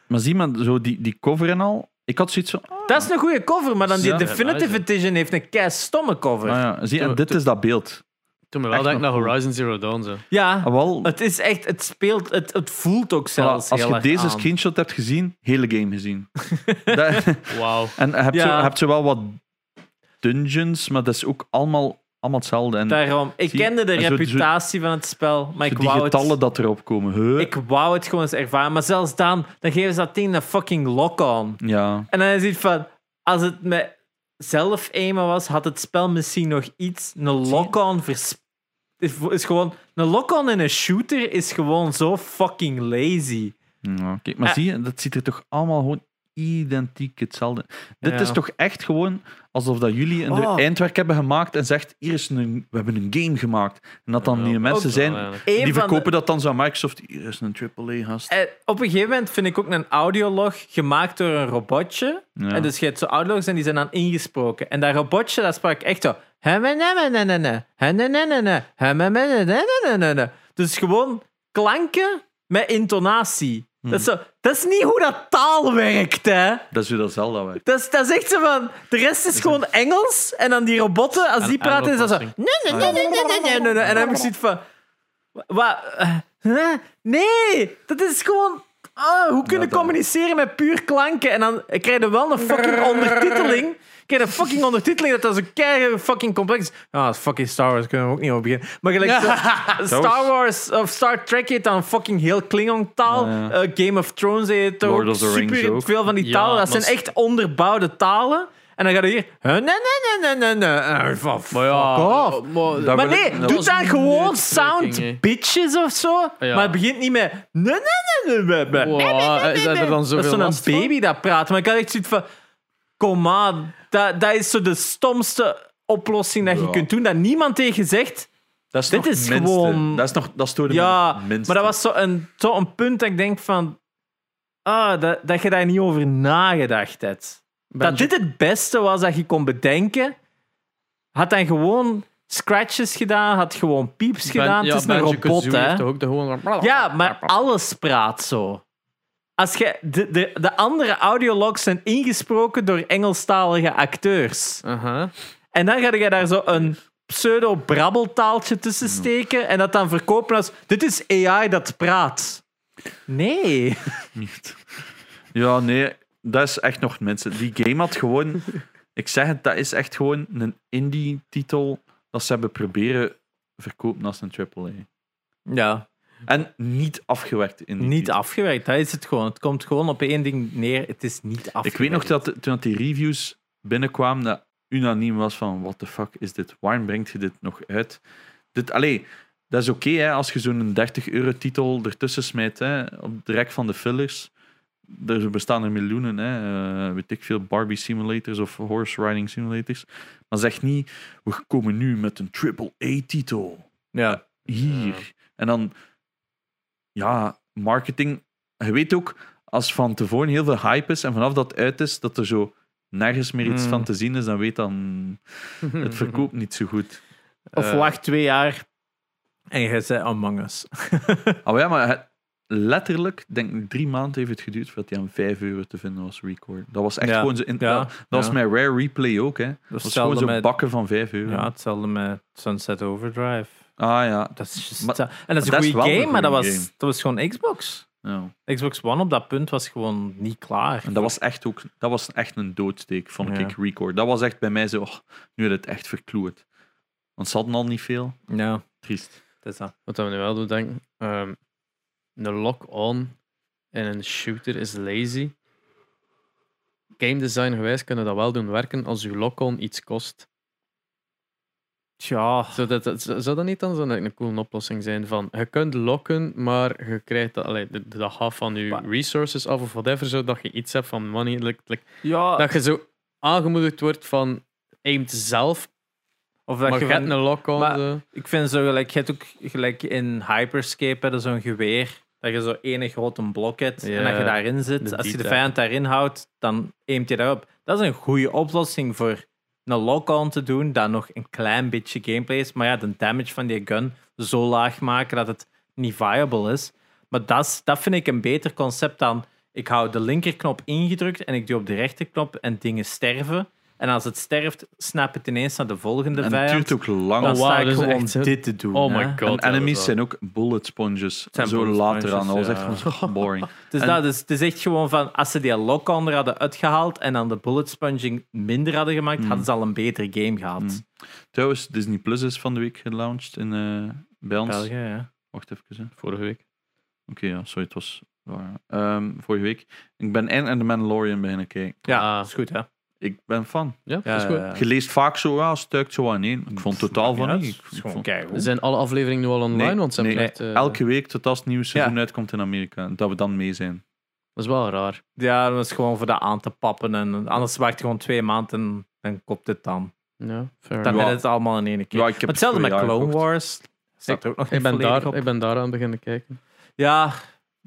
Maar zie maar, zo die, die cover en al. Ik had zoiets van, ah Dat is een goede cover, maar dan die Ja, Definitive Edition heeft een kei stomme cover. ja, zie, en dit is dat beeld. Toen me wel denken naar. Horizon Zero Dawn. Zo. Ja, Ah, wel, het is echt, het speelt, het, het voelt ook voilà, zelfs als heel je erg deze aan. screenshot hebt gezien, hele game gezien. Dat- Wauw. en je hebt, Ja. zo, je hebt zo wel wat dungeons, maar dat is ook allemaal, allemaal hetzelfde. En Daarom, ik Zie- kende de en zo- reputatie van het spel, maar zo ik die wou, het, getallen dat erop komen. Huh? ik wou het gewoon eens ervaren. Maar zelfs dan, dan geven ze dat ding een fucking lock-on. Ja, En dan is het van, als het met zelf aimen was, had het spel misschien nog iets. Een lock-on is, is gewoon... Een lock-on in een shooter is gewoon zo fucking lazy. ja kijk, maar Ah. zie je, dat ziet er toch allemaal gewoon identiek hetzelfde. Dit Ja. is toch echt gewoon alsof dat jullie een Oh. eindwerk hebben gemaakt en zegt, hier is een, we hebben een game gemaakt. En dat dan Ja, die mensen zijn. Eén die de- verkopen dat dan zo aan Microsoft, hier is een AAA-gast. Eh, op een gegeven moment vind ik ook een audiolog gemaakt door een robotje. Ja. En dus je hebt zo audiologs en die zijn dan ingesproken. En dat robotje, dat sprak echt zo... Dus gewoon klanken met intonatie. Dat, is zo, dat is niet hoe dat taal werkt, hè. Dat is hoe dat Zelda werkt. Dat is, dat is echt zo van... De rest is gewoon Engels. En dan die robotten, als die praten, is dat zo... Nee, nee, nee, nee, nee, nee, nee. En dan heb ik zoiets van... Wat? eh, huh? Nee, dat is gewoon... Ah, hoe kunnen communiceren met puur klanken? En dan krijg je wel een fucking ondertiteling. Je een fucking ondertiteling dat dat zo keihard fucking complex is. Ah, fucking Star Wars, kunnen we ook niet over beginnen. Maar gelijk Star Wars of Star Trek heet dan fucking heel Klingon-taal. Ja. Eh, Game of Thrones heet ook Lord of the Rings super ook. veel van die talen. Dat zijn echt onderbouwde talen. En dan ga je hier... Nee, nee, nee, nee, nee, nee. Eh, van Maar ja, fuck off. maar, nee, doe dan een gewoon sound bitches of zo. Maar het begint niet met... Nee, nee, nee, nee, nee, nee. Dat er dan Dat is zo'n van? baby dat praat. Maar ik had echt zoiets van... Kom aan. Dat, dat is zo de stomste oplossing dat je Ja. kunt doen. Dat niemand tegen zegt. Dat is Dit nog is minste. gewoon- Dat is nog dat stoorde me Ja, minste. maar dat was zo een, zo een punt dat ik denk van... Ah, dat, dat je daar niet over nagedacht hebt. Dat dit het beste was dat je kon bedenken. Had dan gewoon scratches gedaan, had gewoon pieps Ben- gedaan. ja, het is een robot, hè. ook de gewoon... Ja, maar alles praat zo. Als je, de, de, de andere audiologs zijn ingesproken door Engelstalige acteurs. En dan ga je daar zo een pseudo-brabbeltaaltje tussen steken en dat dan verkopen als dit is AI dat praat. Nee. Niet. Ja, nee, dat is echt nog minste. Die game had gewoon... Ik zeg het, dat is echt gewoon een indie-titel dat ze hebben proberen verkopen als een AAA. Ja. En niet afgewerkt in die Niet titel. afgewerkt, dat is het gewoon. Het komt gewoon op één ding neer. Het is niet afgewerkt. Ik weet nog dat toen dat die reviews binnenkwamen, dat unaniem was van what the fuck is dit? Waarom brengt je dit nog uit? Dit, allee, dat is oké hè, als je zo'n 30 euro titel ertussen smijt hè, op de rek van de fillers. Er bestaan er miljoenen, hè, eh, weet ik veel, Barbie simulators of horse riding simulators. Maar zeg niet, we komen nu met een triple-A-titel Ja, hier. En dan, ja, marketing. Je weet ook, als van tevoren heel veel hype is en vanaf dat uit is, dat er zo nergens meer iets Mm. van te zien is, dan weet dan, het verkoopt niet zo goed. of Eh, wacht twee jaar en je zei Among Us. Oh ja, maar het- letterlijk, denk ik, drie maanden heeft het geduurd voordat hij aan 5 euro te vinden was, record. Dat was echt Ja. gewoon zo. In, Ja, dat, dat was met Rare Replay ook, hè. Dat was gewoon hetzelfde zo met- bakken van 5 euro. Ja, hetzelfde met Sunset Overdrive. Ah ja. Dat is just, Maar- en dat is een goede een game, maar dat was, game. dat was gewoon Xbox. ja. Xbox One op dat punt was gewoon niet klaar. En dat was echt ook, dat was echt een doodsteek, vond Ja. ik, record. Dat was echt bij mij zo, oh, nu had het echt verkloerd. Want ze hadden al niet veel. Ja, Triest. dat is dat. Wat we nu wel doen denken, ehm, een lock-on in een shooter is lazy. Game design gewijs kunnen dat wel doen werken als je lock-on iets kost. Tja, Zou dat, dat- zou dat niet dan zo'n een coole oplossing zijn? Van, je kunt lokken, maar je krijgt dat, allee, de, de dag van je Maar- resources af of whatever, zodat je iets hebt van money. like- like- ja dat je zo aangemoedigd wordt van aimt zelf, of dat maar je van- een lock-on. Ik vind zo gelijk, je hebt ook gelijk in Hyperscape je zo'n geweer. Dat je zo ene grote blok hebt en dat je daarin zit. Als je de vijand daarin houdt, dan aimt je daarop. Dat is een goede oplossing voor een lock-on te doen, dat nog een klein beetje gameplay is. Maar ja, de damage van die gun zo laag maken dat het niet viable is. Maar dat, dat vind ik een beter concept dan... Ik hou de linkerknop ingedrukt en ik doe op de rechterknop en dingen sterven. En als het sterft, snap het ineens naar de volgende En het vijand. duurt ook lang. Dan Oh, sta ik gewoon echt dit te doen. Oh my hè. god. en enemies zijn ook bullet sponges. zijn zo bullet later sponges, aan. Dat was echt gewoon zo boring. Dus En- dat is, het is echt gewoon van, als ze die lock-on er hadden uitgehaald en dan de bullet sponging minder hadden gemaakt, Hmm. hadden ze al een betere game gehad. Hmm. Trouwens, Disney Plus is van de week gelaunched in, eh bij ons. België, ja. Wacht even. hè. Oké, Vorige week. ja, sorry, het was. Ehm, vorige week. Ik ben en en The Mandalorian beginnen kijken. Ja, Ah. is goed, hè? Ik ben fan. Ja, is goed. Je leest vaak zo, ja, stuikt zo aan één. Ik vond totaal van niet. het Ik- vond-. Zijn alle afleveringen nu al online? Nee, want ze hebben nee. echt, eh, Elke week tot als het nieuwe seizoen uitkomt in Amerika. Dat we dan mee zijn. Dat is wel raar. Ja, dat is gewoon voor dat aan te pappen. En anders wacht je gewoon twee maanden en dan kopt het dan. Ja, fair Dan heb je het allemaal in één keer. Ja, ik heb Maar hetzelfde het met jaar Clone gekocht. Wars. Staat er ook nog Ik ben, volledig daar, op. ik ben daar aan beginnen kijken. Ja,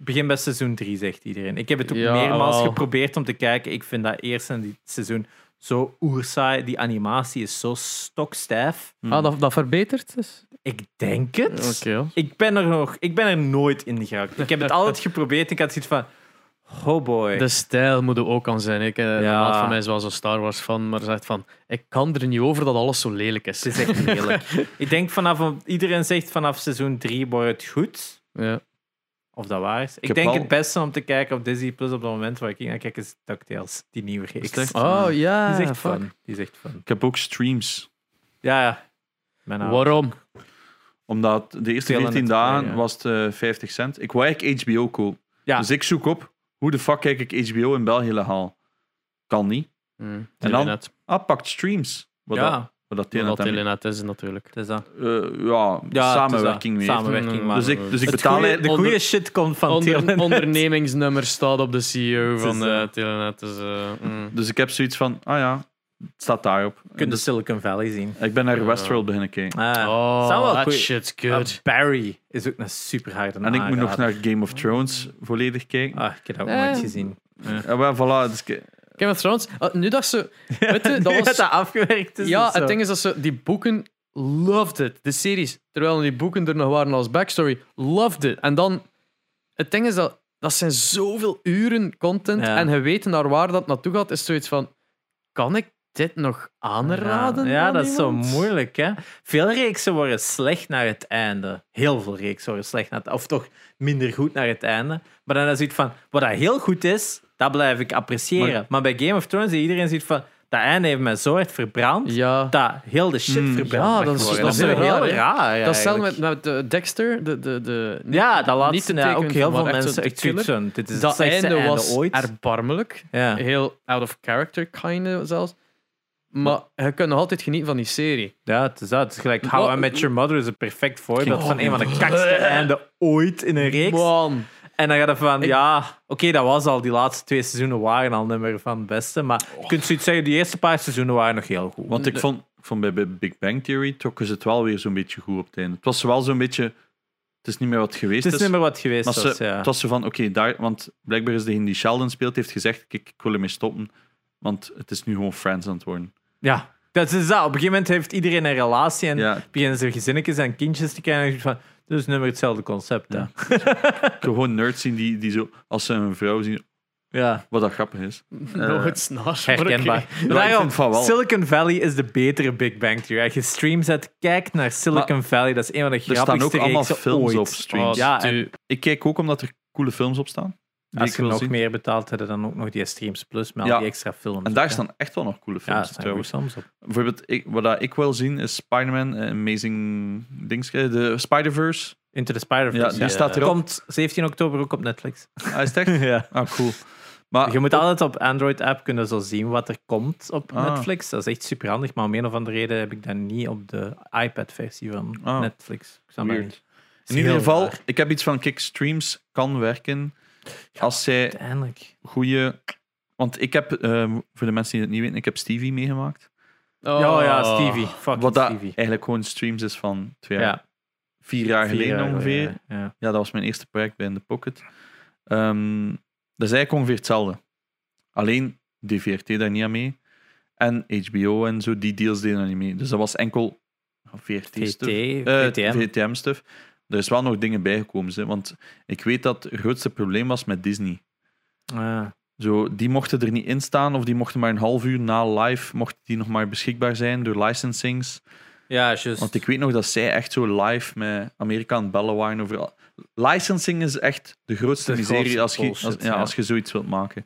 begin bij seizoen 3, zegt iedereen. Ik heb het ook Ja, meermaals geprobeerd om te kijken. Ik vind dat eerste seizoen zo oersaai. Die animatie is zo stokstijf. Ah, dat, dat verbetert dus? Ik denk het. Oké, ja. Ik ben er nog, ik ben er nooit in geraakt. Ik heb het altijd geprobeerd. Ik had zoiets van, oh boy. De stijl moet er ook aan zijn. Ik, eh, Ja. Van mij is wel zo'n Star Wars fan, maar zegt van, ik kan er niet over dat alles zo lelijk is. Het is echt lelijk. ik denk vanaf, iedereen zegt vanaf seizoen 3 wordt het goed. Ja. Of dat waar is. Ik, denk wel- het beste om te kijken op Disney Plus op het moment waar ik naar kijk is DuckTales, die nieuwe reeks. Echt? Oh ja, Die is echt fuck. fun. Die is echt fun. Ik heb ook streams. Ja, ja. Waarom? Omdat de eerste Veel aan 14 het dagen ja. was het eh, 50 cent. Ik wou eigenlijk HBO kopen. Ja. Dus ik zoek op, hoe de fuck kijk ik HBO in België legaal? Kan niet. Hm, En dan-. Ah, pakt streams. Wat dat, Ja, wat dat Wat Telenet dat is natuurlijk. het is dat. Eh, ja, Ja, samenwerking dat. Samenwerking, maar Dus ik, dus ik het betaal... goeie- de goede onder- shit komt van Onder, Telenet. ondernemingsnummer staat op de CEO van is, eh, eh, Telenet. Dus, mm. Dus ik heb zoiets van, ah ja, het staat daarop. Je kunt de Dus Silicon Valley zien. ik ben naar. Westworld beginnen kijken. Ah, Oh, wel that goeie- shit's Ah, good. Barry is ook een super harde En ik moet nog naar Game of Thrones volledig kijken. Ah, ik heb dat ook nooit gezien. Ja, wel, voilà. Dus Game of Thrones. Ah, nu dat ze... Weet je, dat was... dat afgewerkt is. Ja, het ding is dat ze die boeken loved it. De series. Terwijl die boeken er nog waren als backstory. Loved it. En dan... Het ding is dat... Dat zijn zoveel uren content. Ja. En je weet naar waar dat naartoe gaat. Is zoiets van... Kan ik dit nog aanraden? Ja, dat is zo moeilijk. Hè? Veel reeksen worden slecht naar het einde. Heel veel reeksen worden slecht naar het Of toch minder goed naar het einde. Maar dan is het van, wat dat heel goed is, dat blijf ik appreciëren. Maar, Maar- bij Game of Thrones iedereen ziet van, dat einde heeft mij zo hard verbrand, Ja, dat heel de shit Mm, verbrand ja, dat is- geworden. dat is zo heel heel raar, raar. dat is hetzelfde met, met eh, Dexter. De, de, de, Ja, dat laat niet te ja, ook heel veel echt mensen echt dit is het Dat slechtste einde einde was ooit. erbarmelijk. Ja. Heel out of character, kind zelfs. Maar je kunt nog altijd genieten van die serie. Ja, het is dat. Het is gelijk How I Met Your Mother is een perfect voorbeeld Oh, van een van de kakste einden ooit in een reeks. Man. En dan ga je van, Ik- ja, oké, dat was al, die laatste twee seizoenen waren al niet meer van het beste. Maar je kunt zoiets zeggen, die eerste paar seizoenen waren nog heel goed. Want ik vond, ik vond bij, Big Bang Theory trokken ze het wel weer zo'n beetje goed op het einde. Het was wel zo'n beetje... Het is niet meer wat het geweest Het is is. niet meer wat geweest maar was, ze, ja. Het was zo van, oké, daar... Want blijkbaar is degene die Sheldon speelt, heeft gezegd, kijk, ik wil ermee stoppen. Want het is nu gewoon Friends aan het worden. Ja, dat is dat. Op een gegeven moment heeft iedereen een relatie en Ja, beginnen ze gezinnetjes en kindjes te krijgen. En je van, is nummer hetzelfde concept. Ja. Gewoon nerds zien die, die zo... Als ze een vrouw zien... ja. Wat dat grappig is. Nog het snaar. Herkenbaar. Daarom, vind van wel. Silicon Valley is de betere Big Bang Theory. Als je stream zet, kijk naar Silicon Valley. Dat is een van de Er staan ook grappigste allemaal reeksen films ooit. op streams. Ja, en Ik kijk ook omdat er coole films op staan. Die als je nog zien. meer betaalt, heb je dan ook nog die Streams Plus met al die extra films. En daar Ja. staan echt wel nog coole films trouwens. op. Bijvoorbeeld, ik, wat ik wil zien is Spider-Man, eh, Amazing Dings, eh, de Spider-Verse. Into the Spider-Verse. Ja, die staat erop. Komt 17 oktober ook op Netflix. Ah, is het echt? ja. Ah, cool. Maar Je moet altijd op Android-app kunnen zo zien wat er komt op Ah. Netflix. Dat is echt super handig, maar om een of andere reden heb ik dat niet op de iPad-versie van Ah. Netflix. Ik snap in ieder geval, Raar. ik heb iets van kijk, streams kan werken als zij Uiteindelijk. goede. Want ik heb, eh, voor de mensen die het niet weten, ik heb Stevie meegemaakt. Oh. Ja, ja, Stevie. Fucking Wat dat Stevie. eigenlijk gewoon streams is van twee jaar, Ja, vier jaar vier geleden jaar ongeveer. geleden, Ja. Ja, dat was mijn eerste project bij In The Pocket. Ehm, dat is eigenlijk ongeveer hetzelfde. Alleen DVRT daar niet aan mee. En HBO en zo, die deals deden daar niet mee. Dus dat was enkel VRT VT, stuff. Eh, VTM. VTM stuff. Er is wel nog dingen bijgekomen. Hè, want ik weet dat het grootste probleem was met Disney. Ah, Zo, die mochten er niet in staan, of die mochten maar een half uur na live mochten die nog maar beschikbaar zijn door licensings. ja, juist. Want ik weet nog dat zij echt zo live met Amerika aan het bellen waren over. Licensing is echt de grootste De miserie grootste als je, als, ja, ja. als je zoiets wilt maken.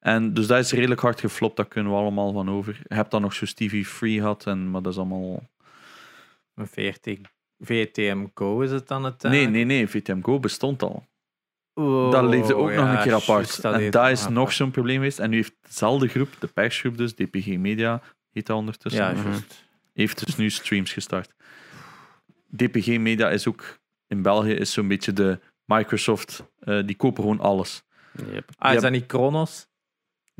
En dus dat is redelijk hard geflopt, daar kunnen we allemaal van over. Je hebt dan nog zo Stevie Free gehad, en, maar dat is allemaal. Een VRT, VTM Go is het dan het? Nee, nee, nee, VTM Go bestond al. Oh, dat leefde ook nog een keer apart. juist, en dat is apart. nog zo'n probleem geweest. En nu heeft dezelfde groep, de persgroep dus, DPG Media, heet dat ondertussen, Ja, Mhm. juist. heeft dus nu streams gestart. DPG Media is ook in België is zo'n beetje de Microsoft, eh, die kopen gewoon alles. Yep. Ah, is dat niet Kronos?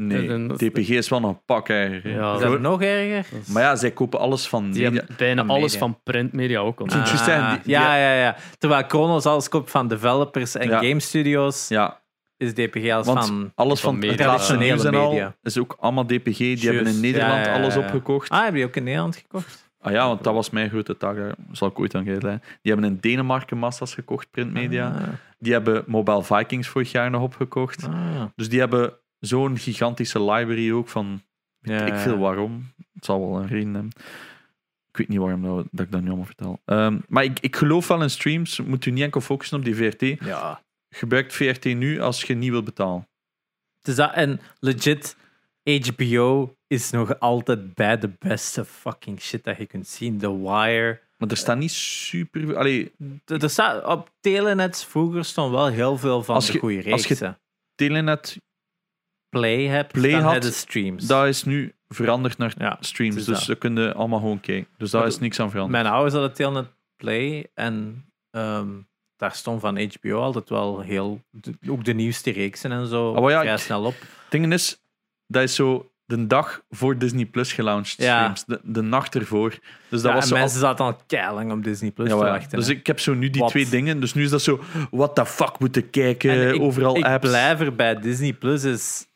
Nee, DPG is wel nog een pak erger. Ja, Is dat nog erger? Maar ja, zij kopen alles van die media. hebben bijna Van alles media. van printmedia ook. Ah. Juist ontdekt. zeggen, die- die- ja, ja, ja. Terwijl Kronos alles koopt van developers en Ja. game studios, Ja, is DPG als want van... alles van van media. nieuws en al media. is ook allemaal DPG. Die hebben in Nederland Ja, ja, ja, alles ja. opgekocht. Ah, heb je ook in Nederland gekocht? Ah ja, want dat was mijn grote taak. Daar zal ik ooit aan geven. Die hebben in Denemarken massa's gekocht, printmedia. Ah, Die hebben Mobile Vikings vorig jaar nog opgekocht. ah. Dus die hebben zo'n gigantische library ook van Ja. ik veel waarom. Het zal wel een reden hebben. Ik weet niet waarom dat, dat ik dat nu allemaal vertel. Ehm, maar ik, ik geloof wel in streams. Moet u niet enkel focussen op die VRT. Ja. Gebruik VRT nu als je niet wilt betalen. Dus dat, en legit, HBO is nog altijd bij de beste fucking shit dat je kunt zien. The Wire. Maar er staat niet super. Allee, Er er staat, op Telenet vroeger stond wel heel veel van Als de goede als je- reeksen. Telenet, Play hebt, Play dan had- heb je streams. dat is nu veranderd naar ja. streams. Dus dat. ze kunnen allemaal gewoon kijken. Dus daar Maar is niks aan veranderd. Mijn ouders hadden Telenet Play en ehm, daar stond van HBO altijd wel heel, ook de nieuwste reeksen en zo Oh, ja, vrij ik- snel op. Het ding is, dat is zo de dag voor Disney Plus gelaunched Ja. streams. De, de nacht ervoor. Dus dat Ja, was en zo mensen zaten al keilang op Disney Plus Ja, te wachten. Dus hè. ik heb zo nu die twee dingen. Dus nu is dat zo, what the fuck moeten kijken, En ik, overal ik apps. blijf er bij Disney Plus is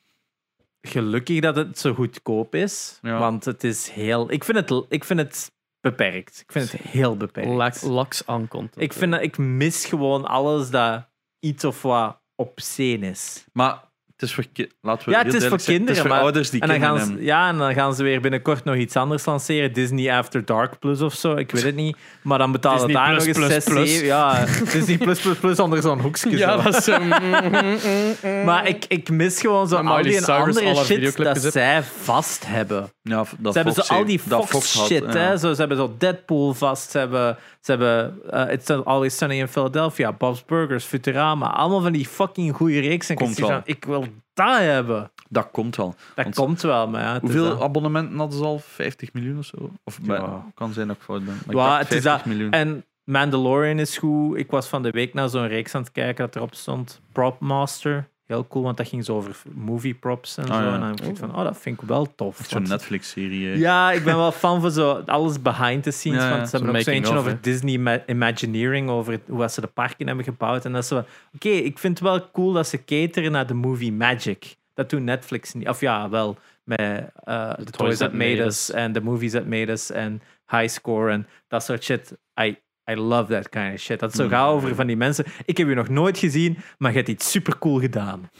gelukkig dat het zo goedkoop is, Ja. want het is heel. Ik vind het, ik vind het beperkt. Ik vind het heel beperkt. Lak- Laks aan content. Ik vind dat ik mis gewoon alles dat iets of wat obscene is. Maar het is voor laten we Ja, het is voor kinderen, Het is voor maar- ouders die En dan, gaan ze, ja, en dan gaan ze weer binnenkort nog iets anders lanceren. Disney After Dark Plus of zo. Ik weet het niet. Maar dan betalen Disney daar Plus, nog eens plus, 6, plus. 7. Ja, Disney Plus Plus Plus onder zo'n hoekje. Ja, zo. dat is zo. Maar ik, ik mis gewoon zo al die andere shit dat zij vast hebben. Ja, dat ze hebben zo al die Fox, had, shit. ja. Hè? Zo, ze hebben zo Deadpool vast. Ze hebben, ze hebben uh, It's Always Sunny in Philadelphia, Bob's Burgers, Futurama. Allemaal van die fucking goede reeksen. Komt Ik van, Ik wil dat hebben. Dat komt wel. Dat Want komt wel, maar ja, Hoeveel abonnementen hadden ze al? 50 miljoen of zo? Of bij- kan zijn dat ik fout ben. Maar Ja, ik dacht het is 50 dat. miljoen. En Mandalorian is goed. Ik was van de week naar zo'n reeks aan het kijken dat erop stond. Prop Master. Heel cool, want dat ging zo over movie props en Ah, zo. ja. En dan dacht ik van, oh, dat vind ik wel tof. Zo'n Netflix-serie. Ja, ik ben wel fan van zo alles behind the scenes. Ja, ja, want ze hebben ook zo eentje over Disney Ima- Imagineering, over hoe ze de parken hebben gebouwd. En dat is zo, oké, ik vind het wel cool dat ze cateren naar de movie Magic. Dat doet Netflix niet. Of ja, wel met eh The Toys That Made Us en The Movies That Made Us en High Score en dat soort shit. I, I love that kind of shit. Dat is zo Mm. gauw over van die mensen. Ik heb je nog nooit gezien, maar je hebt iets super cool gedaan.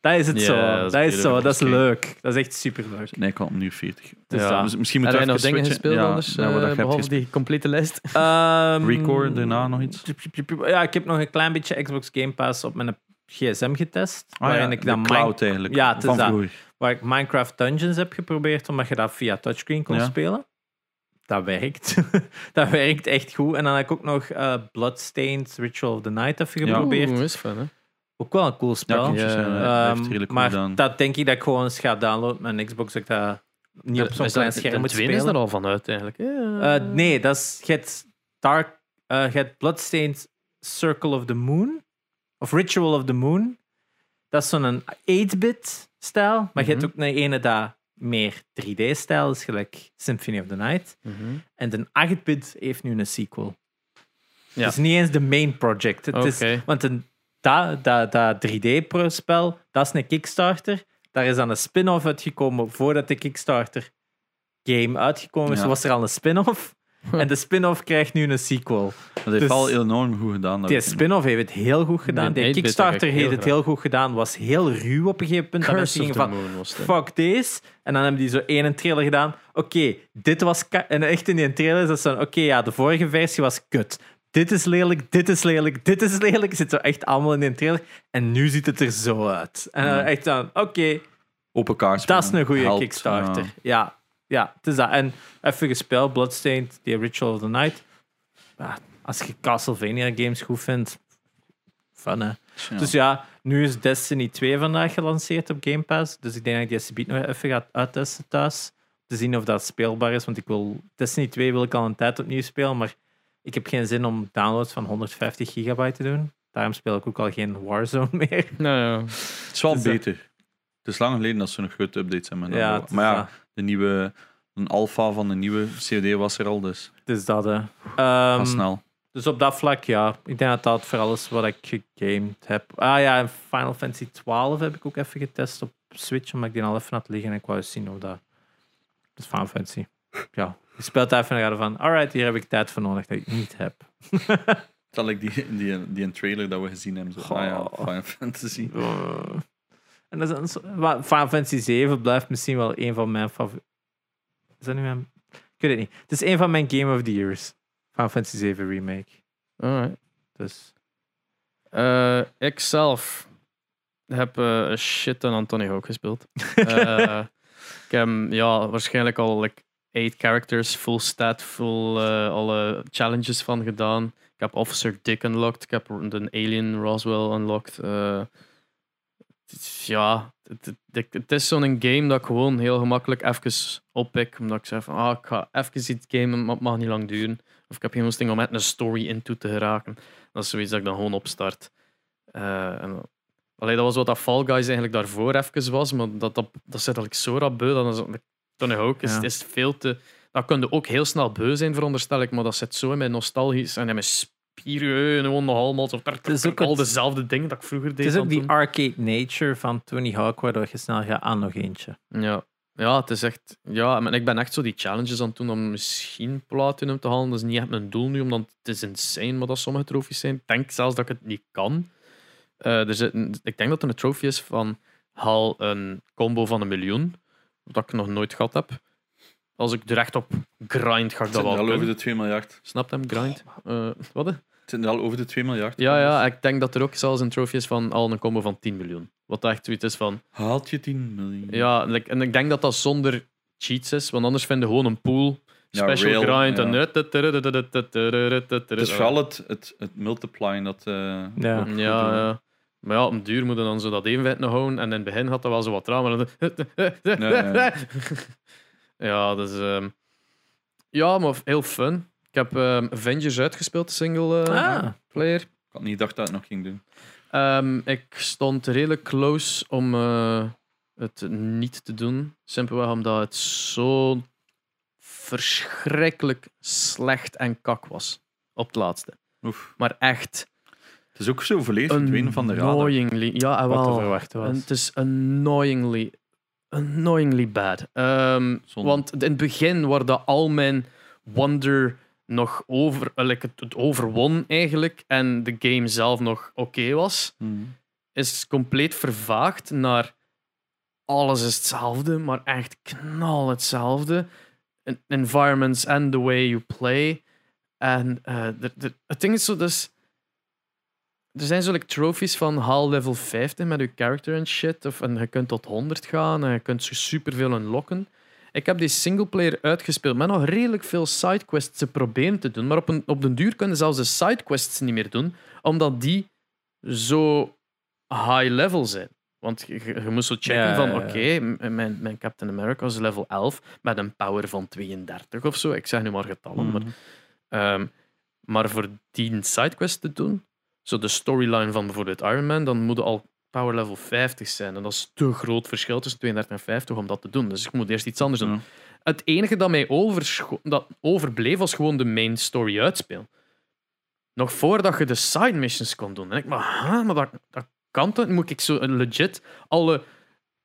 Dat is het Ja, zo. dat is zo. Dat is leuk. Dat is echt super leuk. Nee, ik had nu 40. Dus Ja. Dus misschien moeten we nog dingen gespeeld Ja, anders? je hebt behalve die complete lijst? Ehm, Record, daarna nog iets? Ja, ik heb nog een klein beetje Xbox Game Pass op mijn gsm getest. Ah, waarin ja, ik de dan cloud eigenlijk. Ja, het is van dat. vroeger. waar ik Minecraft Dungeons heb geprobeerd, omdat je dat via touchscreen kon Ja. spelen. Dat werkt. dat werkt echt goed. En dan heb ik ook nog eh Bloodstained Ritual of the Night even Ja. geprobeerd. Oeh, is fun, hè? Ook wel een cool Ja, spel. Ja, ja, ja, ja, heeft redelijk goed maar gedaan. dat denk ik dat ik gewoon eens ga downloaden met een Xbox, dat ik dat niet op zo'n klein dat- scherm moet spelen. is er al van uit, eigenlijk. Ja. Eh, nee, dat is je hebt Dark, eh, je hebt Bloodstained Circle of the Moon of Ritual of the Moon. Dat is zo'n 8-bit stijl, maar je hebt Mhm. ook een ene dat meer 3D-stijl is, gelijk Symphony of the Night. Mhm. En de 8-bit heeft nu een sequel. Ja. Het is niet eens de main project. Het is, want een, dat, dat, dat 3D-spel, dat is een Kickstarter. Daar is dan een spin-off uitgekomen voordat de Kickstarter game uitgekomen is. Ja. Was er al een spin-off? En de spin-off krijgt nu een sequel. Dat heeft dus- al enorm goed gedaan. dat Die spin-off heeft het heel goed gedaan. Die Die 8-bit Kickstarter heeft heel het graag. heel goed gedaan. Was heel ruw op een gegeven punt. Mensen Curse of gingen the van, Moon was het. fuck deze. En dan hebben die zo één trailer gedaan. Oké, dit was... ka- En echt in die trailer is dat zo... Oké, ja, de vorige versie was kut. Dit is lelijk, dit is lelijk, dit is lelijk. Zit zo echt allemaal in die trailer. En nu ziet het er zo uit. En dan Ja. echt dan... Oké, Open kaart. dat is een goede Kickstarter. ja. Ja. het is dat. En even gespeeld, Bloodstained, The Ritual of the Night. Ja, als je Castlevania games goed vindt, fun hè. Ja. Dus ja, nu is Destiny 2 vandaag gelanceerd op Game Pass. Dus ik denk dat ik die subiet nog even ga uittesten thuis. Te zien of dat speelbaar is. Want ik wil, Destiny 2 wil ik al een tijd opnieuw spelen. Maar ik heb geen zin om downloads van 150 gigabyte te doen. Daarom speel ik ook al geen Warzone meer. Nou ja. Het is wel Dus, eh, beter. Het is lang geleden dat ze nog grote updates hebben. Ja, maar ja. De nieuwe, een alpha van de nieuwe COD was er al, dus Het is dat. hè. ga Ehm, snel. Dus op dat vlak, ja. Ik denk dat dat voor alles wat ik gegamed heb. Ah ja, Final Fantasy 12 heb ik ook even getest op Switch, omdat ik die al even had liggen en ik wou eens zien of dat... Dat is Final Fantasy. Ja, je speelt even en dan van, alright, hier heb ik tijd voor nodig dat ik niet heb. Zal ik die, die, die een trailer dat we gezien hebben? Zo. Ah ja, Final Fantasy. Uh, En dat is een Final Fantasy 7 blijft misschien wel een van mijn favorieten. Is dat nu mijn... Ik weet het niet. Het is een van mijn Game of the Years. Final Fantasy 7 Remake. Alright. Dus... Eh, ik zelf heb eh, een shit aan Tony Hawk gespeeld. Eh, ik heb ja, waarschijnlijk al like, eight characters, full stat, full alle challenges van gedaan. Ik heb Officer Dick unlocked, ik heb de Alien Roswell unlocked. Ja, het, het- het- is zo'n game dat ik gewoon heel gemakkelijk even oppik. Omdat ik zeg van, ah, ik ga even iets gamen, maar het mag niet lang duren. Of ik heb geen sting om met een story in toe te geraken. Dat is zoiets dat ik dan gewoon opstart. Eh, en, allee, dat was wat dat Fall Guys eigenlijk daarvoor even was, maar dat, dat, dat zit eigenlijk zo rap beu. Dat is, Hawk is, Ja. is veel te... Dat kun je ook heel snel beu zijn, veronderstel ik, maar dat zit zo in mijn nostalgisch en in mijn spieren en gewoon nog allemaal zo, is ook al het- dezelfde dingen dat ik vroeger deed. Het is ook die toen. arcade nature van Tony Hawk, waardoor je snel gaat aan nog eentje. Ja. ja, het is echt... Ja, maar ik ben echt zo die challenges aan het doen om misschien platinum te halen. Dat is niet echt mijn doel nu, omdat het is insane wat dat sommige trofies zijn. Ik denk zelfs dat ik het niet kan. Eh, er zit ik denk dat er een trofee is van haal een combo van een miljoen, wat ik nog nooit gehad heb. Als ik er echt op grind, ga ik Het dat zijn wel er al over de 2 miljard. Snap je hem, grind? Eh, wat? hè? Het zijn er al over de 2 miljard. Ja, ja, ik denk dat er ook zelfs een trofee is van al een combo van 10 miljoen. Wat echt zoiets is van... Haalt je 10 miljoen? Ja, en ik denk dat dat zonder cheats is. Want anders vind je gewoon een pool, Ja, special rail, grind. ja. En Het is vooral het, het, het multiplyen dat. eh, Ja. Ja, goed doet. ja. Maar ja, op een duur moet je dan zo dat evenwicht nog houden. En in het begin had dat wel zo wat trauma. Ja, ja. ja, dus... ehm, ja, maar heel fun. Ik heb ehm, Avengers uitgespeeld, de single eh, Ah. player. Ik had niet gedacht dat ik het nog ging doen. Ehm, ik stond redelijk close om eh, het niet te doen. Simpelweg omdat het zo verschrikkelijk slecht en kak was. Op het laatste. Oef. Maar echt Het is ook zo volledig verdwenen van de radar. annoyingly. Ja, Wat te wel. verwachten was. En Het is annoyingly, annoyingly bad. Ehm, want in het begin waar dat al mijn wonder nog over, eh, like het, het overwon eigenlijk en de game zelf nog oké was, Hmm. is compleet vervaagd naar alles is hetzelfde, maar echt knal hetzelfde. En- Environments and the way you play. En eh, het ding is zo, dus... Er zijn zo like, trophies van haal level 50 met je character en shit. Of, en je kunt tot 100 gaan en je kunt zo superveel unlocken. Ik heb die singleplayer uitgespeeld met nog redelijk veel sidequests te proberen te doen. Maar op, een, op den duur kunnen zelfs de sidequests niet meer doen, omdat die zo high level zijn. Want je, je- moest zo checken Ja, van, ja, ja. oké, mijn, mijn Captain America is level 11 met een power van 32 of zo. Ik zeg nu maar getallen, maar Hmm. Ehm, maar voor die sidequest te doen, zo de storyline van bijvoorbeeld Iron Man, dan moet je al power level 50 zijn. En dat is te groot verschil tussen 32 en 50 om dat te doen. Dus ik moet eerst iets anders doen. Ja. Het enige dat mij dat overbleef was gewoon de main story uitspelen. Nog voordat je de side missions kon doen. En ik maar, huh, maar dat, dat kan toch? Moet ik zo legit alle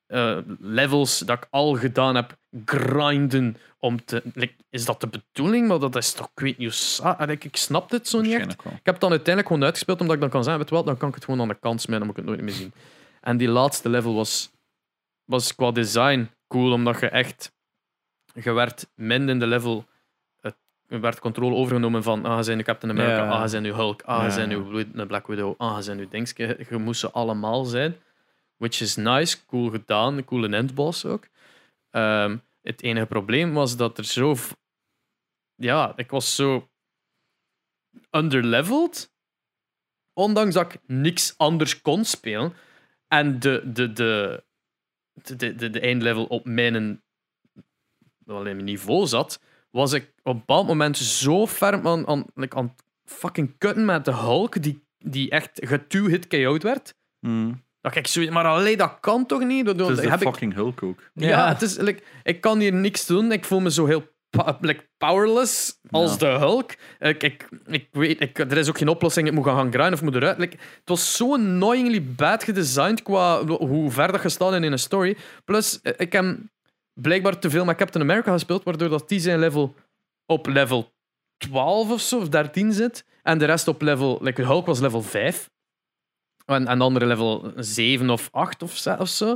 eh, levels dat ik al gedaan heb grinden om te. like, is dat de bedoeling? Maar dat is toch, ik weet niet ah, Ik, ik snap dit zo niet echt. Wel. Ik heb het dan uiteindelijk gewoon uitgespeeld, omdat ik dan kan zeggen, weet wat, dan kan ik het gewoon aan de kant smijten, dan moet ik het nooit meer zien. En die laatste level was, was qua design cool, omdat je echt... Je werd min in de level... Er werd controle overgenomen van, ah, zijn nu Captain America, ah, je zijn nu Hulk, ah, Ja. zijn nu Black Widow, ah, zijn nu Dingske. Je moest ze allemaal zijn. Which is nice, cool gedaan, een coole endboss ook. Ehm, het enige probleem was dat er zo... Ja, ik was zo underleveled. Ondanks dat ik niks anders kon spelen. En de, de, de, de, de, eindlevel op mijn, mijn niveau zat, was ik op een bepaald moment zo ver aan, aan, like, aan fucking kutten met de Hulk, die, die echt getu-hit KO'd werd. Hmm. Zoiets, maar alleen dat kan toch niet? Dat, Het is de heb ik, fucking Hulk ook. ja, Ja. het is, like, ik kan hier niks doen. Ik voel me zo heel like, powerless als Ja. de Hulk. Ik, ik, ik weet, ik, er is ook geen oplossing. Ik moet gaan, gaan grinden of moet eruit. Like, het was zo annoyingly bad gedesigned qua hoe ver dat je staat in een story. Plus, eh, ik heb blijkbaar te veel met Captain America gespeeld, waardoor dat die zijn level op level 12 of zo, of 13 zit. En de rest op level... Like, Hulk was level 5. En, en de andere level 7 of 8 of, zo- of zo.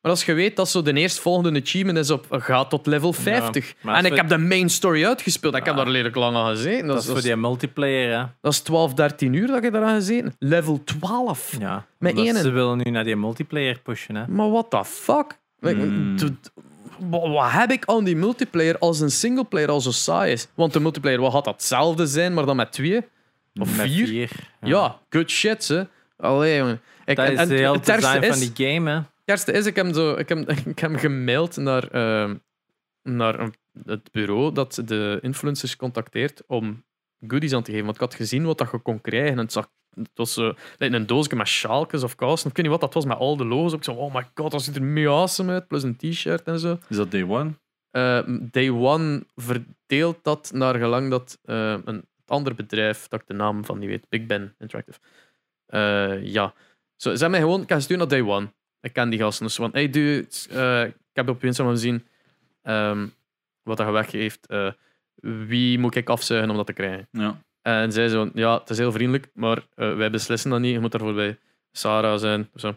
Maar als je weet dat zo de eerstvolgende achievement is op, gaat tot level 50. maar en ik we- heb de main story uitgespeeld. Ik heb Ja. daar redelijk lang aan gezeten. Dat Dat, is voor die multiplayer, hè. dat is 12, 13 uur dat ik daar aan gezeten. Level 12. Ja. Met één. Ze willen nu naar die multiplayer pushen, hè. Maar what the fuck? Hmm. Wat heb ik aan die multiplayer als een singleplayer al zo saai is? Want de multiplayer wat had dat hetzelfde zijn, maar dan met twee? Of Met vier? Ja, good shit, ze. Allee, jongen. Ik, Dat en- is het design is, van die game, hè. het ergste is, ik heb, zo, ik heb, ik heb gemaild naar, ehm, naar een- het bureau dat de influencers contacteert om goodies aan te geven. Want ik had gezien wat dat je kon krijgen. En het, zag, het was zo, like een doosje met sjaaltjes of kousen. Ik weet niet wat dat was, met al de logo's. Ik zo, oh my god, dat ziet er mee awesome uit. Plus een t-shirt en zo. Is dat day one? Eh, day One verdeelt dat naar gelang dat eh, een ander bedrijf, dat ik de naam van niet weet, Big Ben Interactive. Eh, ja. Zo, ze hebben mij gewoon, ik kan sturen naar Day One. Ik ken die gasten. Dus van, hey dude, eh, ik heb op Instagram gezien ehm, wat dat weggeeft. Eh, wie moet ik afzuigen om dat te krijgen? Ja. En zij zo, ja, het is heel vriendelijk, maar eh, wij beslissen dat niet. Je moet daarvoor bij Sarah zijn. of Zo.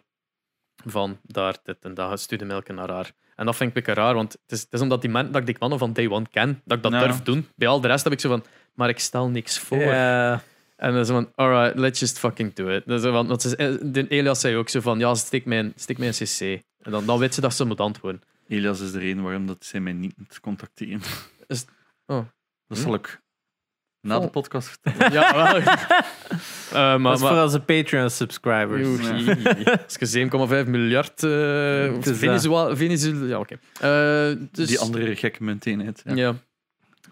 Van daar, dit en dat. Stuurde melken naar haar. En dat vind ik een beetje raar, want het is, het is omdat die man, dat ik die mannen van Day One ken, dat ik dat Ja. durf doen. Bij al de rest heb ik zo van, maar ik stel niks voor. Ja. En dan zo van, alright, let's just fucking do it. Dus, want ze- de Elias zei ook zo van, ja, stik mij een, stik mij een cc. En dan, dan weet ze dat ze moet antwoorden. Elias is de reden waarom dat zij mij niet contacteren. Is- oh. Dat Hm? zal ik na de podcast vertellen. Ja, wel. Eh, maar, Dat is maar- voor onze Patreon-subscribers. Als je 7,5 miljard uh, Het is, Venezuela... Venezuela ja, oké. Eh, dus, Die andere gekke munteenheid. Ja. Ja.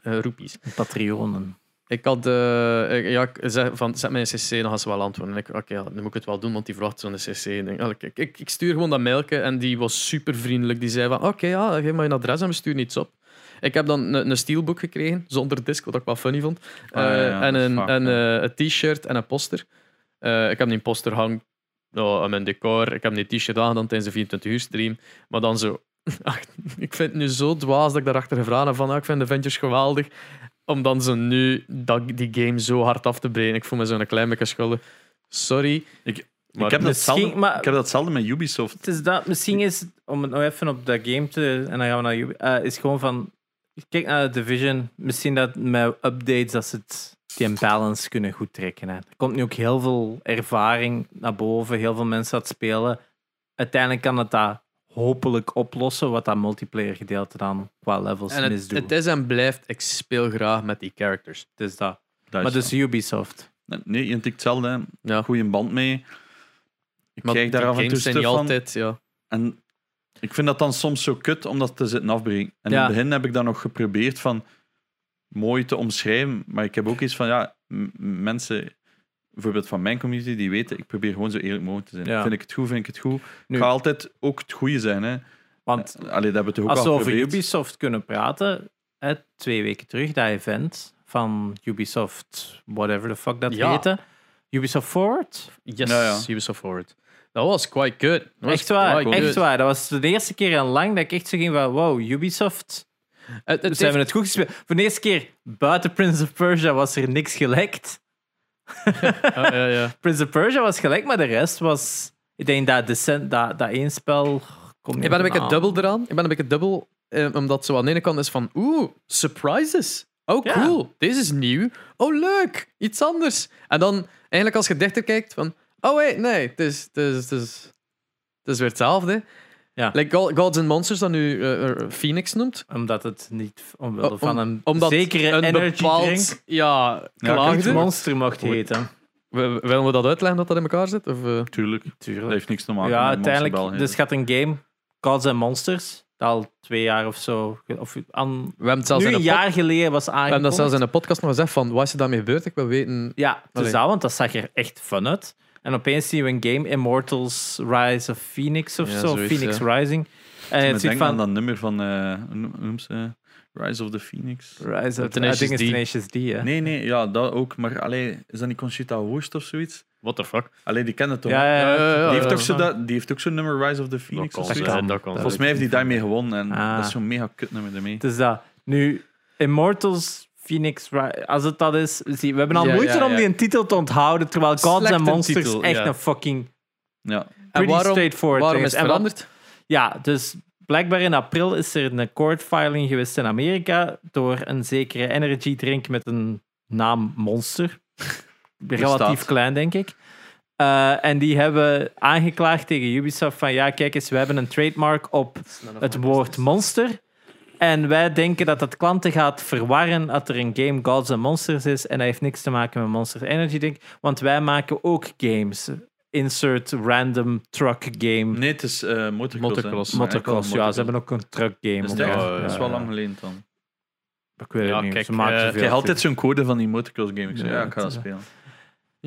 Eh, roepies. Patrionen. Ik had... eh, ja, ik zei van, zet mij een cc, dan gaan ze wel antwoorden. En ik, oké, ja, dan moet ik het wel doen, want die verwacht zo'n cc. Ik, denk, ik, ik, ik stuur gewoon dat mailje en die was super vriendelijk. Die zei van, oké, ja, geef maar je adres en we sturen iets op. Ik heb dan een, een steelbook gekregen, zonder disc, wat ik wel funny vond. Ah, ja, Eh, ja, en een, vaak, en, eh, een t-shirt en een poster. Ik heb die poster hangen ja, aan mijn decor. Ik heb die t-shirt aangedaan tijdens de 24 uur stream. Maar dan zo... Ach, ik vind het nu zo dwaas dat ik daarachter gevraagd heb van ah, ik vind de Avengers geweldig. Om dan zo nu dat, die game zo hard af te breken. Ik voel me zo'n klein beetje schuldig. Sorry. Ik- Maar ik, heb misschien- datzelfde, maar- ik heb datzelfde met Ubisoft. Het is dat, misschien is, het- om het nog even op dat game te... En dan gaan we naar Ubi- eh, is gewoon van... Kijk naar de Division. Misschien dat met updates dat ze het, die balance kunnen goed trekken. Hè. Er komt nu ook heel veel ervaring naar boven. Heel veel mensen aan het spelen. Uiteindelijk kan het dat hopelijk oplossen. Wat dat multiplayer gedeelte dan qua levels En het, misdoet. het is en blijft, ik speel graag met die characters. Het is dat. Dat Maar is dus Ubisoft. Nee, je tikt hetzelfde. Ja. Goeie band mee. Ik Maar kijk daar af en toe games zijn stuk niet van. altijd... Ja. En ik vind dat dan soms zo kut om dat te zitten afbreken. En in het begin heb ik dat nog geprobeerd van mooi te omschrijven. Maar ik heb ook iets van, ja, mensen, bijvoorbeeld van mijn community, die weten, ik probeer gewoon zo eerlijk mogelijk te zijn. Ja. Vind ik het goed, vind ik het goed. Nu- Ik ga altijd ook het goede zijn. Hè. Want Allee, dat hebben we toch ook Als we al over geprobeerd. Ubisoft kunnen praten, hè, twee weken terug, dat event van Ubisoft, whatever the fuck dat Ja. heette. Ubisoft Forward? Yes, ja. Ubisoft Forward. Dat was quite good. Dat was Echt waar, echt good. waar. Dat was de eerste keer in lang dat ik echt zo ging van, wow, Ubisoft, Het, het ze hebben het goed gespeeld. Voor de eerste keer, buiten Prince of Persia was er niks gelekt. Ja, ja, ja. Prince of Persia was gelijk, maar de rest was... Ik denk dat, Descent, dat, dat één spel... Kom Ik ben een beetje dubbel eraan. Ik ben een beetje dubbel, eh, omdat zo aan de ene kant is van, oeh, surprises. Oh, Ja. cool. Deze is nieuw. Oh, leuk. Iets anders. En dan, eigenlijk als je dichter kijkt, van, oh, wait, nee, het is, het is, het is, het is weer hetzelfde. Ja. Like Go- Gods and Monsters, dat nu eh, eh, Phoenix noemt. Omdat het niet omwille Om- van een Omdat zekere een energy bepaald, drink ja, klaagde. monster mocht heten. Willen we dat uitleggen dat dat in elkaar zit? Of, eh? Tuurlijk. Dat Tuurlijk. heeft niks te maken Ja, met uiteindelijk. Dus gaat een game, Gods and Monsters, dat al twee jaar of zo, of aan, We hebben het zelfs nu een jaar geleden was we hebben dat zelfs in een podcast nog gezegd van, wat is er daarmee gebeurd? Ik wil weten... Ja, het is Allee. dat, want dat zag er echt fun uit. En opeens zien we een game, Immortals Rise of Phoenix of Ja, zo, zoiets, Phoenix ja. Rising. En Ik het denk aan van dat nummer van, eh, hoe noem- ze? Rise of the Phoenix. Rise of Tenacious I think it's D. Tenacious D, hè. Nee, nee, ja, dat ook. Maar allee, is dat niet Conchita Wurst of zoiets? What the fuck? Allee, die kennen het toch? Ja, ja, Ja, ja, ja, die, heeft ja, ook zo dat, die heeft ook zo'n nummer Rise of the Phoenix. Dat of kan dat Volgens mij heeft hij daarmee gewonnen. En Ah. dat is zo'n mega kut nummer ermee. Het is dat. Nu, Immortals Phoenix als het dat is, zie, we hebben al Ja, moeite ja, om ja. die een titel te onthouden, terwijl Gods Slechte and Monsters titel, echt ja. een fucking Ja. pretty waarom, straightforward waarom is het En wat- veranderd? Ja, dus blijkbaar in april is er een court filing geweest in Amerika door een zekere energy drink met een naam Monster. Relatief Bestaat. klein, denk ik. Eh, en die hebben aangeklaagd tegen Ubisoft van ja, kijk eens, we hebben een trademark op het woord monster. En wij denken dat het klanten gaat verwarren dat er een game Gods and Monsters is. En dat heeft niks te maken met Monster Energy Drink. Want wij maken ook games. Insert random truck game. Nee, het is eh motocross. Motocross. Ja, Motocross, enkel ja, ze hebben ook een truck game. Dat is, ook, echt- ja. dat is wel lang geleden dan. Ik weet Ja, het niet. kijk, ze maken eh, Ik krijg altijd zo'n code van die motocross games. Ik zeg, Ja, Ja, ik ga dat spelen.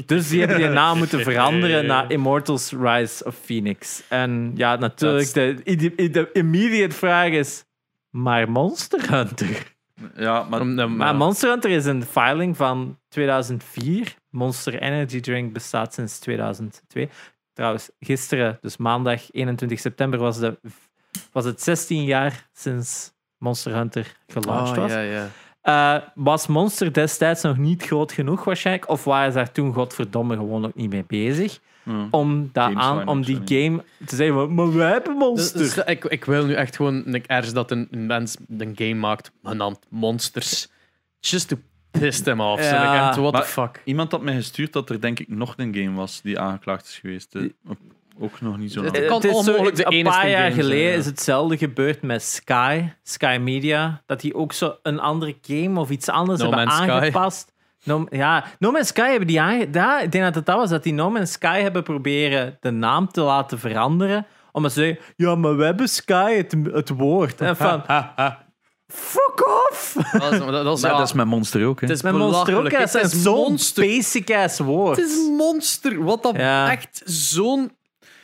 Dus die hebben die naam moeten veranderen naar Immortals Rise of Phoenix. En ja, natuurlijk, de, de, de immediate vraag is... Maar Monster Hunter? Ja, maar. Monster Hunter is een filing van 2004. Monster Energy Drink bestaat sinds 2002. Trouwens, gisteren, dus maandag 21 september, was, de, was het 16 jaar sinds Monster Hunter gelaunched Oh, was. ja, ja. Eh, was Monster destijds nog niet groot genoeg waarschijnlijk? Of waren ze daar toen godverdomme gewoon ook niet mee bezig? Ja. Om, dat Games aan, om die zo game te zeggen, van, maar wij hebben Monster. Dus, dus, ik, ik wil nu echt gewoon ergens dat een, een mens een game maakt genaamd Monsters. Just to piss them off. Ja. What Maar- the fuck. Iemand had mij gestuurd dat er denk ik nog een game was die aangeklaagd is geweest. eh, ook nog niet zo Het lang. kan het is zo- onmogelijk de een paar jaar zijn, geleden ja. is hetzelfde gebeurd met Sky, Sky Media, dat die ook zo een andere game of iets anders No hebben Man's Sky. No, ja, No Man's Sky hebben die aange... Ja, ik denk dat het dat was, dat die No Man's Sky hebben proberen de naam te laten veranderen, omdat ze zeggen, ja, maar we hebben Sky, het, het woord. En van, fuck off! Dat is, dat, is, Maar ja, dat is met Monster ook, hè. het is Met Monster ook, hè, Het dat is zo'n monster. basic-ass woord. Het is monster. Wat dat Ja. echt zo'n...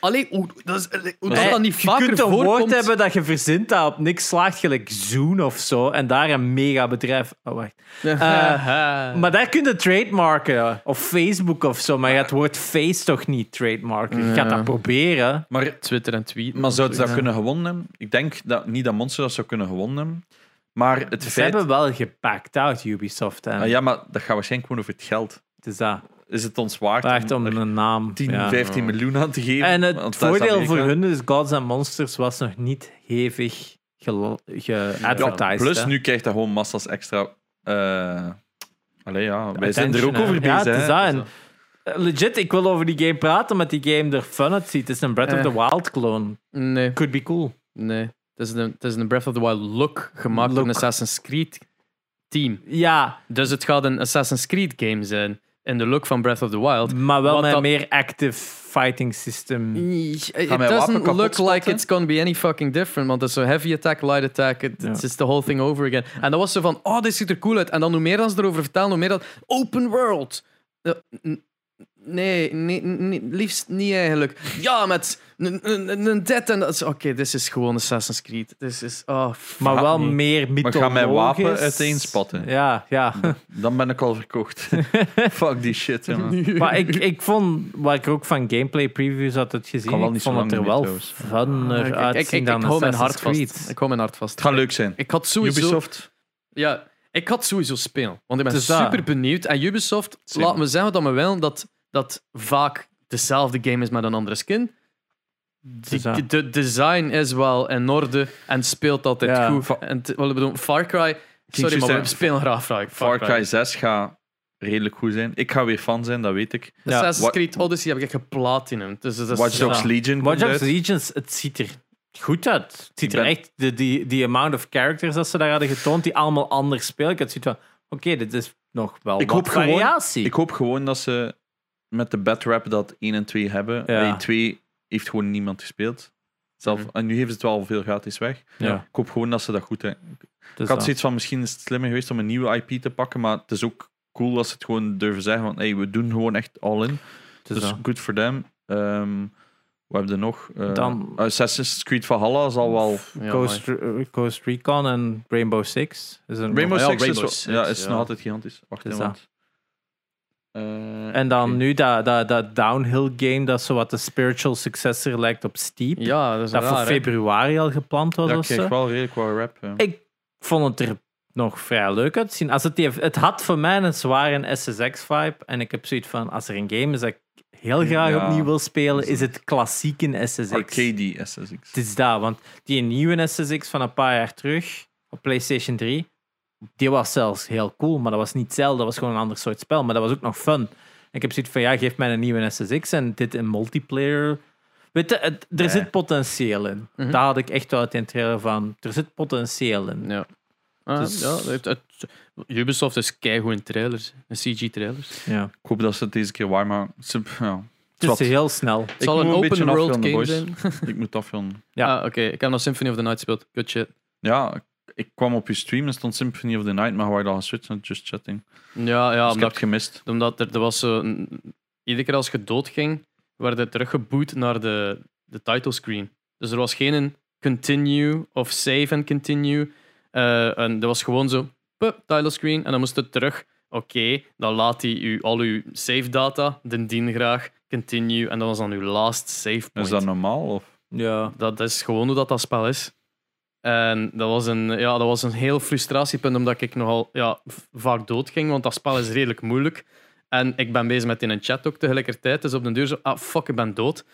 Allee, hoe, dat, is, hoe dat, dat niet je vaker kunt een voorkomt. woord hebben dat je verzint dat op niks slaagt, gelijk Zoom of zo, en daar een mega bedrijf... Oh, wacht. Eh, Maar daar kun je trademarken, of Facebook of zo, maar je gaat het woord face toch niet trademarken. Je gaat dat proberen. Maar, Twitter en tweet. maar zouden ze dat kunnen gewonnen hebben? Ik denk dat niet dat Monster dat zou kunnen gewonnen hebben. Maar het Ze feit... hebben wel gepakt out, Ubisoft. En Ah, ja, maar dat gaat waarschijnlijk gewoon over het geld. het is dat. Is het ons waard, om er een naam. 10, ja. 15 miljoen aan te geven? En het voordeel voor hun is Gods and Monsters was nog niet hevig geadvertised. Plus, hè. nu krijgt dat gewoon massa's extra... eh allee, ja, wij zijn er ook over. Ja, bezig. het is hè. dat. En, eh, legit, ik wil over die game praten, omdat die game er fun uitziet. Het is een Breath of Eh. the Wild clone. Nee, Could be cool. nee. Het is, een, het is een Breath of the Wild look gemaakt door een Assassin's Creed team. Ja, Dus het gaat een Assassin's Creed game zijn. In de look van Breath of the Wild. maar wel met dat- een meer active fighting system. It doesn't look like it's gonna be any fucking different. Want het is zo heavy attack, light attack. It- Ja. It's just the whole thing over again. En dat was zo van, oh, dit ziet er cool uit. En dan hoe meer dan ze erover vertellen, hoe meer dat... Open world. Nee, nee, nee, liefst niet eigenlijk. Ja, met een- een een- een dead en dat is... Oké, dit is gewoon Assassin's Creed. Dit is... Oh, fuck Maar wel me. meer Maar mythologisch. ga mijn wapen uiteenspatten. Ja, ja. Dan ben ik al verkocht. Fuck die shit, jongen. maar ik, ik vond, wat ik ook van gameplay previews had het gezien, wel ik niet zo vond het er lang wel meer, funner Ik, ik, ik, uitzien ik, dan hou mijn hart vast. Ik hou mijn hart vast. Het gaat leuk zijn. Ik had sowieso... Ubisoft, Ja, ik had sowieso spelen. Want ik ben Het is dat. super benieuwd. En Ubisoft, laat me zeggen dat we willen dat dat vaak dezelfde game is met een andere skin. De, de design is wel in orde en speelt altijd Ja. goed. En wat ik bedoel, Far Cry... Sorry, maar we spelen graag Far, Far Cry 6 gaat redelijk goed zijn. Ik ga weer fan zijn, dat weet ik. Ja. Assassin's Creed Odyssey heb ik echt geplatinum. Dus dat is, Watch Dogs ja. Legion Watch Dogs uit. Legions, het ziet er goed uit. Het ziet Ik er ben- echt, de, die, die amount of characters dat ze daar hadden getoond, die allemaal anders spelen. Ik had zoiets van, oké, dit is nog wel Ik wat hoop gewoon- variatie. Ik hoop gewoon dat ze met de bad rap dat 1 en 2 hebben. Ja. Bij 2 heeft gewoon niemand gespeeld. Zelf, Mhm. En nu ze het wel veel gratis weg. ja, Ik hoop gewoon dat ze dat goed hebben. dus Ik had dat. zoiets van, misschien is het slimmer geweest om een nieuwe IP te pakken, maar het is ook cool als ze het gewoon durven zeggen, van hey, we doen gewoon echt all in. Dus Dus dat. good for them. Ehm wat hebben we nog? Eh, Dan- Assassin's Creed Valhalla zal wel... Ja, Ghost, Re- Ghost Recon en Rainbow Six. Is er Rainbow ja, Six, Rainbow is, wel- ja, Six, is ja. nog altijd gigantisch. Wacht even. dat. want- Eh, En dan nu dat, dat, dat downhill game, dat zo wat de spiritual successor lijkt op Steep. Ja, dat dat raar, voor hè. februari al gepland was Ja, of zo. wel redelijk wat rap. ja. Ik vond het er nog vrij leuk uitzien. Als het, het had voor mij een zware SSX-vibe. En ik heb zoiets van, als er een game is dat ik heel graag Ja. opnieuw wil spelen, is het klassieke SSX. Arcade SSX. Het is dat, want die nieuwe SSX van een paar jaar terug op PlayStation 3, die was zelfs heel cool, maar dat was niet hetzelfde, dat was gewoon een ander soort spel, maar dat was ook nog fun. Ik heb zoiets van, ja, geef mij een nieuwe SSX en dit in multiplayer. Weet je, het- er Nee. zit potentieel in. Mhm. Daar had ik echt wel het trailer van. Er zit potentieel in. Ja. Ah, Dus- ja, het, het- Ubisoft is keigoed in trailers. In CG-trailers. Ja. Ik hoop dat ze het deze keer waar maken. Ze- Ja. Het is heel snel. Het zal een open world game zijn. Ik moet afronden. Ja. Ah, Oké, ik heb nog Symphony of the Night gespeeld. Good shit. Ja, ik kwam op je stream en stond Symphony of the Night, maar waar dan geswitcht naar Just Chatting. Ja, ja Dus ik heb omdat, het gemist. omdat er, er was zo... een- iedere keer als je doodging, werd je teruggeboot naar de, de title screen. Dus er was geen continue of save and continue. Eh, en dat was gewoon zo, pup, title screen. En dan moest het terug. Oké, dan laat hij u al uw save data, den dien graag, continue. En dat was dan uw last save point. Is dat normaal? Of? Ja. Dat is gewoon hoe dat, dat spel is. En dat was, een, ja, dat was een heel frustratiepunt, omdat ik nogal ja, vaak doodging, want dat spel is redelijk moeilijk. En ik ben bezig met in een chat ook tegelijkertijd, dus op de deur zo, ah fuck, ik ben dood.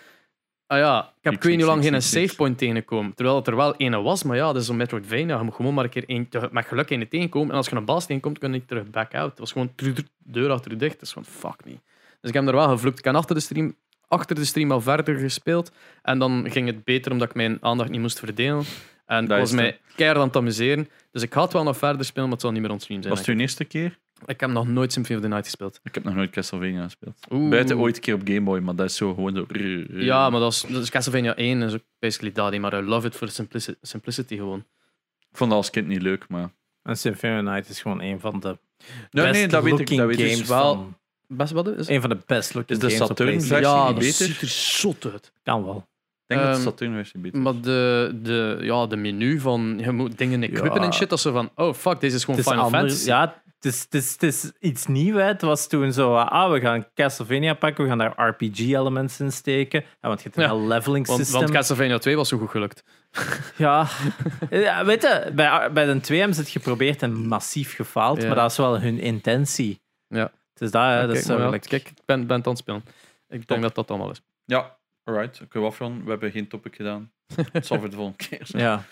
Ah ja, ik heb ik weet niet hoe lang geen savepoint tegengekomen. Terwijl het er wel ene was, maar ja, dat is zo'n Metroidvania. Je moet gewoon maar een keer één, te- met geluk een tegenkomen. En als je een baas tegenkomt, kun je terug back out. Het was gewoon tru- deur achter je dicht. Dat is gewoon fuck me. Dus ik heb er wel gevloekt. Ik heb achter de stream achter de stream al verder gespeeld. En dan ging het beter omdat ik mijn aandacht niet moest verdelen. En ik Dat was is mij keihard aan het amuseren. Dus ik ga het wel nog verder spelen, maar het zal niet meer onstream zijn. Was het uw eerste keer? Ik heb nog nooit Symphony of the Night gespeeld. Ik heb nog nooit Castlevania gespeeld. Oeh. Buiten ooit een keer op Game Boy, maar dat is zo gewoon zo... Ja, maar dat is, dat is Castlevania 1, is ook basically dat. Maar I love it for simplicity, simplicity gewoon. Ik vond dat als kind niet leuk, maar... En Symphony of the Night is gewoon een van de Nee, best nee, dat weet ik, looking dat weet ik games wel. van- Best wat is Een van de best looking Is de games op Saturn PlayStation. versie Ja, niet dat beter? ziet er zot uit. Kan wel. Ik denk dat de Ehm, Saturn-versie beter is. Maar de, de, ja, de menu van je moet dingen equippen Ja. en shit, dat ze van, oh fuck, deze is gewoon Het is Final anders- Fantasy. Ja, het is, het, is, het is iets nieuws. hè. Het was toen zo, ah, we gaan Castlevania pakken, we gaan daar RPG-elements in steken. Ja, want je hebt een Ja, leveling system. want Castlevania 2 was zo goed gelukt. Ja. ja, weet je, bij, bij de 2 hebben ze het geprobeerd en massief gefaald, Ja. maar dat is wel hun intentie. Ja. Dus dat, hè, dat Kijk, is ik ben, ben het aan het spelen. Ik Top. denk dat dat allemaal is. Ja, alright. Kunnen we afgaan? We hebben geen topic gedaan. Het zal voor de volgende keer zijn. Ja.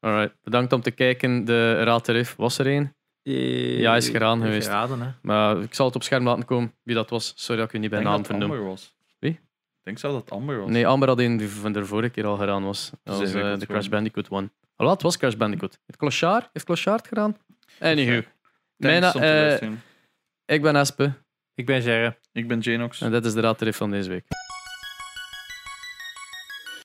Alright, bedankt om te kijken. De Raad Terif was er één. Ja, is gedaan geweest. Geraden, hè. Maar ik zal het op scherm laten komen wie dat was. Sorry dat ik u niet bij naam dat het vernoem. Amber was. Wie? Ik denk zelf dat het Amber was. Nee, Amber had een die van de vorige keer al gedaan was. Dat was eh, dat de. Crash Bandicoot one. Alhoewel, het was Crash Bandicoot. Heeft Clochard, heeft Clochard het gedaan? Anywho. Mijn, eh, luisteren. ik ben Espe Ik ben Gerre. Ik ben Janox. en dit is de Raad Terif van deze week.